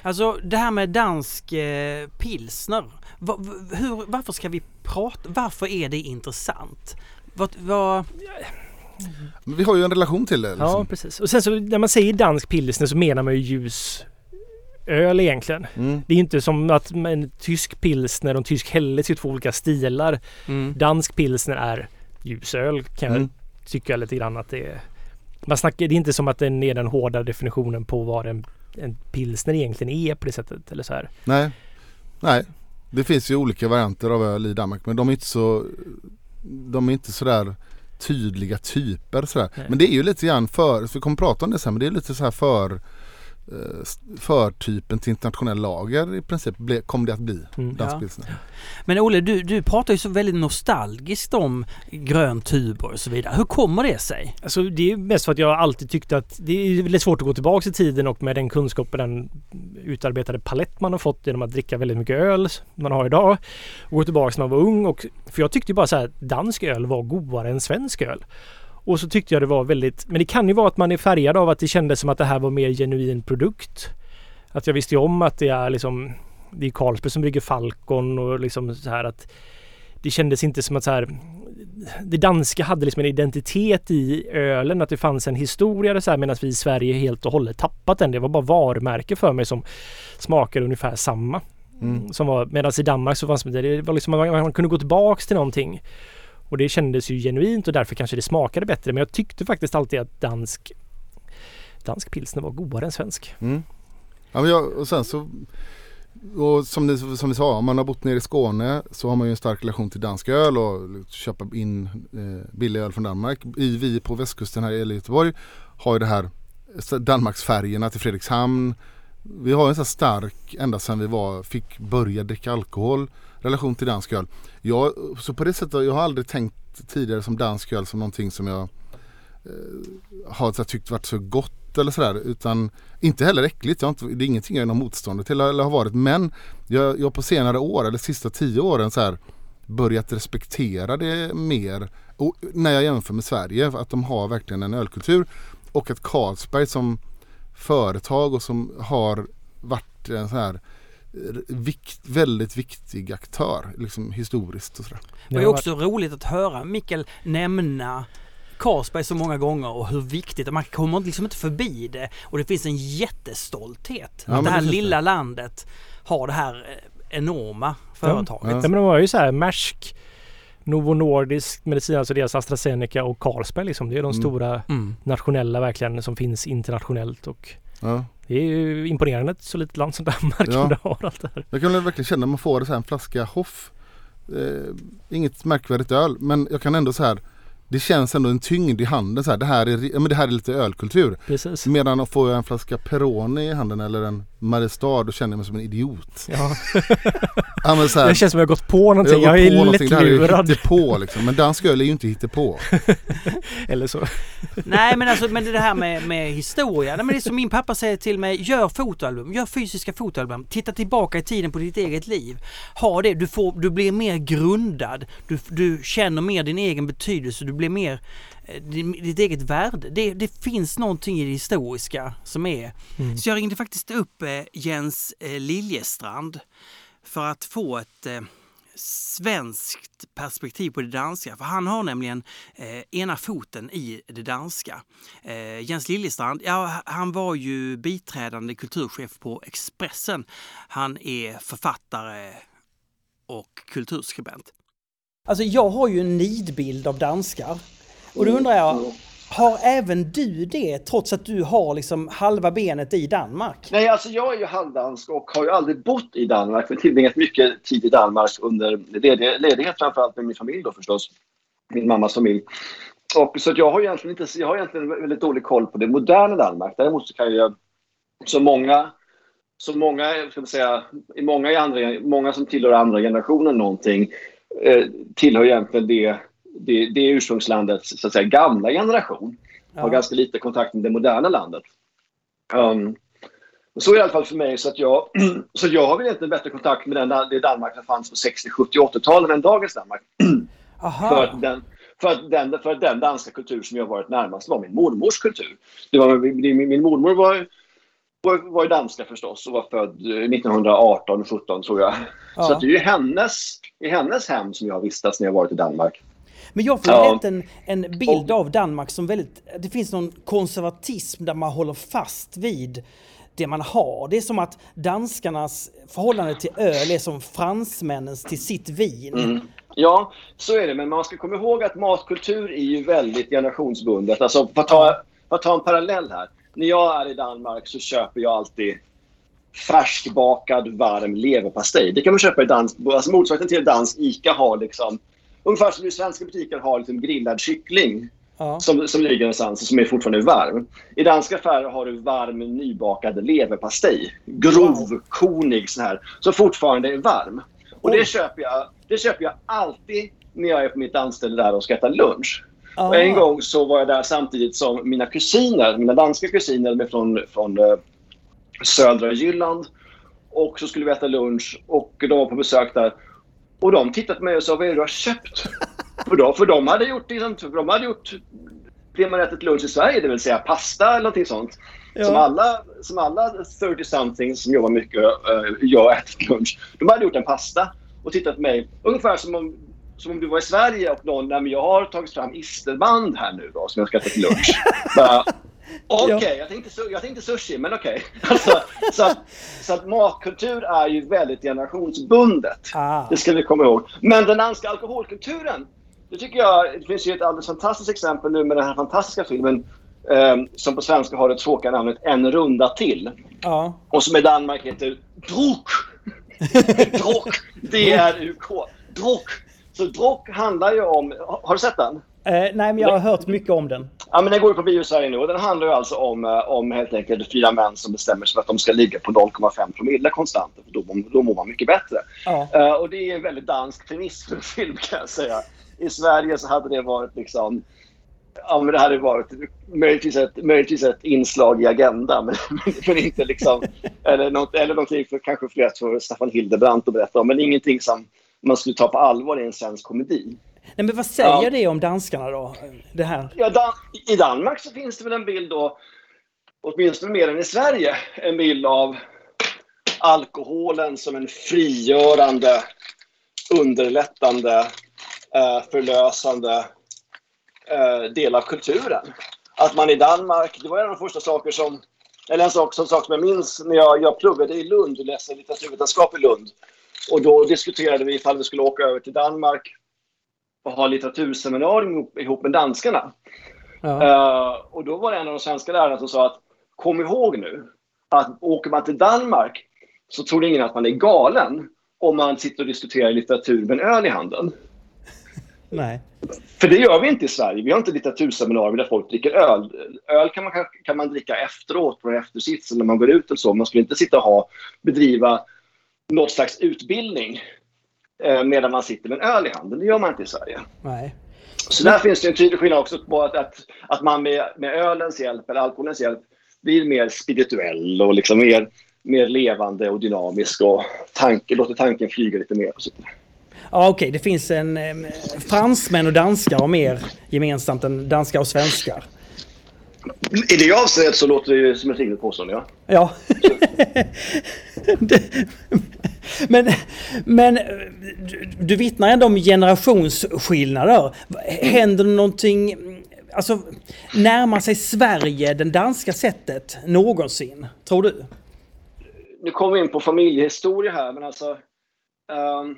Alltså det här med dansk eh, pilsner. Va, va- hur, varför ska vi prata? Varför är det intressant? Vad, vad, Men Vi har ju en relation till det. Liksom. Ja, precis. Och sen så när man säger dansk pilsner så menar man ju ljus öl egentligen. Mm. Det är inte som att en tysk pilsner och en tysk helles är två olika stilar. mm. Dansk pilsner är ljusöl kan jag Mm. tycka lite grann att det är. Man snackar, det är inte som att den är den hårda definitionen på vad en, en pilsner egentligen är på det sättet. Eller så här. Nej. Nej. Det finns ju olika varianter av öl i Danmark men de är inte så De är inte sådär tydliga typer sådär. Nej. Men det är ju lite grann för, för vi kommer prata om det sen men det är lite så här för förtypen till internationell lager i princip ble, kom det att bli. Mm. Dansk Ja. Men Olle, du, du pratar ju så väldigt nostalgiskt om grön tuber och så vidare. Hur kommer det sig? Alltså det är mest för att jag alltid tyckte att det är väldigt svårt att gå tillbaka i tiden och med den kunskap och den utarbetade palett man har fått genom att dricka väldigt mycket öl som man har idag. Och gå tillbaka när man var ung och för jag tyckte bara så här att dansk öl var godare än svensk öl. Och så tyckte jag det var väldigt, men det kan ju vara att man är färgad av att det kändes som att det här var mer genuin produkt. Att jag visste ju om att det är liksom det är Carlsberg som brygger Falcon och liksom så här att det kändes inte som att så här det danska hade liksom en identitet i ölen, att det fanns en historia där så här medan vi i Sverige helt och hållet tappat den. Det var bara varumärke för mig som smakade ungefär samma. Mm. Som var, medan i Danmark så fanns det, det var liksom man, man kunde gå tillbaks till någonting. Och det kändes ju genuint och därför kanske det smakade bättre. Men jag tyckte faktiskt alltid att dansk dansk pilsner var godare än svensk. Mm. Ja, men jag, och sen så och som, ni, som vi sa, om man har bott nere i Skåne så har man ju en stark relation till dansk öl och köpa in eh, billig öl från Danmark. I, vi på västkusten här i Göteborg har ju det här Danmarksfärgerna till Fredrikshamn. Vi har en så här stark, ända sedan vi var, fick börja dricka alkohol, relation till dansk öl. Jag, så på det sättet, jag har aldrig tänkt tidigare som dansk öl som någonting som jag eh, har så här, tyckt varit så gott eller sådär. Utan inte heller äckligt. Jag har inte, det är ingenting jag är någon motståndare till eller har varit. Men jag, jag på senare år eller sista tio åren så här börjat respektera det mer. Och när jag jämför med Sverige, att de har verkligen en ölkultur. Och att Carlsberg som företag och som har varit en så här eh, vikt, väldigt viktig aktör liksom historiskt och sådär. Det var ju också roligt att höra Mikael nämna Carlsberg så många gånger och hur viktigt, man kommer liksom inte förbi det. Och det finns en jättestolthet. Ja, att det här lilla det. landet har det här eh, enorma företaget. Ja. Ja, men de var ju så här Maersk, Novo Nordisk medicin, alltså deras AstraZeneca och Carlsberg liksom. Det är de Mm. stora Mm. nationella verkligen som finns internationellt och Ja. det är ju imponerande ett så litet land som Danmark Ja. har allt det här. Jag kan verkligen känna att man får så här en flaska Hoff. Eh, inget märkvärdigt öl men jag kan ändå så här det känns ändå en tyngd i handen så här. Det här är, men det här är lite ölkultur. Precis. Medan får jag en flaska Peroni i handen eller en Mariestad då känner jag mig som en idiot. Ja. Ja, men så här, Det känns som jag har gått på någonting. Jag, går är på någonting, det här är lättlurad. hittepå liksom. Men dansk öl är ju inte hittepå. Eller så. Nej men alltså men det här med, med historia. Nej, men det är som min pappa säger till mig. Gör fotoalbum. Gör fysiska fotoalbum. Titta tillbaka i tiden på ditt eget liv. Ha det. Du, får, du blir mer grundad. Du, du känner mer din egen betydelse. Du blir mer eh, ditt eget värde. Det, det finns någonting i det historiska som är. Så jag ringde faktiskt upp eh, Jens eh, Liljestrand för att få ett svenskt perspektiv på det danska. För han har nämligen eh, ena foten i det danska. Eh, Jens Liljestrand, ja, han var ju biträdande kulturchef på Expressen. Han är författare och kulturskribent. Alltså jag har ju en nidbild av danskar. Och då undrar jag, har även du det trots att du har liksom halva benet i Danmark? Nej, alltså jag är ju halvdansk och har ju aldrig bott i Danmark. Men tillbringat mycket tid i Danmark under ledig- ledighet framförallt med min familj då förstås. Min mammas familj. Och, så att jag har egentligen inte, jag har egentligen väldigt dålig koll på det moderna Danmark. Däremot så kan jag, så många, så många, ska man säga, många, i andra, många som tillhör andra generationen någonting, eh, tillhör egentligen det, det, det ursprungslandets så att säga, gamla generation. Har ganska lite kontakt med det moderna landet. Um, så är det i alla fall för mig. Så, att jag, så jag har väl egentligen bättre kontakt med den, det Danmark som fanns på 60, 70, 80-talet än dagens Danmark. För att, den, för, att den, för att den danska kultur som jag varit närmast var min mormors kultur. Det var, min, min mormor var, var, var ju danska förstås och var född eh, 1918, 17 tror jag. Så att det är ju hennes, i hennes hem som jag har vistats när jag varit i Danmark. Men jag får Ja. en, en bild av Danmark som väldigt... Det finns någon konservatism där man håller fast vid det man har. Det är som att danskarnas förhållande till öl är som fransmännens till sitt vin. Ja, så är det. Men man ska komma ihåg att matkultur är ju väldigt generationsbundet. Alltså, för att ta, för att ta en parallell här. När jag är i Danmark så köper jag alltid färskbakad varm leverpastej. Det kan man köpa i dans, alltså motsvarigheten till dansk ICA har liksom ungefär som i svenska butiker har liksom grillad kyckling. Ja. som, som ligger någonstans och som är fortfarande varm. I danska affärer har du varm nybakad leverpastej. Grov, kornig sån här. Som fortfarande är varm. Och det köper, jag, det köper jag alltid när jag är på mitt anställe där och ska äta lunch. Och en gång så var jag där samtidigt som mina kusiner, mina danska kusiner med från, från eh, södra Jylland. Och så skulle vi äta lunch och de var på besök där. Och de tittade på mig och sa, vad är det du har köpt? för, då, för de hade gjort, liksom, de hade gjort det man ätit lunch i Sverige, det vill säga pasta eller någonting sånt. Som alla, som alla 30-somethings som jobbar mycket uh, jag ätit lunch. De hade gjort en pasta och tittat på mig ungefär som om, som om du var i Sverige och någon, nej men jag har tagit fram isterband här nu då som jag ska äta till lunch. Okej, jag, tänkte, jag tänkte sushi, men okej. Alltså, så, att, så att matkultur är ju väldigt generationsbundet. Ah. Det ska vi komma ihåg. Men den danska alkoholkulturen, det tycker jag, det finns ju ett alldeles fantastiskt exempel nu med den här fantastiska filmen eh, som på svenska har det tråkiga namnet En runda till. Ja. Och som i Danmark heter Druk. Druk. D-R-U-K. Druk. Så Druk handlar ju om, har du sett den? Eh, nej, men jag har hört mycket om den. Ja, men den går ju på bio i Sverige nu och den handlar ju alltså om, eh, om helt enkelt fyra män som bestämmer sig för att de ska ligga på 0,5 promille konstant. För då, då mår man mycket bättre. Ja. Eh, och det är en väldigt dansk premiss för en film kan jag säga. I Sverige så hade det varit liksom Ja, men det hade varit möjligtvis ett, möjligtvis ett inslag i Agenda, men, men inte liksom... Eller, något, eller någonting för kanske fler för Staffan Hildebrandt att berätta om, men ingenting som man skulle ta på allvar i en svensk komedi. Nej, men vad säger Ja. det om danskarna då? Det här. Ja, Dan I Danmark så finns det väl en bild då, åtminstone mer än i Sverige, en bild av alkoholen som en frigörande, underlättande, eh, förlösande eh, del av kulturen. Att man i Danmark, det var en av de första saker som, eller en sak, som, sak som jag minns när jag, jag pluggade i Lund och läste litteraturvetenskap i Lund. Och då diskuterade vi ifall vi skulle åka över till Danmark och ha litteraturseminarium ihop, med danskarna. Ja. Eh, och då var det en av de svenska lärarna som sa att kom ihåg nu att åker man till Danmark så tror ingen att man är galen om man sitter och diskuterar litteratur med en öl i handen. Nej. För det gör vi inte i Sverige. Vi har inte litteraturseminarier där folk dricker öl. Öl kan man, kan man dricka efteråt på en eftersits när man går ut eller så. Man skulle inte sitta och ha, bedriva något slags utbildning eh, medan man sitter med en öl i handen. Det gör man inte i Sverige. Nej. Så där finns det en tydlig skillnad också på att, att, att man med, med ölens hjälp eller alkoholens hjälp blir mer spirituell och liksom mer, mer levande och dynamisk och tanke, låter tanken flyga lite mer. Och så. Ja, okej. Det finns en... Eh, fransmän och danskar har mer gemensamt än danskar och svenskar. I det avseendet så låter det ju som ett rimligt påstående, ja. Ja. Men, men du, du vittnar ändå om generationsskillnader. Händer det någonting... Alltså, närmar sig Sverige det danska sättet någonsin? Tror du? nu kommer vi in på familjehistoria här, men alltså... ehm,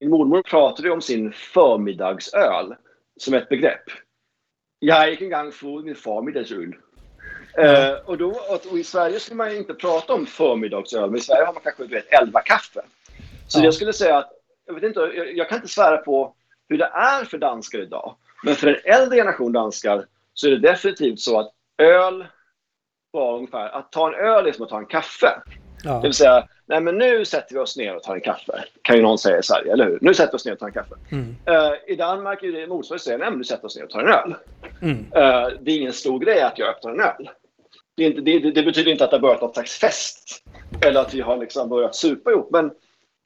min mormor pratade ju om sin förmiddagsöl som ett begrepp. Jag gick en gång få min förmiddagsöl. Eh, och, då, och i Sverige skulle man ju inte prata om förmiddagsöl, men i Sverige har man kanske du vet, elva kaffe. Så Ja. jag skulle säga att, jag, vet inte, jag, jag kan inte svära på hur det är för danskar idag. Men för en äldre generation danskar så är det definitivt så att öl var ungefär, att ta en öl är som att ta en kaffe. Ja. Det vill säga, nej men nu sätter vi oss ner och tar en kaffe. Kan ju någon säga i Sverige, eller hur? Nu sätter vi oss ner och tar en kaffe. Mm. Eh, I Danmark är det motsvarande säga, nej men nu sätter vi oss ner och tar en öl. Mm. Eh, det är ingen stor grej att jag öppnar en öl. Det, inte, det, det, betyder inte att det har börjat någon slags fest. Eller att vi har liksom börjat supa ihop. Men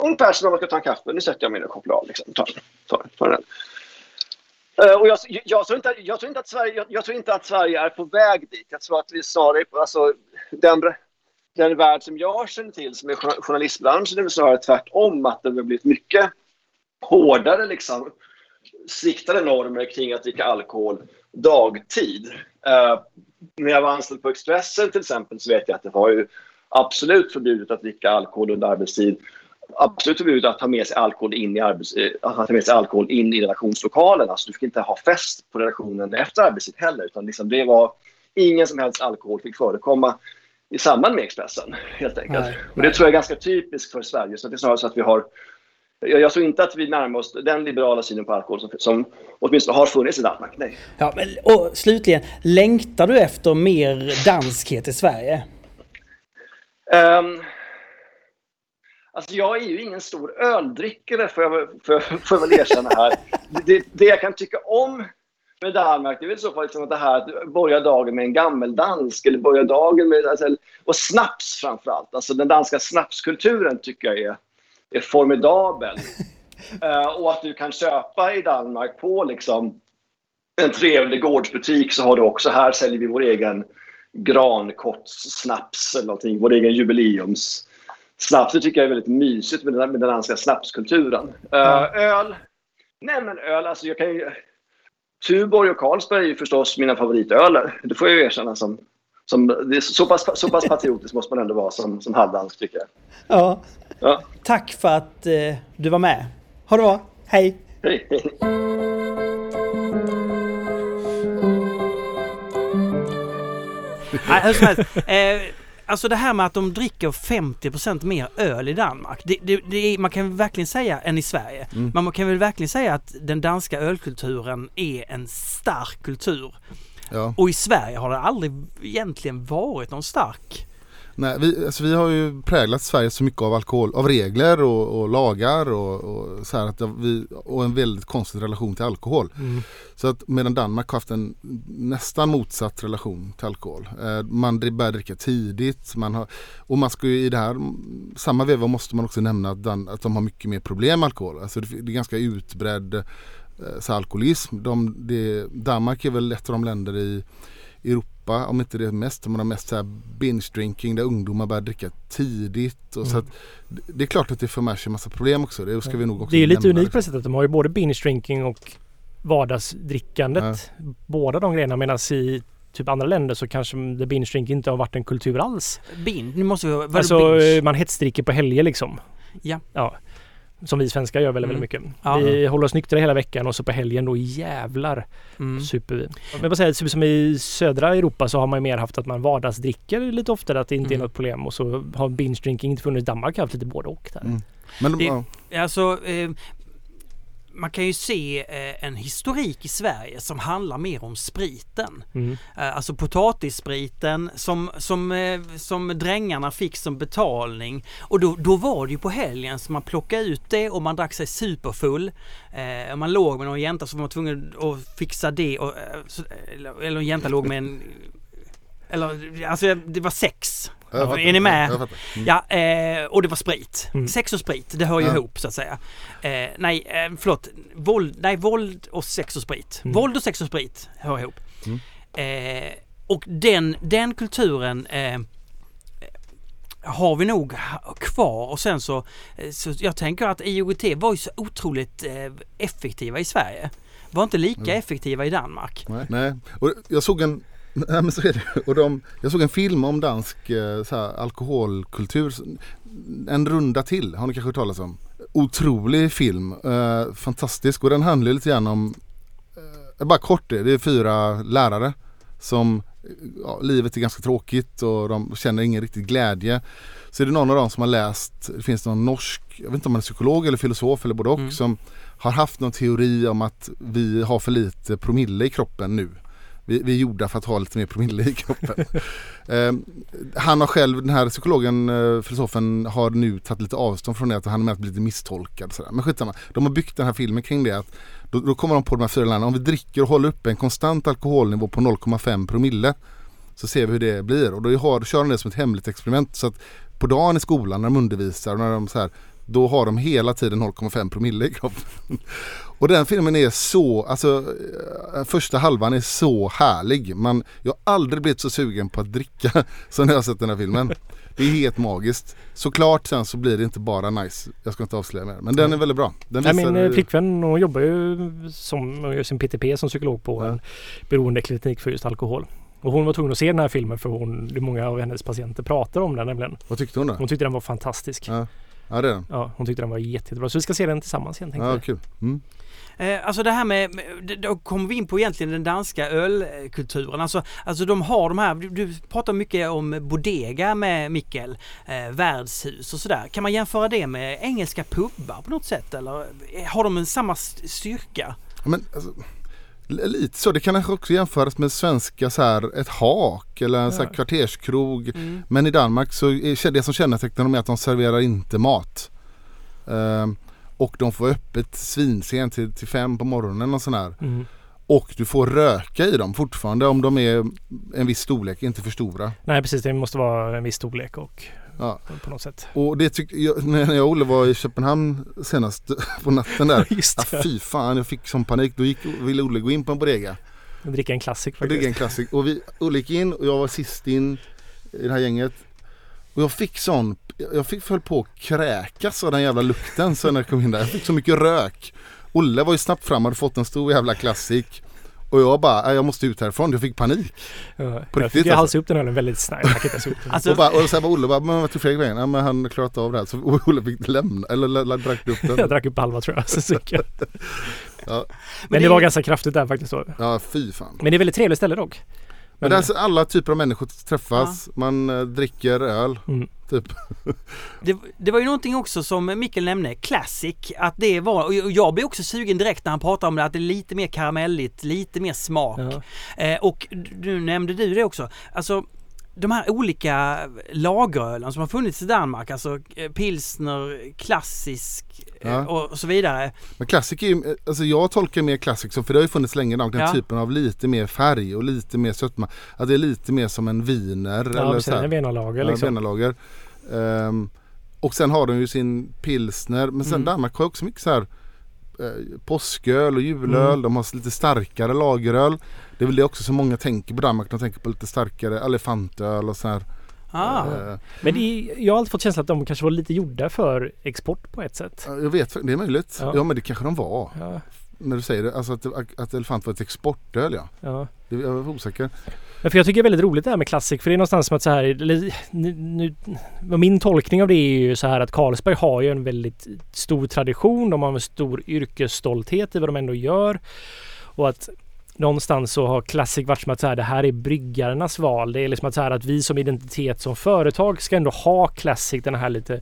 ungefär som om man ska ta en kaffe. Nu sätter jag mig ner och kopplar av. Liksom, tar, tar, tar en öl. Eh, och jag, jag, tror inte, jag, tror inte att Sverige, jag, jag tror inte att Sverige är på väg dit. Jag tror att vi snarare, alltså, den, den värld som jag känner till som är journalistbranschen är snarare tvärtom. Att det har blivit mycket hårdare, liksom, striktare normer kring att dricka alkohol dagtid. Eh, när jag var anställd på Expressen till exempel så vet jag att det var ju absolut förbjudet att dricka alkohol under arbetstid. Absolut förbjudet att ta med sig alkohol in i, arbets, eh, att ta med sig alkohol in i redaktionslokalen. Alltså, du fick inte ha fest på redaktionen efter arbetstid heller. Utan liksom det var ingen som helst alkohol fick förekomma i samband med Expressen. helt enkelt. Nej, och det tror jag är ganska typiskt för Sverige. Så det är snarare så att vi har Jag, jag tror inte att vi närmar oss den liberala synen på alkohol som, som åtminstone har funnits i Danmark. Nej. Ja, men, och slutligen, längtar du efter mer danskhet i Sverige? Um, alltså jag är ju ingen stor öldrickare får jag, får, får jag väl erkänna här. Det, det jag kan tycka om med Danmark det är väl så fall liksom att det här att börja dagen med en gammeldansk eller börja dagen med alltså, och snaps framförallt. Alltså den danska snapskulturen tycker jag är, är formidabel. Eh, och att du kan köpa i Danmark på liksom en trevlig gårdsbutik så har du också här säljer vi vår egen grankottssnaps eller någonting, vår egen jubileums snaps. Det tycker jag är väldigt mysigt med den, med den danska snapskulturen. Eh, öl? Nej men öl, alltså jag kan ju... Tuborg och Carlsberg är ju förstås mina favoritöler. Det får jag ju erkänna som... som det är så, pass, så pass patriotisk måste man ändå vara som, som halvdansk tycker jag. Ja. Ja. Tack för att eh, du var med. Ha det bra. Hej! Hej, hej. Nej, hur som helst. Alltså det här med att de dricker 50% mer öl i Danmark. Det, det, det man kan verkligen säga, än i Sverige. Mm. Men man kan väl verkligen säga att den danska ölkulturen är en stark kultur. Ja. Och i Sverige har det aldrig egentligen varit någon stark. Nej, vi, alltså vi har ju präglat Sverige så mycket av alkohol, av regler och, och lagar och, och så här att vi, och en väldigt konstig relation till alkohol. Så att medan Danmark har haft en nästan motsatt relation till alkohol. Eh, man börjar dricka tidigt man har, och man ska ju i det här samma veva måste man också nämna att, Dan, att de har mycket mer problem med alkohol. Alltså det, det är ganska utbredd eh, så alkoholism. De, det, Danmark är väl ett av de länder i Europa, om inte det mest, som har mest så här binge drinking där ungdomar börjar dricka tidigt. Och så att, det- är klart att det för med sig en massa problem också. Det ska vi nog också Det är ju lite unikt på det sättet att de har ju både binge drinking och vardagsdrickandet. Båda de grejerna medan i typ andra länder så kanske det binge drinking inte har varit en kultur alls. Bin, nu måste vi... Alltså binge? eh, man hetsdricker på helger liksom. Ja. Ja. Som vi svenskar gör väldigt, Mm. väldigt mycket. Ja. Vi håller oss nyktra hela veckan och så på helgen då jävlar Mm. super vi. Men bara säga, typ som i södra Europa så har man ju mer haft att man vardagsdricker lite oftare, att det inte är Mm. något problem. Och så har binge drinking inte funnits. Danmark har haft lite både och där. Mm. Men de, Det- ja, Alltså, eh, man kan ju se eh, en historik i Sverige som handlar mer om spriten. Mm. Eh, alltså potatisspriten som, som, eh, som drängarna fick som betalning. Och då, då var det ju på helgen som man plockade ut det och man drack sig superfull. Man låg med någon jänta så var tvungen att fixa det. Och, eller en jänta låg med en... Eller alltså det var sex. är ni med? Mm. Ja, eh, och det var sprit. Mm. Sex och sprit, det hör ju Ja. ihop så att säga. Eh, nej, eh, förlåt. Våld, nej, våld och sex och sprit. Mm. Våld och sex och sprit hör ihop. Mm. Eh, och den, den kulturen eh, har vi nog kvar och sen så, eh, så jag tänker att IOGT var ju så otroligt eh, effektiva i Sverige. Var inte lika Mm. effektiva i Danmark. Nej. Nej. Och jag såg en Nej men så är det. Och de, jag såg en film om dansk eh, så här, alkoholkultur. En runda till, har ni kanske hört talas om? Otrolig film, eh, fantastisk och den handlar lite grann om, eh, bara kort det, det är fyra lärare som, ja, livet är ganska tråkigt och de känner ingen riktig glädje. Så är det någon av dem som har läst, det finns någon norsk, jag vet inte om man är psykolog eller filosof eller både och, Mm. som har haft någon teori om att vi har för lite promille i kroppen nu. Vi, vi är gjorda för att ha lite mer promille i kroppen. eh, han har själv, den här psykologen, eh, filosofen, har nu tagit lite avstånd från det att han är med att bli lite misstolkad. Sådär. Men skitsamma, de har byggt den här filmen kring det. Att då, då kommer de på de här fyra länderna, om vi dricker och håller uppe en konstant alkoholnivå på 0,5 promille så ser vi hur det blir och då, har, kör de det som ett hemligt experiment. Så att på dagen i skolan när de undervisar och när de så här, då har de hela tiden 0,5 promille i kroppen. Och den filmen är så, alltså eh, första halvan är så härlig. Man, jag har aldrig blivit så sugen på att dricka som när jag sett den här filmen. Det är helt magiskt. Såklart sen så blir det inte bara nice. Jag ska inte avslöja mer. Men den är väldigt bra. Den Nej, min eh, flickvän hon jobbar ju som, gör sin PTP som psykolog på en beroendeklinik för just alkohol. Och hon var tvungen att se den här filmen för hon, många av hennes patienter pratar om den nämligen. Vad tyckte hon då? Hon tyckte den var fantastisk. Ja. Ja det är den. Ja, hon tyckte den var jätte, jättebra. Så vi ska se den tillsammans igen tänkte Ja kul. Mm. Eh, alltså det här med, då kommer vi in på egentligen den danska ölkulturen. Alltså, alltså de har de här, du, du pratar mycket om bodega med Mikkel, eh, värdshus och sådär. Kan man jämföra det med engelska pubbar på något sätt eller eh, har de en samma st- styrka? Ja, Men, alltså, lite så. Det kan kanske också jämföras med svenska så här, ett hak eller en så här Ja. kvarterskrog. Mm. Men i Danmark så är det som kännetecknar dem är att de serverar inte mat. Ehm, och de får öppet svinsent till, till fem på morgonen och sån här. Mm. Och du får röka i dem fortfarande om de är en viss storlek, inte för stora. Nej precis, det måste vara en viss storlek och Ja. på något sätt. Och det tyckte jag, när jag och Olle var i Köpenhamn senast på natten där. Just ah, det. fy fan, jag fick sån panik. Då gick, ville Olle gå in på en bodega. Dricka en klassik Och det är faktiskt. en klassik. Och vi, Olle gick in och jag var sist in i det här gänget. Och jag fick sån, jag fick föll på att kräkas av den jävla lukten så när jag kom in där. Jag fick så mycket rök. Olle var ju snabbt fram och hade fått en stor jävla klassik. Och jag bara, "Nej, jag måste ut härifrån. Jag fick panik. Ja, På jag riktigt, fick ju alltså. upp den ölen väldigt snabbt. Jag. Alltså, och, bara, och sen var Olle bara, men vad tog Fredrik vägen? Ja men han har klarat av det här. Så Olle fick lämna, eller la- la- drack upp jag den. drack upp halva tror jag. Så jag. Ja, Men det var ganska kraftigt där faktiskt då. ja fy fan. Men det är väldigt trevligt ställe dock. Men där är alla typer av människor träffas, man eh, dricker öl. Mm. Typ. Det, det var ju någonting också som Mikkel nämnde, Classic, att det var, och jag blev också sugen direkt när han pratade om det, att det är lite mer karamelligt, lite mer smak. Ja. Eh, och nu nämnde du det också, alltså de här olika lagerölen som har funnits i Danmark, alltså eh, pilsner, klassisk eh, Ja. och, så vidare. Men klassik är ju, alltså jag tolkar mer klassik som, för det har ju funnits länge den Ja. typen av lite mer färg och lite mer sötma. Att det är lite mer som en viner Ja, eller precis. så här. En venalager Ja, liksom. Benalager. Ehm, och sen har de ju sin pilsner. Men sen Mm. Danmark har också mycket så här eh, påsköl och julöl. Mm. De har lite starkare lageröl. Det är väl det också som många tänker på Danmark. De tänker på lite starkare elefantöl och så här. Ah. Eh, Men är, jag har alltid fått känslan att de kanske var lite gjorda för export på ett sätt. jag vet, det är möjligt. Ja. Ja, men det kanske de var. Ja, När du säger det. Alltså att, att elefant var ett exportöl ja. ja. Jag var osäker. Men för jag tycker det är väldigt roligt det här med klassik för det är någonstans som att så här, nu, nu, min tolkning av det är ju så här att Carlsberg har ju en väldigt stor tradition. De har en stor yrkesstolthet i vad de ändå gör. Och att någonstans så har Classic varit som att så här, det här är bryggarnas val. Det är liksom att så här att vi som identitet som företag ska ändå ha Classic, den här lite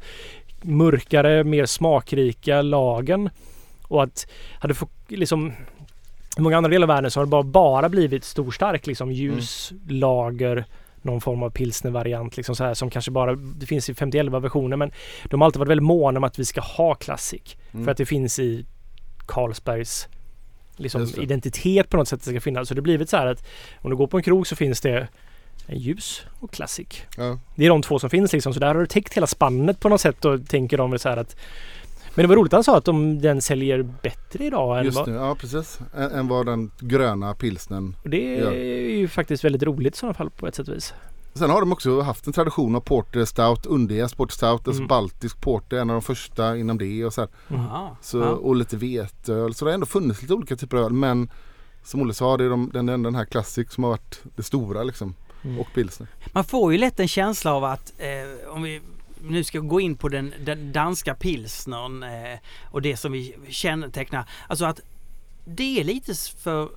mörkare, mer smakrika lagen. Och att hade fått liksom i många andra delar av världen så har det bara, bara blivit storstark liksom ljus, lager, någon form av pilsnervariant liksom så här som kanske bara, det finns i 51 versioner men de har alltid varit väldigt måna om att vi ska ha Classic. Mm. För att det finns i Carlsbergs liksom, identitet på något sätt ska finnas. Så det har blivit så här att om du går på en krog så finns det en ljus och Classic. Ja. Det är de två som finns liksom. Så där har du täckt hela spannet på något sätt och tänker de så här att men det var roligt att han sa att de, den säljer bättre idag än Just vad, ja precis. Än, än vad den gröna pilsnen. det Ja. är ju faktiskt väldigt roligt i sådana fall på ett sätt och vis. Sen har de också haft en tradition av Porter Stout, underjäst Porter Stout, alltså Mm. baltisk Porter, en av de första inom det och så här. Ah, Så, ja. Och lite veteöl. Så det har ändå funnits lite olika typer av öl. Men som Olle sa, det är de, den, den, här Classic som har varit det stora liksom. Mm. Och pilsner. Man får ju lätt en känsla av att eh, om vi nu ska gå in på den, den danska pilsnern eh, och det som vi kännetecknar. Alltså att det är lite för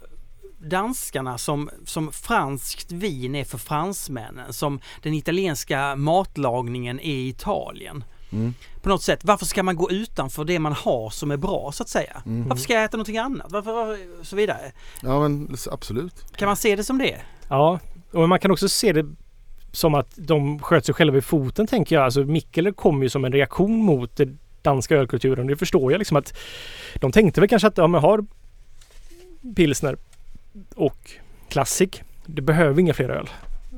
danskarna som, som franskt vin är för fransmännen. Som den italienska matlagningen är i Italien. Mm. På något sätt, varför ska man gå utanför det man har som är bra så att säga? Mm. Varför ska jag äta någonting annat? Varför, varför, så vidare. Ja men absolut. Kan man se det som det? Ja, och man kan också se det som att de sköt sig själva i foten tänker jag. Alltså Mikkeler kom ju som en reaktion mot den danska ölkulturen. Det förstår jag liksom att de tänkte väl kanske att ja, men har pilsner och classic. Det behöver inga fler öl.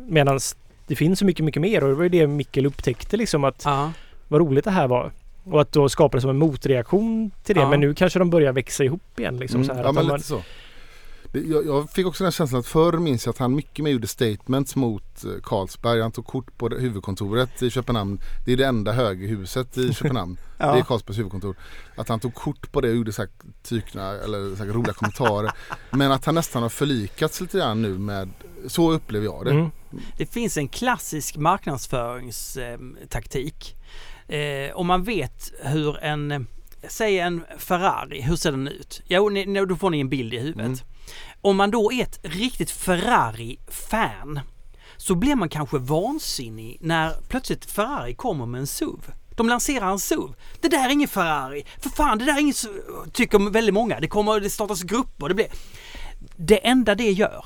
Medan det finns så mycket, mycket mer och det var ju det Mikkel upptäckte liksom att Ja. vad roligt det här var. Och att då skapa det som en motreaktion till det. Ja. Men nu kanske de börjar växa ihop igen liksom. Mm. Så här, ja att men lite så. Jag, jag fick också den känslan att förr minns jag att han mycket mer gjorde statements mot eh, Carlsberg. Han tog kort på huvudkontoret i Köpenhamn. Det är det enda högerhuset i Köpenhamn. Ja. Det är Carlsbergs huvudkontor. Att han tog kort på det och gjorde så här tykna eller så här roliga kommentarer. Men att han nästan har förlikats lite grann nu med, så upplever jag det. Mm. Det finns en klassisk marknadsföringstaktik. Eh, om man vet hur en, säg en Ferrari, hur ser den ut? Jo, då får ni en bild i huvudet. Mm. Om man då är ett riktigt Ferrari-fan så blir man kanske vansinnig när plötsligt Ferrari kommer med en SUV. De lanserar en SUV. Det där är ingen Ferrari. För fan, det där är ingen SUV, tycker väldigt många. Det kommer, det startas grupper. Det blir... Det enda det gör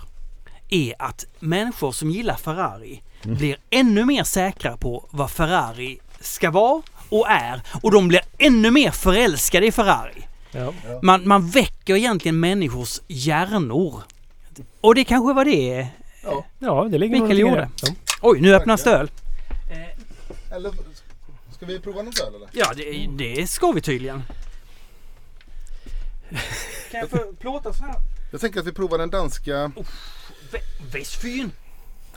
är att människor som gillar Ferrari blir ännu mer säkra på vad Ferrari ska vara och är och de blir ännu mer förälskade i Ferrari. Ja. Man, man väcker egentligen människors hjärnor. Och det kanske var det ja, det ligger Mikael gjorde. det. Ja. Oj, nu öppnas det öl. Eller ska vi prova något öl eller? Ja, det, det ska vi tydligen. Kan jag få plåta så här? Jag tänker att vi provar den danska. Västfyn!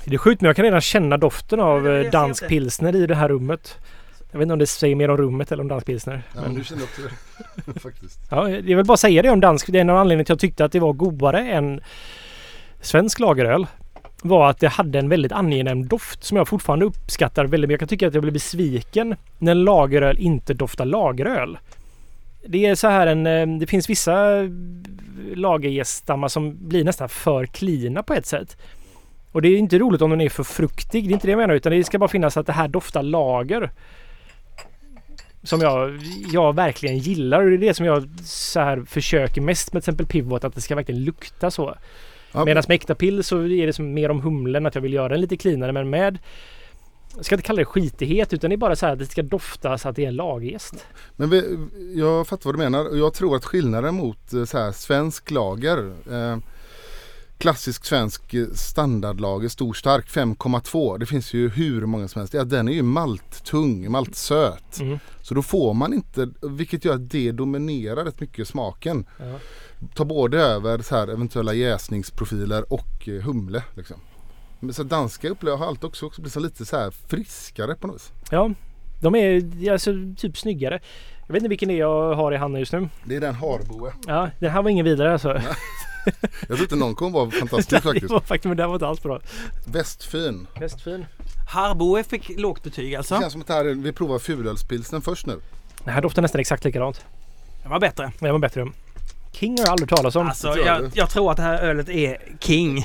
Det är sjukt men jag kan redan känna doften av eh, dansk pilsner i det här rummet. Jag vet inte om det säger mer om rummet eller om dansk pilsner. Ja, men- du känner också det. Faktiskt. Ja, jag vill bara säga det om dansk. Det är en av anledningarna till att jag tyckte att det var godare än svensk lageröl. Var att det hade en väldigt angenäm doft som jag fortfarande uppskattar väldigt mycket. Jag kan tycka att jag blir besviken när lageröl inte doftar lageröl. Det är så här en... eh, Det finns vissa lagerjäststammar som blir nästan för klina på ett sätt. Och det är inte roligt om den är för fruktig. Det är inte det jag menar utan det ska bara finnas att det här doftar lager. Som jag, jag verkligen gillar och det är det som jag så här försöker mest med till exempel Pivot att det ska verkligen lukta så. Ja, Medan med äkta pill så är det som mer om humlen att jag vill göra den lite cleanare men med jag ska inte kalla det skitighet utan det är bara så här att det ska dofta så att det är en lagerjäst. Men vi, jag fattar vad du menar och jag tror att skillnaden mot eh, så här, svensk lager eh, Klassisk svensk eh, standardlager, stor stark 5,2 Det finns ju hur många som helst. Ja, den är ju malttung, maltsöt. Mm. Så då får man inte, vilket gör att det dominerar rätt mycket smaken. Ja. Tar både över så här, eventuella jäsningsprofiler och eh, humle. Liksom. Men så danska upplever jag alltid också, också blir så lite så här friskare på något vis. Ja, de är alltså typ snyggare. Jag vet inte vilken det är jag har i handen just nu. Det är den Harboe. Ja, den här var ingen vidare alltså. Jag tror inte någon kommer vara fantastisk det faktiskt. var faktiskt, men den var inte alls bra. Västfin. Västfin. Harboe fick lågt betyg Det alltså. känns som att det här, är- vi provar fulölspilsnen först nu. Den här doftar nästan exakt likadant. Det var bättre. Den var bättre. King har jag aldrig talat om. Alltså, jag jag, det. jag tror att det här ölet är King.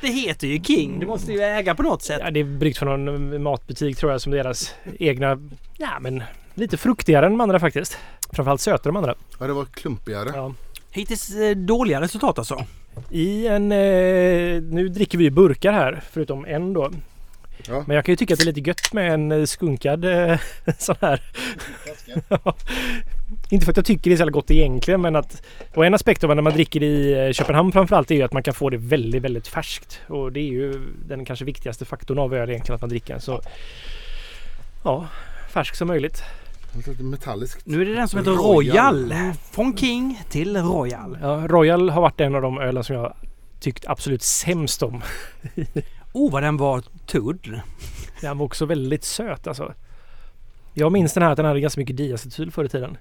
Det heter ju King. Det måste ju äga på något sätt. Ja, det är bryggt från någon matbutik tror jag som deras egna. Ja men lite fruktigare än de andra faktiskt. Framförallt sötare än de andra. Ja det var klumpigare. Ja. Hittills eh, dåliga resultat alltså. I en... Eh, nu dricker vi ju burkar här förutom en då. Ja. Men jag kan ju tycka att det är lite gött med en eh, skunkad eh, sån här. Inte för att jag tycker det är så jävla gott egentligen men att och en aspekt av när man dricker i eh, Köpenhamn framförallt är ju att man kan få det väldigt väldigt färskt. Och det är ju den kanske viktigaste faktorn av öl egentligen att man dricker. Så ja, färsk som möjligt. Metalliskt. Nu är det den som heter Royal. Royal. Från King till Royal. Ja, Royal har varit en av de ölen som jag tyckt absolut sämst om. Oh vad den var tudd. Den var också väldigt söt alltså. Jag minns den här att den hade ganska mycket diacetyl förr i tiden.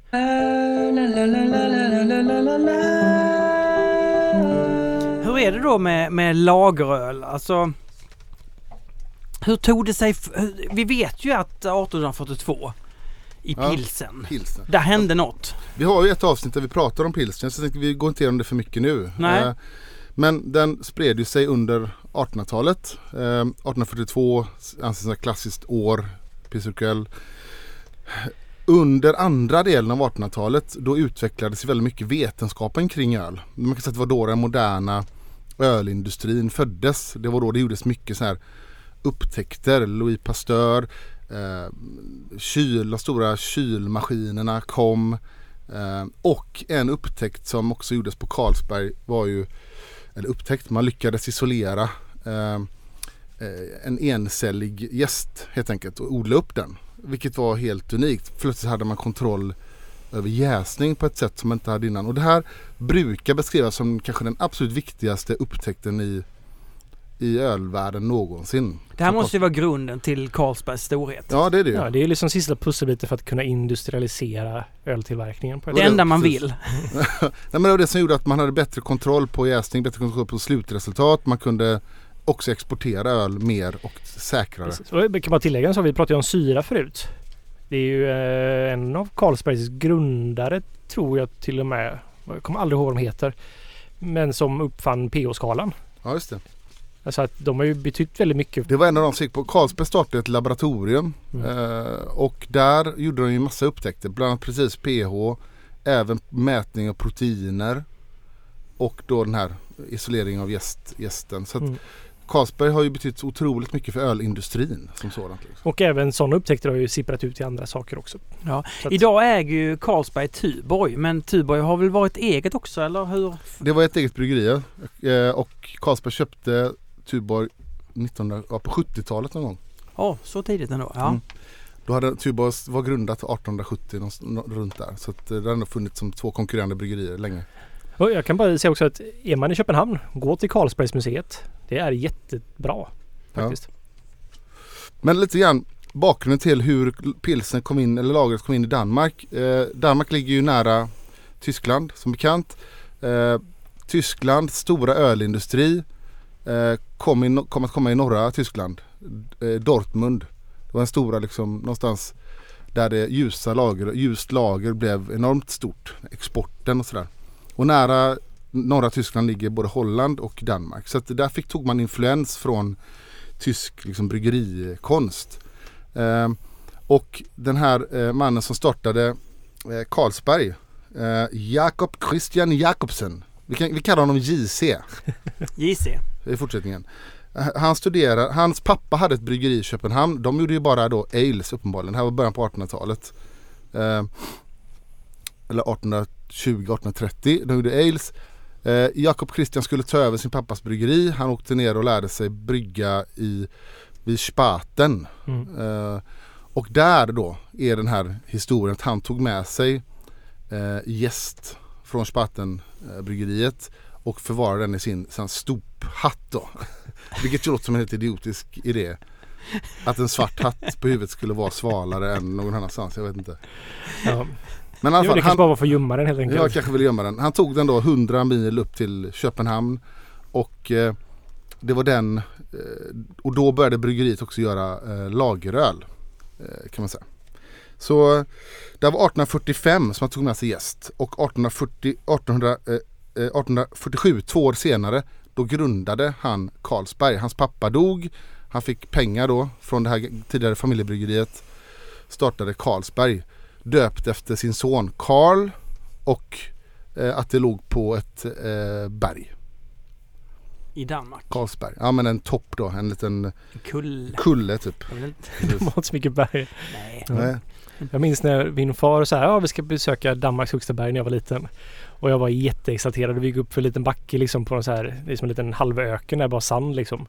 Hur är det då med, med lageröl? Alltså hur tog det sig? Vi vet ju att 1842 i Ja. pilsen. Där hände något. Vi har ju ett avsnitt där vi pratar om pilsner så vi går inte igenom det för mycket nu. Nej. Eh, Men den spred ju sig under 1800-talet. Eh, 1842 anses som ett klassiskt år, pilsneröl. Under andra delen av 1800-talet då utvecklades väldigt mycket vetenskapen kring öl. Man kan säga att det var då den moderna ölindustrin föddes. Det var då det gjordes mycket så här upptäckter. Louis Pasteur, eh, kyl, de stora kylmaskinerna kom. Eh, och en upptäckt som också gjordes på Carlsberg var ju, eller upptäckt, man lyckades isolera eh, eh, en encellig gäst helt enkelt och odla upp den. Vilket var helt unikt. Plötsligt hade man kontroll över jäsning på ett sätt som man inte hade innan. Och det här brukar beskrivas som kanske den absolut viktigaste upptäckten i, i ölvärlden någonsin. Det här måste ju vara grunden till Carlsbergs storhet. Ja det är det ju. Ja, det är liksom sista pusselbiten för att kunna industrialisera öltillverkningen. På Det det- enda man precis. vill. Nej, men det var det som gjorde att man hade bättre kontroll på jäsning, bättre kontroll på slutresultat. Man kunde också exportera öl mer och säkrare. Precis. Och kan bara tillägga en sak. Vi pratade ju om syra förut. Det är ju eh, en av Carlsbergs grundare tror jag till och med. Jag kommer aldrig ihåg vad de heter. Men som uppfann pH-skalan. Ja just det. Alltså att de har ju betytt väldigt mycket. Det var en av de som gick på. Carlsberg startade ett laboratorium Mm. eh, och där gjorde de ju massa upptäckter. Bland annat precis pH, även mätning av proteiner och då den här isoleringen av jäst, jästen. Så att Mm. Carlsberg har ju betytt otroligt mycket för ölindustrin som sådant. Liksom. Och även sådana upptäckter har ju sipprat ut till andra saker också. Ja. Att- Idag äger ju Carlsberg Tuborg, men Tuborg har väl varit eget också, eller hur? Det var ett eget bryggeri eh, och Carlsberg köpte Tuborg 1900, ja, på 70-talet någon gång. Ja, så tidigt ändå. Ja. Mm. Då hade Tuborg var grundat 1870 någonstans- nå- runt där. Så att eh, det har ändå funnits som två konkurrerande bryggerier länge. Och jag kan bara säga också att är man i Köpenhamn, gå till Carlsbergsmuseet. Det är jättebra faktiskt. Men lite grann bakgrunden till hur pilsen kom in, eller lagret kom in i Danmark. Eh, Danmark ligger ju nära Tyskland som bekant. Eh, Tysklands stora ölindustri Eh, kom, i, kom att komma i norra Tyskland. Eh, Dortmund. Det var en stora liksom någonstans där det ljusa lager, ljust lager blev enormt stort. Exporten och sådär. Och nära norra Tyskland ligger både Holland och Danmark. Så att där fick, tog man influens från tysk liksom, bryggerikonst. Eh, och den här eh, mannen som startade eh, Carlsberg, eh, Jakob Christian Jakobsen. Vi, kan, vi kallar honom JC JC i fortsättningen. Eh, Han studerar, hans pappa hade ett bryggeri i Köpenhamn. De gjorde ju bara då ales uppenbarligen. Det här var början på 1800-talet. Eh, eller 1820-1830. De gjorde ales. Eh, Jakob Christian skulle ta över sin pappas bryggeri. Han åkte ner och lärde sig brygga i, vid Spaten. Mm. Eh, och där då är den här historien att han tog med sig eh, gäst från Spatenbryggeriet och förvarade den i sin, sin stophatt då. Vilket låter som en helt idiotisk idé. Att en svart hatt på huvudet skulle vara svalare än någon annanstans, jag vet inte. Ja. Men i alla Jo, det kanske han, bara var för att gömma den helt enkelt. jag kanske ville gömma den. Han tog den då 100 mil upp till Köpenhamn och eh, det var den eh, och då började bryggeriet också göra eh, lageröl eh, kan man säga. Så det var 1845 som han tog med sig gäst och 1840, 1800, eh, eh, 1847, två år senare, då grundade han Carlsberg. Hans pappa dog, han fick pengar då från det här tidigare familjebryggeriet, startade Carlsberg döpt efter sin son Karl och eh, att det låg på ett eh, berg, I Danmark. Carlsberg. Ja men en topp då, en liten Kull. kulle typ. De har inte så mycket berg. Nej. Nej. Jag minns när min far sa ja vi ska besöka Danmarks högsta berg när jag var liten. Och jag var jätteexalterad. Vi gick upp för en liten backe liksom på en så här, liksom en liten halvöken där bara sand liksom.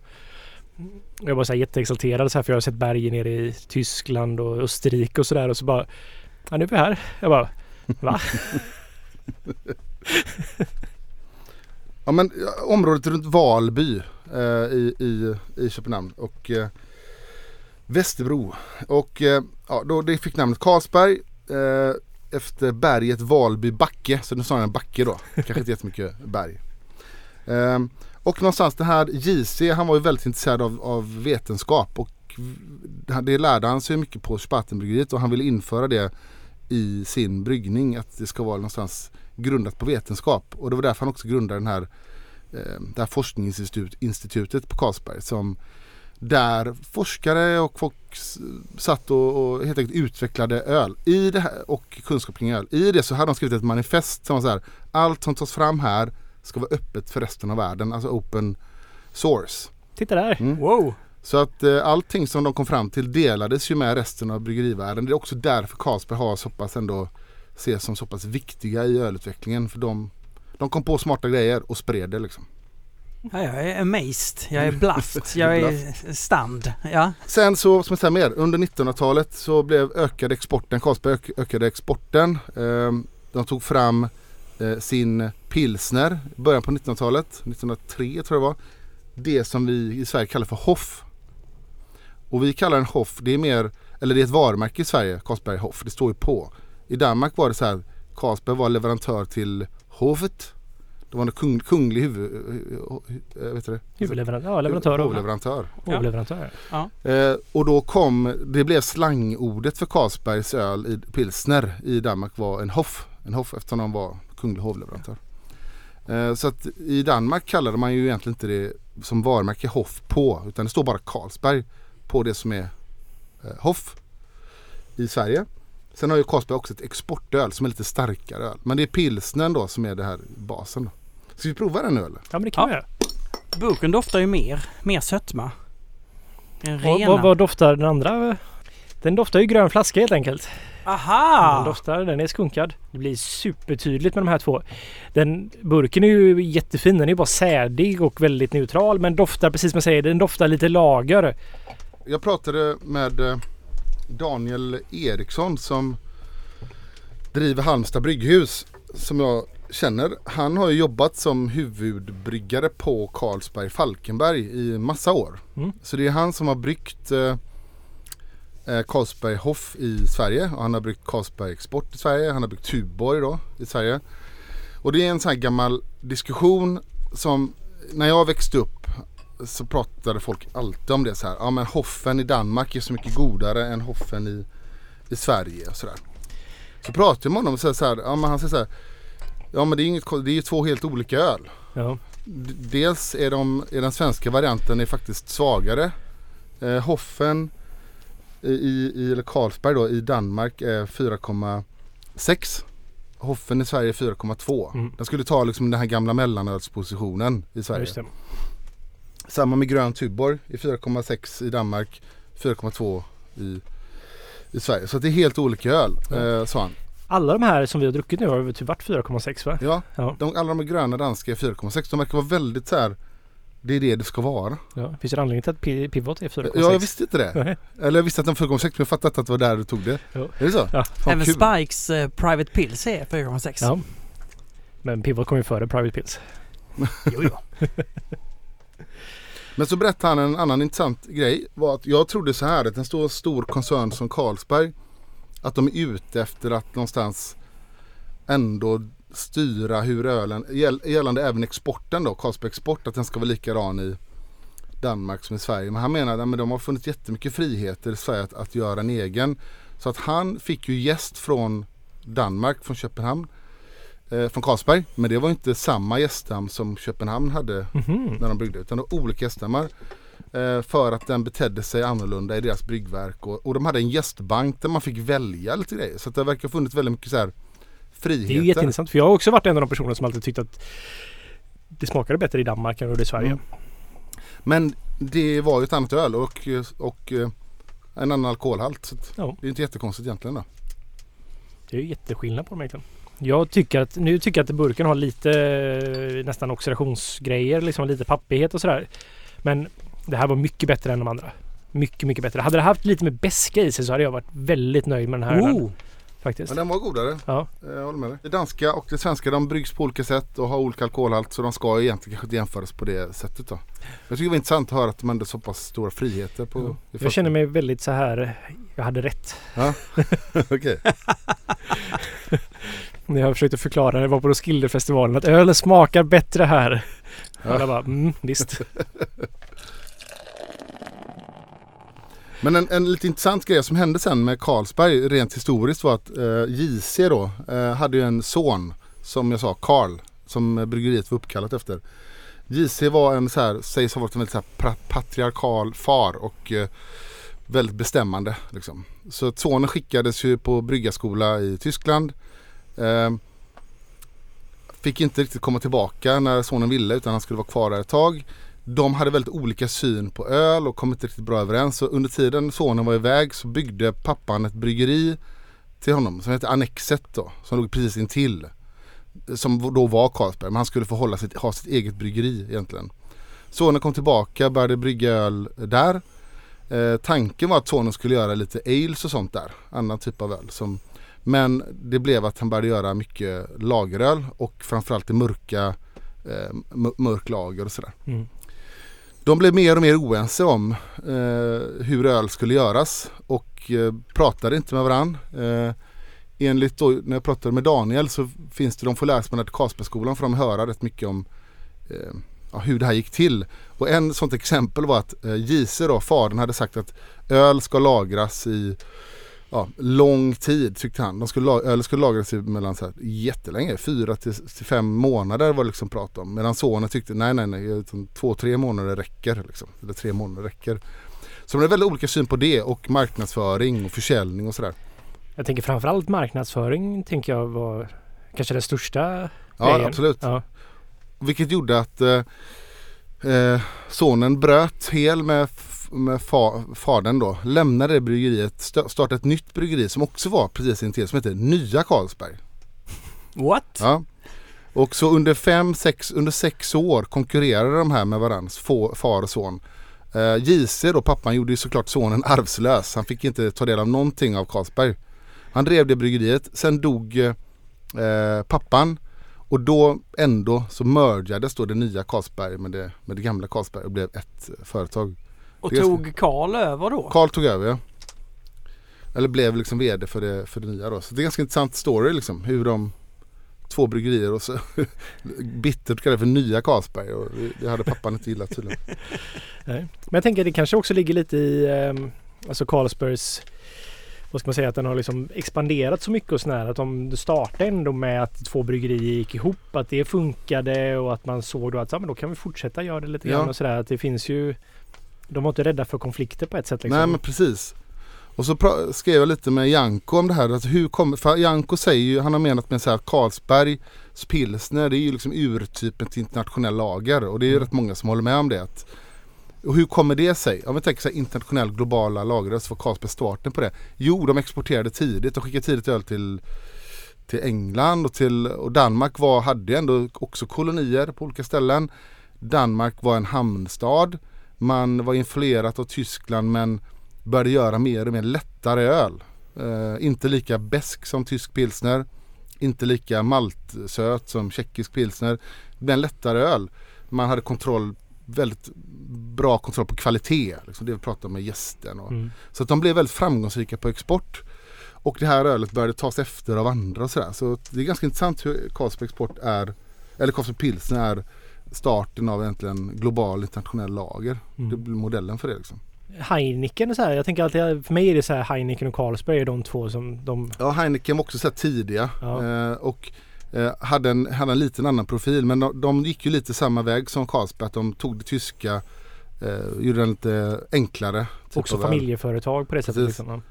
Jag var så här jätteexalterad så här, för jag har sett berg nere i Tyskland och Österrike och sådär och så bara Ja nu är vi här. Jag bara Va? Ja men området runt Valby eh, i, i, i Köpenhamn och eh, Västerbro. Och eh, ja, då det fick namnet Carlsberg eh, efter berget Valby backe. Så nu sa jag en backe då. Kanske inte jättemycket berg. Eh, och någonstans den här JC han var ju väldigt intresserad av, av vetenskap och det lärde han sig mycket på Spatenbryggeriet och han ville införa det i sin bryggning. Att det ska vara någonstans grundat på vetenskap. Och det var därför han också grundade den här, eh, det här forskningsinstitutet på Carlsberg. Som där forskare och folk satt och, och helt enkelt utvecklade öl i det här, och kunskap kring öl. I det så hade de skrivit ett manifest som var så här. Allt som tas fram här ska vara öppet för resten av världen. Alltså open source. Titta där! Mm. Wow! Så att eh, allting som de kom fram till delades ju med resten av bryggerivärlden. Det är också därför Carlsberg har så pass ändå ses som så pass viktiga i ölutvecklingen. För de, de kom på smarta grejer och spred det liksom. Ja, jag är amazed, jag är bluffed, jag är stand. Ja. Sen så, som jag säger mer, under 1900-talet så blev ökade exporten, Carlsberg ök, ökade exporten. Ehm, de tog fram eh, sin pilsner i början på 1900-talet, 1903 tror jag det var. Det som vi i Sverige kallar för Hoff. Och vi kallar den Hoff, det är mer, eller det är ett varumärke i Sverige, Carlsberg Hoff, det står ju på. I Danmark var det så här, Carlsberg var leverantör till Hovet. Det var en kung, kunglig huvud, eh, vet du det? Huvudleverantör, ja, leverantör Hovleverantör. hovleverantör. Eh, och då kom, det blev slangordet för Carlsbergs öl i pilsner i Danmark var en Hoff. En Hoff eftersom de var kunglig hovleverantör. Eh, så att i Danmark kallade man ju egentligen inte det som varumärke Hoff på utan det står bara Carlsberg på det som är eh, Hoff i Sverige. Sen har ju Carlsberg också ett exportöl som är lite starkare öl. Men det är pilsnern då som är det här basen. Då. Ska vi prova den nu eller? Ja men det kan vi göra. Burken doftar ju mer, mer sötma. En Vad, rena. vad, vad doftar den andra? Den doftar ju grön flaska helt enkelt. Den Aha! doftar, den är skunkad. Det blir supertydligt med de här två. Den burken är ju jättefin. Den är ju bara sädig och väldigt neutral. Men doftar precis som jag säger, den doftar lite lager. Jag pratade med eh, Daniel Eriksson som driver Halmstad brygghus som jag känner. Han har ju jobbat som huvudbryggare på Carlsberg Falkenberg i massa år. Mm. Så det är han som har bryggt eh, eh, Carlsberg Hoff i Sverige och han har bryggt Carlsberg Export i Sverige. Han har bryggt Tuborg då i Sverige. Och det är en sån här gammal diskussion som när jag växte upp så pratade folk alltid om det så här. Ja men Hoffen i Danmark är så mycket godare än Hoffen i, i Sverige och sådär. Så pratade jag med honom och så här. Ja men han säger så här. Ja men det är, inget, det är ju två helt olika öl. Ja. Dels är, de, är den svenska varianten är faktiskt svagare. Eh, Hoffen i, i, eller Carlsberg då i Danmark är 4,6. Hoffen i Sverige är 4,2. Mm. Den skulle ta liksom den här gamla mellanölspositionen i Sverige. Samma med grön Tuborg i 4,6 i Danmark, 4,2 i, i Sverige. Så det är helt olika öl, eh, sa han. Alla de här som vi har druckit nu har typ varit 4,6 va? Ja, Ja. de, alla de gröna danska är 4,6. De verkar vara väldigt så här. Det är det det ska vara. ja. Finns det en anledning till att Pi- Pivot är 4,6? Ja, jag visste inte det. Nej. Eller jag visste att de var 4,6 men jag fattade att det var där du tog det. Jo. Är det så? Ja. Fan, Även kul. Spikes eh, Private Pills är 4,6. Ja. Men Pivot kom ju före Private Pills. Jo, jo. Men så berättade han en annan intressant grej. Var att jag trodde så här att en stor, stor koncern som Carlsberg. Att de är ute efter att någonstans ändå styra hur ölen, gäll- gällande även exporten då, Carlsberg Export, att den ska vara likadan i Danmark som i Sverige. Men han menade att de har funnit jättemycket friheter i Sverige att, att göra en egen. Så att han fick ju gäst från Danmark, från Köpenhamn, eh, från Carlsberg. Men det var inte samma gäststam som Köpenhamn hade Mhm. när de byggde utan det var olika gäststammar. Eh, för att den betedde sig annorlunda i deras bryggverk och, och de hade en gästbank där man fick välja lite grejer. Så det verkar ha funnits väldigt mycket så här Det är friheter. jätteintressant för jag har också varit en av de personer som alltid tyckt att det smakade bättre i Danmark än vad det gjorde i Sverige. Mm. Men det var ju ett annat öl och, och eh, en annan alkoholhalt. Så Ja. Det är inte jättekonstigt egentligen då. Det är jätteskillnad på dem egentligen. Jag tycker att, nu tycker jag att burken har lite eh, nästan oxidationsgrejer, liksom lite pappighet och sådär. Men det här var mycket bättre än de andra. Mycket, mycket bättre. Hade det haft lite mer beska i sig så hade jag varit väldigt nöjd med den här ölen. Oh, Faktiskt. Men den var godare. Ja. Eh, Jag håller med dig. Det danska och det svenska de bryggs på olika sätt och har olika alkoholhalt så de ska egentligen kanske inte jämföras på det sättet då. Jag tycker det var intressant att höra att de hade så pass stora friheter på i Jag känner mig väldigt så här. Jag hade rätt. Ja, okej. När jag försökte förklara jag var på Roskildefestivalen att ölen smakar bättre här. Ja. Alla bara, mm, visst. Men en, en lite intressant grej som hände sen med Carlsberg rent historiskt var att eh, JC då eh, hade ju en son som jag sa, Karl, som bryggeriet var uppkallat efter. JC var en så här, sägs ha varit en väldigt så här, patriarkal far och eh, väldigt bestämmande. Liksom. Så att sonen skickades ju på bryggarskola i Tyskland. Eh, fick inte riktigt komma tillbaka när sonen ville utan han skulle vara kvar där ett tag. De hade väldigt olika syn på öl och kom inte riktigt bra överens. Så under tiden sonen var iväg så byggde pappan ett bryggeri till honom som hette Annexet då. Som låg precis intill. Som då var Carlsberg men han skulle få hålla sitt, ha sitt eget bryggeri egentligen. Sonen kom tillbaka, började brygga öl där. Eh, tanken var att sonen skulle göra lite ales och sånt där. Annan typ av öl. Som, men det blev att han började göra mycket lageröl och framförallt det mörka eh, mörk lager och sådär. Mm. De blev mer och mer oense om eh, hur öl skulle göras och eh, pratade inte med varandra. Eh, enligt då, när jag pratade med Daniel så finns det, de får lära sig på den här Karlsbergsskolan för de höra rätt mycket om eh, ja, hur det här gick till. Och en sånt exempel var att eh, Gise då, fadern hade sagt att öl ska lagras i ja, lång tid tyckte han. De skulle, öl skulle lagras i mellan så här, jättelänge, fyra till, till fem månader var det liksom prat om. Medan sonen tyckte nej nej nej, utan två tre månader räcker. Liksom. Eller tre månader räcker. Så de har väldigt olika syn på det och marknadsföring och försäljning och sådär. Jag tänker framförallt marknadsföring tänker jag var kanske det största Ja grejen. absolut. Ja. Vilket gjorde att eh, eh, sonen bröt hel med, med fa, fadern då. Lämnade det bryggeriet, sta- startade ett nytt bryggeri som också var precis intill som heter Nya Carlsberg. What? Ja. Och så under fem, sex, under sex år konkurrerade de här med varandra, far och son. Eh, JC då, pappan, gjorde ju såklart sonen arvslös. Han fick inte ta del av någonting av Carlsberg. Han drev det bryggeriet. Sen dog eh, pappan. Och då ändå så mergades då det nya Carlsberg med det, med det gamla Carlsberg och blev ett företag. Och tog Karl över då? Carl tog över ja. Eller blev liksom vd för det, för det nya då. Så det är en ganska intressant story liksom. Hur de två bryggerier och så bittert kallade för nya Carlsberg. Och det, hade pappan inte gillat tydligen. Men jag tänker att det kanske också ligger lite i ehm, alltså Carlsbergs vad ska man säga, att den har liksom expanderat så mycket och sådär. Att de startade ändå med att två bryggerier gick ihop, att det funkade och att man såg då att ja, men då kan vi fortsätta göra det lite grann Ja. och sådär. Att det finns ju De var inte rädda för konflikter på ett sätt liksom. Nej men precis. Och så skrev jag lite med Janko om det här. Alltså hur kommer, för Janko säger ju, han har menat med så här Carlsbergs pilsner det är ju liksom urtypen till internationell lager. Och det är ju Mm. rätt många som håller med om det. Att, och hur kommer det sig? Om vi tänker så här internationell globala lager så var Carlsberg starten på det. Jo, de exporterade tidigt. De skickade tidigt öl till, till England och till och Danmark var, hade ändå också kolonier på olika ställen. Danmark var en hamnstad. Man var influerat av Tyskland men började göra mer och mer lättare öl. Eh, inte lika besk som tysk pilsner. Inte lika maltsöt som tjeckisk pilsner. Men lättare öl. Man hade kontroll, väldigt bra kontroll på kvalitet. Liksom det vi pratade om med gästen. Och, Mm. Så att de blev väldigt framgångsrika på export. Och det här ölet började tas efter av andra och sådär. Så det är ganska intressant hur Carlsberg Export är, eller Carlsberg Pilsner är starten av egentligen global internationell lager. Mm. Det blir modellen för det liksom. Heineken så här. Jag tänker alltid, för mig är det så här Heineken och Carlsberg är de två som de Ja, Heineken var också så här tidiga Ja. eh, och eh, hade, en, hade en liten annan profil. Men de, de gick ju lite samma väg som Carlsberg. Att de tog det tyska, eh, gjorde den lite enklare. typ också familjeföretag på det sättet. Precis. Liksom.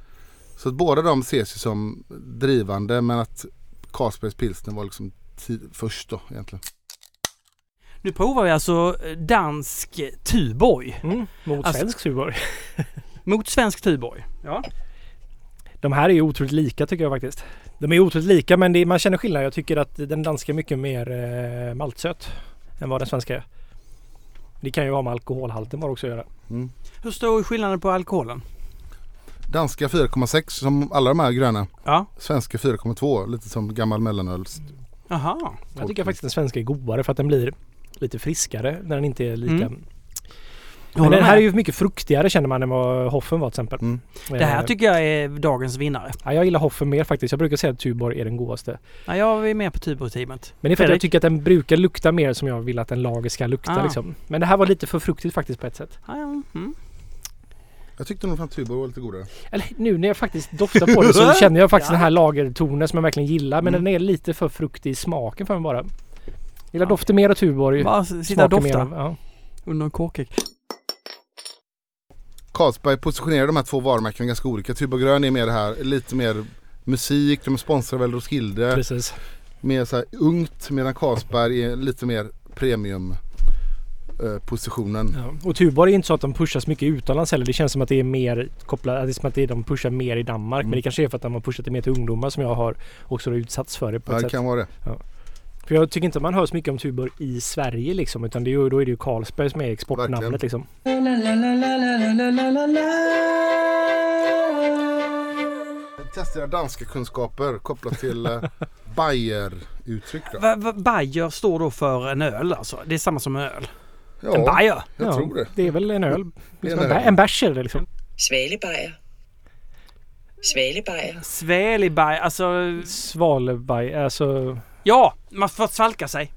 Så att båda de ses ju som drivande men att Carlsbergs pilsner var liksom först då egentligen. Nu provar vi alltså dansk Tuborg Mm, mot Alltså- svensk Tuborg. mot svensk Tuborg. Ja. De här är ju otroligt lika tycker jag faktiskt. De är otroligt lika men det, man känner skillnad. Jag tycker att den danska är mycket mer eh, maltsöt än vad den svenska är. Det kan ju ha med alkoholhalten bara också att göra. Mm. Hur stor är skillnaden på alkoholen? Danska 4,6 som alla de här gröna. Ja. Svenska 4,2 lite som gammal mellanöl. Jaha. Jag tycker faktiskt den svenska är godare för att den blir lite friskare när den inte är lika... Mm. Men den här är ju mycket fruktigare känner man än vad Hoffen var till exempel. Mm. Det här Eh, tycker jag är dagens vinnare. ja, jag gillar Hoffen mer faktiskt. Jag brukar säga att Tuborg är den godaste. Ja, jag är med på Tuborg-teamet. Men det är för att jag tycker att den brukar lukta mer som jag vill att en lager ska lukta Ah. liksom. Men det här var lite för fruktigt faktiskt på ett sätt. Ja, ja. Mm. Jag tyckte nog att Tuborg var lite godare. Eller nu när jag faktiskt doftar på det så känner jag faktiskt Ja. den här lagertonen som jag verkligen gillar. Men Mm. den är lite för fruktig i smaken för mig bara. Gillar Ja. doften mer av Tuborg. Bara sitta och dofta av- Ja. under en kåkek. Carlsberg positionerar de här två varumärkena ganska olika. Tuborg grön är mer det här, lite mer musik, de sponsrar väl Roskilde. Precis. Mer så här ungt medan Carlsberg är lite mer premium eh, positionen. Ja. Och Tuborg är inte så att de pushas mycket utomlands heller. Det känns som att det är mer kopplat, att det är som att det är, de pushar mer i Danmark. Mm. Men det kanske är för att de har pushat det mer till ungdomar som jag har också utsatts för det på Ja, ett det sätt. kan vara det. För jag tycker inte man hör så mycket om Tuborg i Sverige liksom. Utan det är ju, då är det ju Carlsberg som är exportnamnet liksom. Testa dina danska kunskaper kopplat till eh, Bayer-uttryck då. Va, va, Bayer står då för en öl alltså? Det är samma som öl? En Ja, Bayer? jag tror det. Det är väl en öl. Liksom en en, bä- öl. en bärs är det liksom. Svalebajer. Svalebajer. Svelig Bayer, alltså... Svalebaj, alltså... Ja, man får svalka sig.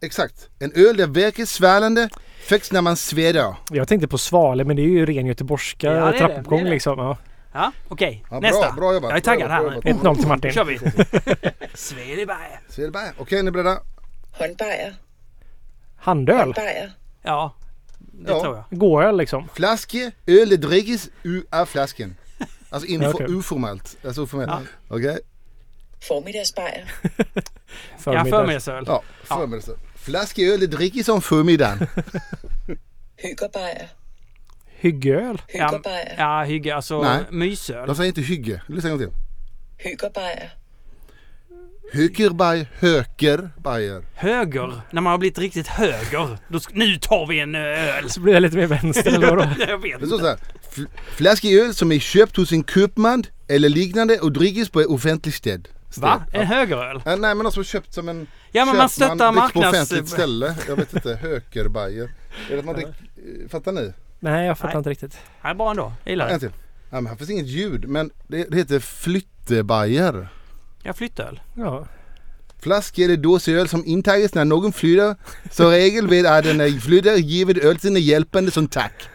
Exakt. En öl där verkar svallande fäcks när man svedar. Jag tänkte på Svale men det är ju ren göteborgska Ja, det trappuppgång det är det. liksom. Ja. Ja, okej. Ja, bra, Nästa. bra jobbat, Jag är bra taggad här jobbat, nu. bra 1-0 till Martin. Då kör vi. Svedberg. Okej, ni är beredda? Håndbajer. Handöl. Håndbajer. Ja, det Ja. tror jag. Gåöl liksom. Flaske öl det drickes ur av flaskan. Alltså info, Ja, okej. uformellt. Alltså oformellt. Okej? Formiddagsbajer. Ja, förmiddagsöl. Ja, förmiddags. Flaske öl det drickes om förmiddagen. Hyggerbajer. Hyggöl. Ja, ja hygge, alltså Nej. mysöl. De säger inte hygge. Lyssna en gång till. Hyggerbajer. Hökerbaj, hökerbajer. Höger, när man har blivit riktigt höger. Då nu tar vi en öl. Så blir jag lite mer vänster eller vadå? jag vet inte. så här. "Fl- Flaske öl som är köpt hos en köpman eller liknande och drickes på ett offentligt sted. Va? Ja. En högeröl? Äh, nej men alltså köpt som en Ja, men man stöttar dricks på marknads- offentligt ställe. Jag vet inte. Hökerbajer. Är det att man drick... eh, Fattar ni? Nej jag fattar Nej. inte riktigt. Nej, bra ändå. Jag gillar En det. till. Ja, men här finns inget ljud men det, det heter flyttebajer. Jag flyttöl. Ja. Flaske eller dåsöl som intages när någon flyttar. Så regel vid att den flyttar givet öl den hjälpande som tack.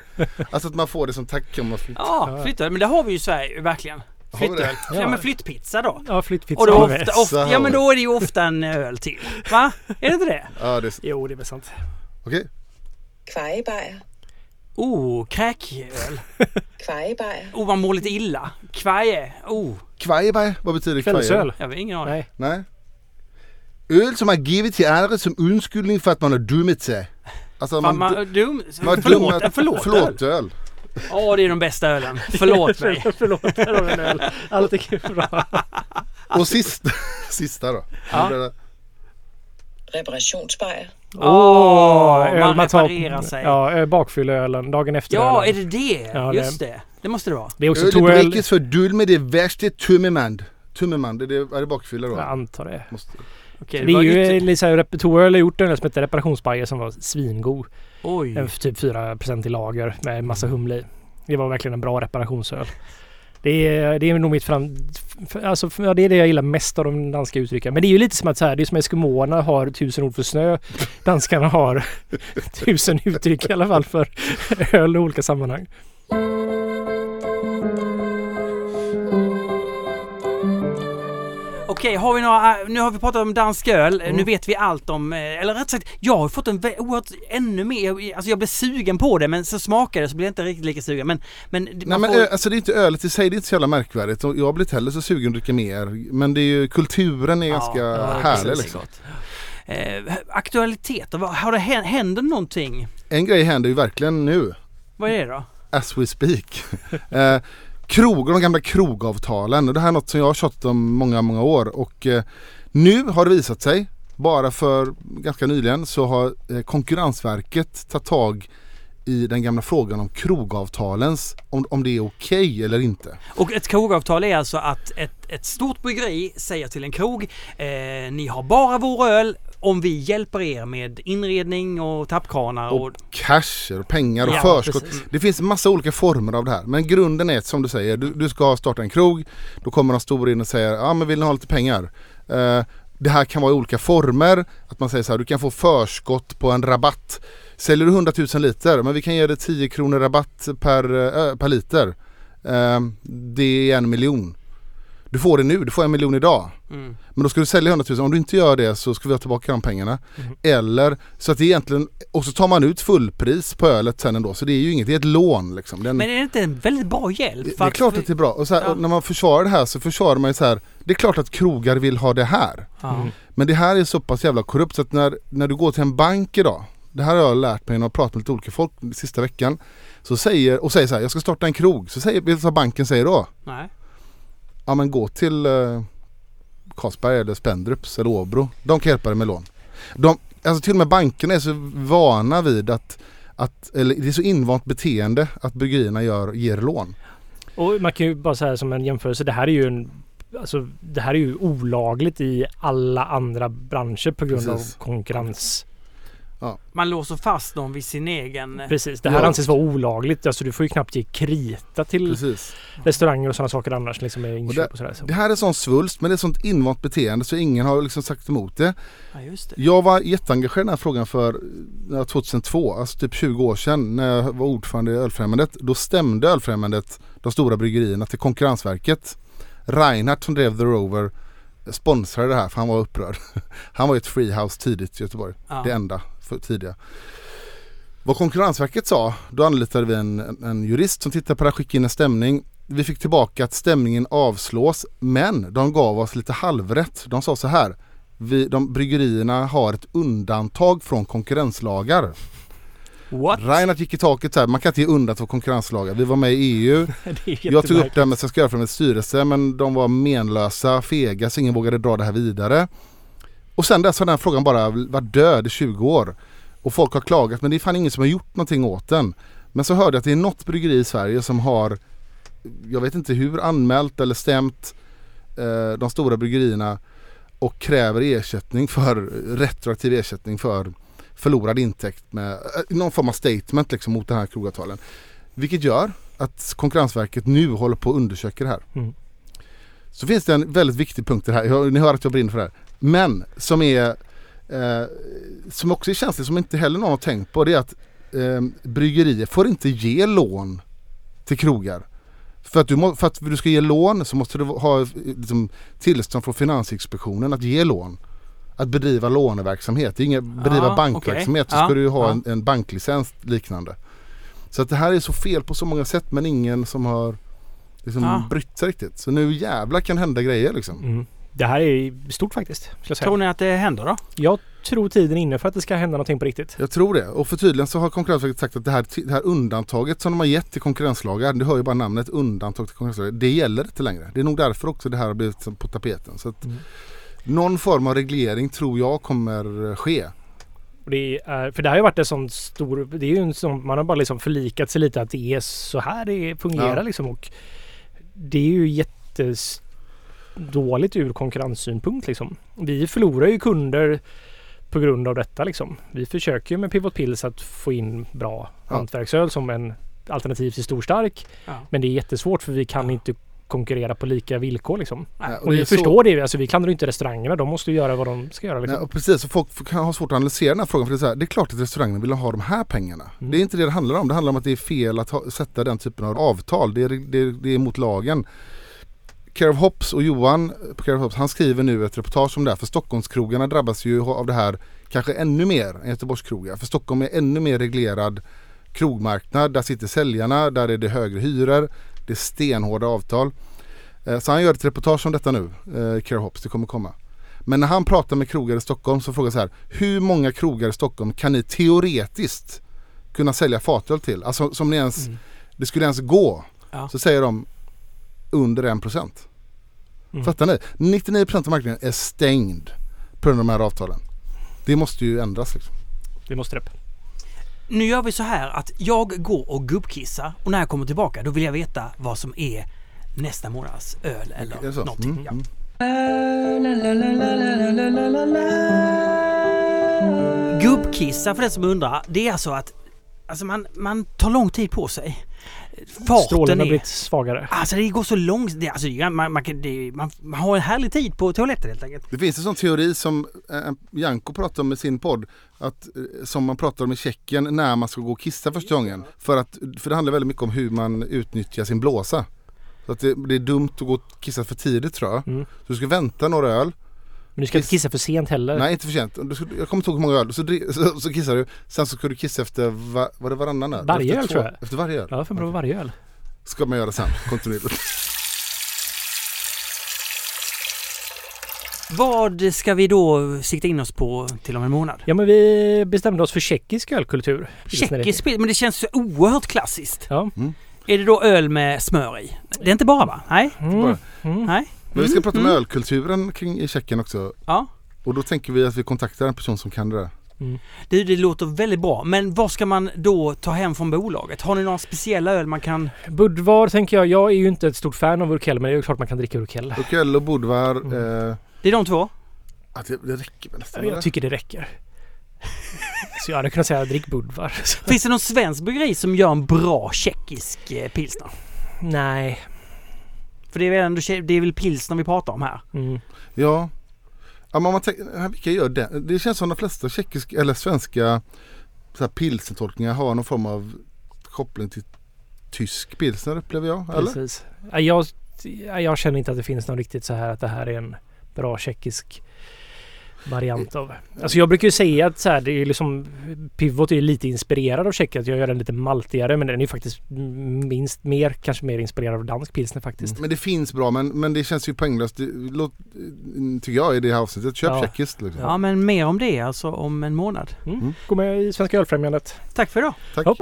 Alltså att man får det som tack om man flyttar. Ja, flyttöl. Men det har vi ju i Sverige, verkligen. Flyttöl. det? Ja, Ja. men flyttpizza då. Ja flyttpizza Och då ofta, ofta, ja men då är det ju ofta en öl till. Va? Är det inte det? Ja, det är... Jo det är väl sant. Okej. Kvajebajer. Oh, kräköl. Kvajebajer. Oh, man mår lite illa. Kvaje. Oh, Kvajebaj, vad betyder kvaje? Kvällsöl. jag har ingen aning. Nej. Nej. Öl som har givit till andra som undskyldning för att man har dummat sig. Alltså Man, man, man, dum, man förlåt, dummat- en förlåt, förlåt öl. Åh, det är de bästa ölen. Förlåt mig. Förlåt, här har vi en öl. Allt är bra. Och sista, sista då. Ja. Det- Reparationsbajer. Åh, öl man reparerar sig. Ja, ö, bakfylleölen dagen efter Ja, är ölen. det det? Ja, det- Just det. Det måste det vara. Det är också Öl två öl. för dull med det värsta. Tummerman, det är, det, är det bakfylla då? Jag antar det. Måste. Okej, Det är var ju eh, lite såhär, Toöl har gjort en som heter reparationsbajer som var svingod. Oj. F- typ 4% i lager med massa humle i. Det var verkligen en bra reparationsöl. Det är, det är nog mitt fram... Alltså, det är det jag gillar mest av de danska uttrycken. Men det är ju lite som att så här, det är som eskimåerna har tusen ord för snö. Danskarna har tusen uttryck i alla fall för öl i olika sammanhang. Okej, har vi några, nu har vi pratat om dansk öl. Mm. Nu vet vi allt om, eh, eller rätt sagt, jag har fått en oerhört, ännu mer, alltså jag blev sugen på det men så smakade det så blev jag inte riktigt lika sugen. Men, men, Nej men får- alltså det är inte ölet i sig, det är inte så jävla märkvärdigt. Jag har blivit heller så sugen att dricka mer. Men det är ju, kulturen är ganska ja, härlig liksom. Eh, aktualiteter, har det hänt, händer någonting? En grej händer ju verkligen nu. Vad är det då? as we speak. eh, krogar, de gamla krogavtalen. Och det här är något som jag har tjatat om många, många år. Och eh, nu har det visat sig, bara för ganska nyligen, så har eh, Konkurrensverket tagit tag i den gamla frågan om krogavtalens, om, om det är okej eller inte. Och ett krogavtal är alltså att ett, ett stort bryggeri säger till en krog eh, Ni har bara vår öl om vi hjälper er med inredning och tappkranar och... Och cash och pengar och Ja, förskott. precis. Det finns massa olika former av det här. Men grunden är som du säger, du, du ska starta en krog. Då kommer de stora in och säger, ja men vill ni ha lite pengar? Eh, det här kan vara i olika former. Att man säger så här, du kan få förskott på en rabatt. Säljer du 100 000 liter, men vi kan ge dig 10 kronor rabatt per, eh, per liter. Eh, det är en miljon. Du får det nu, du får en miljon idag. Mm. Men då ska du sälja 100 000. Om du inte gör det så ska vi ha tillbaka de pengarna. Mm. Eller så att det egentligen, och så tar man ut fullpris på ölet sen ändå. Så det är ju inget, det är ett lån liksom. Det är, en, Men är det inte en väldigt bra hjälp? det, det är klart att det är bra. Och, så här, Ja. och när man försvarar det här så försvarar man ju så här. Det är klart att krogar vill ha det här. Ja. Men det här är så pass jävla korrupt så att när, när du går till en bank idag. Det här har jag lärt mig när jag pratat med lite olika folk den sista veckan. Så säger, och säger så här, jag ska starta en krog. Så säger, vet du vad banken säger då? Nej. Ja men gå till, eh, Carlsberg eller Spendrups eller Åbro. De kan hjälpa dig med lån. De, alltså till och med bankerna är så vana vid att, att eller det är så invant beteende att bryggerierna gör, ger lån. Och man kan ju bara säga som en jämförelse. Det här är ju en Alltså det här är ju olagligt i alla andra branscher på grund Precis. av konkurrens. Man låser fast dem vid sin egen... Precis, det här Ja. anses vara olagligt. Alltså du får ju knappt ge krita till Precis. restauranger och sådana saker annars liksom med Och inköp och sådär. Så. Det här är sån svulst men det är sånt invant beteende så ingen har liksom sagt emot det. Ja, just det. Jag var jätteengagerad i den här frågan för ja, 2002, alltså typ 20 år sedan när jag var ordförande i Ölfrämjandet. Då stämde Ölfrämjandet de stora bryggerierna till Konkurrensverket. Reinhardt som drev The Rover sponsrade det här för han var upprörd. Han var ju ett freehouse tidigt i Göteborg. Ja. Det enda för tidiga. Vad Konkurrensverket sa, då anlitade vi en, en, jurist som tittade på det här, skickade in en stämning. Vi fick tillbaka att stämningen avslås men de gav oss lite halvrätt. De sa så här. Vi, de, bryggerierna har ett undantag från konkurrenslagar. What? Reinhardt gick i taket så här, man kan inte ge undantag från konkurrenslagar. Vi var med i EU. Jag tog upp det här med Svenska Ölfrämjandets styrelse men de var menlösa, fega så ingen vågade dra det här vidare. Och sen dess har den frågan bara varit död i 20 år. Och folk har klagat men det är fan ingen som har gjort någonting åt den. Men så hörde jag att det är något bryggeri i Sverige som har, jag vet inte hur, anmält eller stämt eh, de stora bryggerierna och kräver ersättning för, retroaktiv ersättning för förlorad intäkt med eh, någon form av statement liksom mot den här krogavtalen. Vilket gör att Konkurrensverket nu håller på att undersöka det här. Mm. Så finns det en väldigt viktig punkt i det här. Jag- Ni hör att jag brinner för det här. Men som är eh, som också är känsligt som inte heller någon har tänkt på det är att eh, bryggerier får inte ge lån till krogar. För att, du må, för att du ska ge lån så måste du ha liksom, tillstånd från Finansinspektionen att ge lån. Att bedriva låneverksamhet. Det är inget bedriva Ja, bankverksamhet okej. så ska Ja, du ha ja. en, en banklicens liknande. Så att det här är så fel på så många sätt men ingen som har liksom Ja. brytt sig riktigt. Så nu jävlar kan hända grejer liksom. Mm. Det här är stort faktiskt. Skulle jag, säga. Tror ni att det händer då? jag tror tiden är inne för att det ska hända någonting på riktigt. Jag tror det. Och för tydligen så har Konkurrensverket sagt att det här, det här undantaget som de har gett till konkurrenslagar, det hör ju bara namnet undantag till konkurrenslagar, det gäller inte längre. Det är nog därför också det här har blivit på tapeten. Så att Mm. Någon form av reglering tror jag kommer ske. Det är, för det har ju varit en sån stor... Det är ju en sån, man har bara liksom förlikat sig lite att det är så här det fungerar Ja. liksom. Och det är ju jättedåligt ur konkurrenssynpunkt liksom. Vi förlorar ju kunder på grund av detta liksom. Vi försöker ju med Pivot Pills att få in bra Ja. hantverksöl som en alternativ till storstark. Ja. Men det är jättesvårt för vi kan inte konkurrera på lika villkor liksom. Nej, Och vi är så- förstår det. Alltså, vi klandrar ju inte restaurangerna. De måste ju göra vad de ska göra. Liksom. Nej, och precis, så folk kan ha svårt att analysera den här frågan. För det, är så här, det är klart att restaurangerna vill ha de här pengarna. Mm. Det är inte det det handlar om. Det handlar om att det är fel att ha, sätta den typen av avtal. Det är, det, det är mot lagen. Care of Hops och Johan på Care of Hops, han skriver nu ett reportage om det här. För Stockholmskrogarna drabbas ju av det här kanske ännu mer än Göteborgskrogar. För Stockholm är ännu mer reglerad krogmarknad. Där sitter säljarna, där är det högre hyror. Det är stenhårda avtal. Eh, Så han gör ett reportage om detta nu, eh, Care of Hops, det kommer komma. Men när han pratar med krogar i Stockholm så frågar så här. Hur många krogar i Stockholm kan ni teoretiskt kunna sälja fatöl till? Alltså som ni ens, Mm. det skulle ens gå. Ja. Så säger de under 1%. Mm. Fattar ni? 99% av marknaden är stängd på grund av de här avtalen. Det måste ju ändras liksom. Det måste det. Nu gör vi så här att jag går och gubbkissar och när jag kommer tillbaka då vill jag veta vad som är nästa månads öl eller så? någonting. Mm, Ja. mm. Gubbkissa för den som undrar, det är alltså att alltså man, man tar lång tid på sig. Farten Strålen har är... blivit svagare. Alltså det går så långt. Det, alltså, man, man, det, man, man har en härlig tid på toaletten helt enkelt. Det finns en sån teori som eh, Janko pratar om i sin podd. Att, eh, som man pratar om i Tjeckien när man ska gå och kissa första gången. För, att, för det handlar väldigt mycket om hur man utnyttjar sin blåsa. Så att det, det är dumt att gå och kissa för tidigt tror jag. Mm. Så du ska vänta några öl. Men du ska inte kissa för sent heller. Nej inte för sent. Du ska, jag kommer inte ihåg hur många öl. Så, så, så kissar du. Sen så ska du kissa efter, va, var det varannan öl? Varje efter öl, två- tror jag. Efter varje öl? Ja, för bra varje öl. Ska man göra sen kontinuerligt. Vad ska vi då sikta in oss på till om en månad? Ja men vi bestämde oss för tjeckisk ölkultur. Tjeckisk men det känns så oerhört klassiskt. Ja. Mm. Är det då öl med smör i? Det är inte bara va? Nej? Mm. Mm. Nej? Men vi ska Mm, prata om mm. ölkulturen kring i Tjeckien också. Ja. Och då tänker vi att vi kontaktar en person som kan det där. Det, det låter väldigt bra. Men vad ska man då ta hem från bolaget? Har ni några speciella öl man kan... Budvar tänker jag. Jag är ju inte ett stort fan av Urkel men det är ju klart man kan dricka Urkel. Urkel och Budvar. Mm. Eh, Det är de två? att det, det räcker väl nästan? Jag tycker det räcker. Så jag hade kunnat säga drick Budvar. Finns det någon svensk bryggeri som gör en bra tjeckisk eh, pilsner? Nej. För det är väl, ändå, det är väl pilsner vi pratar om här? Mm. Ja. ja men man tänker, vilka gör det? Det känns som de flesta tjeckiska eller svenska så här pilsentolkningar har någon form av koppling till tysk pilsner upplever jag. Eller? Precis. Ja, Jag, ja, jag känner inte att det finns någon riktigt så här att det här är en bra tjeckisk variant av. Alltså jag brukar ju säga att så här, det är liksom Pivot är lite inspirerad av tjeckiskt. Jag gör den lite maltigare men den är ju faktiskt minst mer, kanske mer inspirerad av dansk pilsner faktiskt. Men det finns bra men, men det känns ju poänglöst. Det, låt, tycker jag i det här avsnittet. Köp Ja. tjeckiskt liksom. Ja, men mer om det alltså om en månad. Mm. Gå med i Svenska Ölfrämjandet. Tack för idag. Tack. Hopp.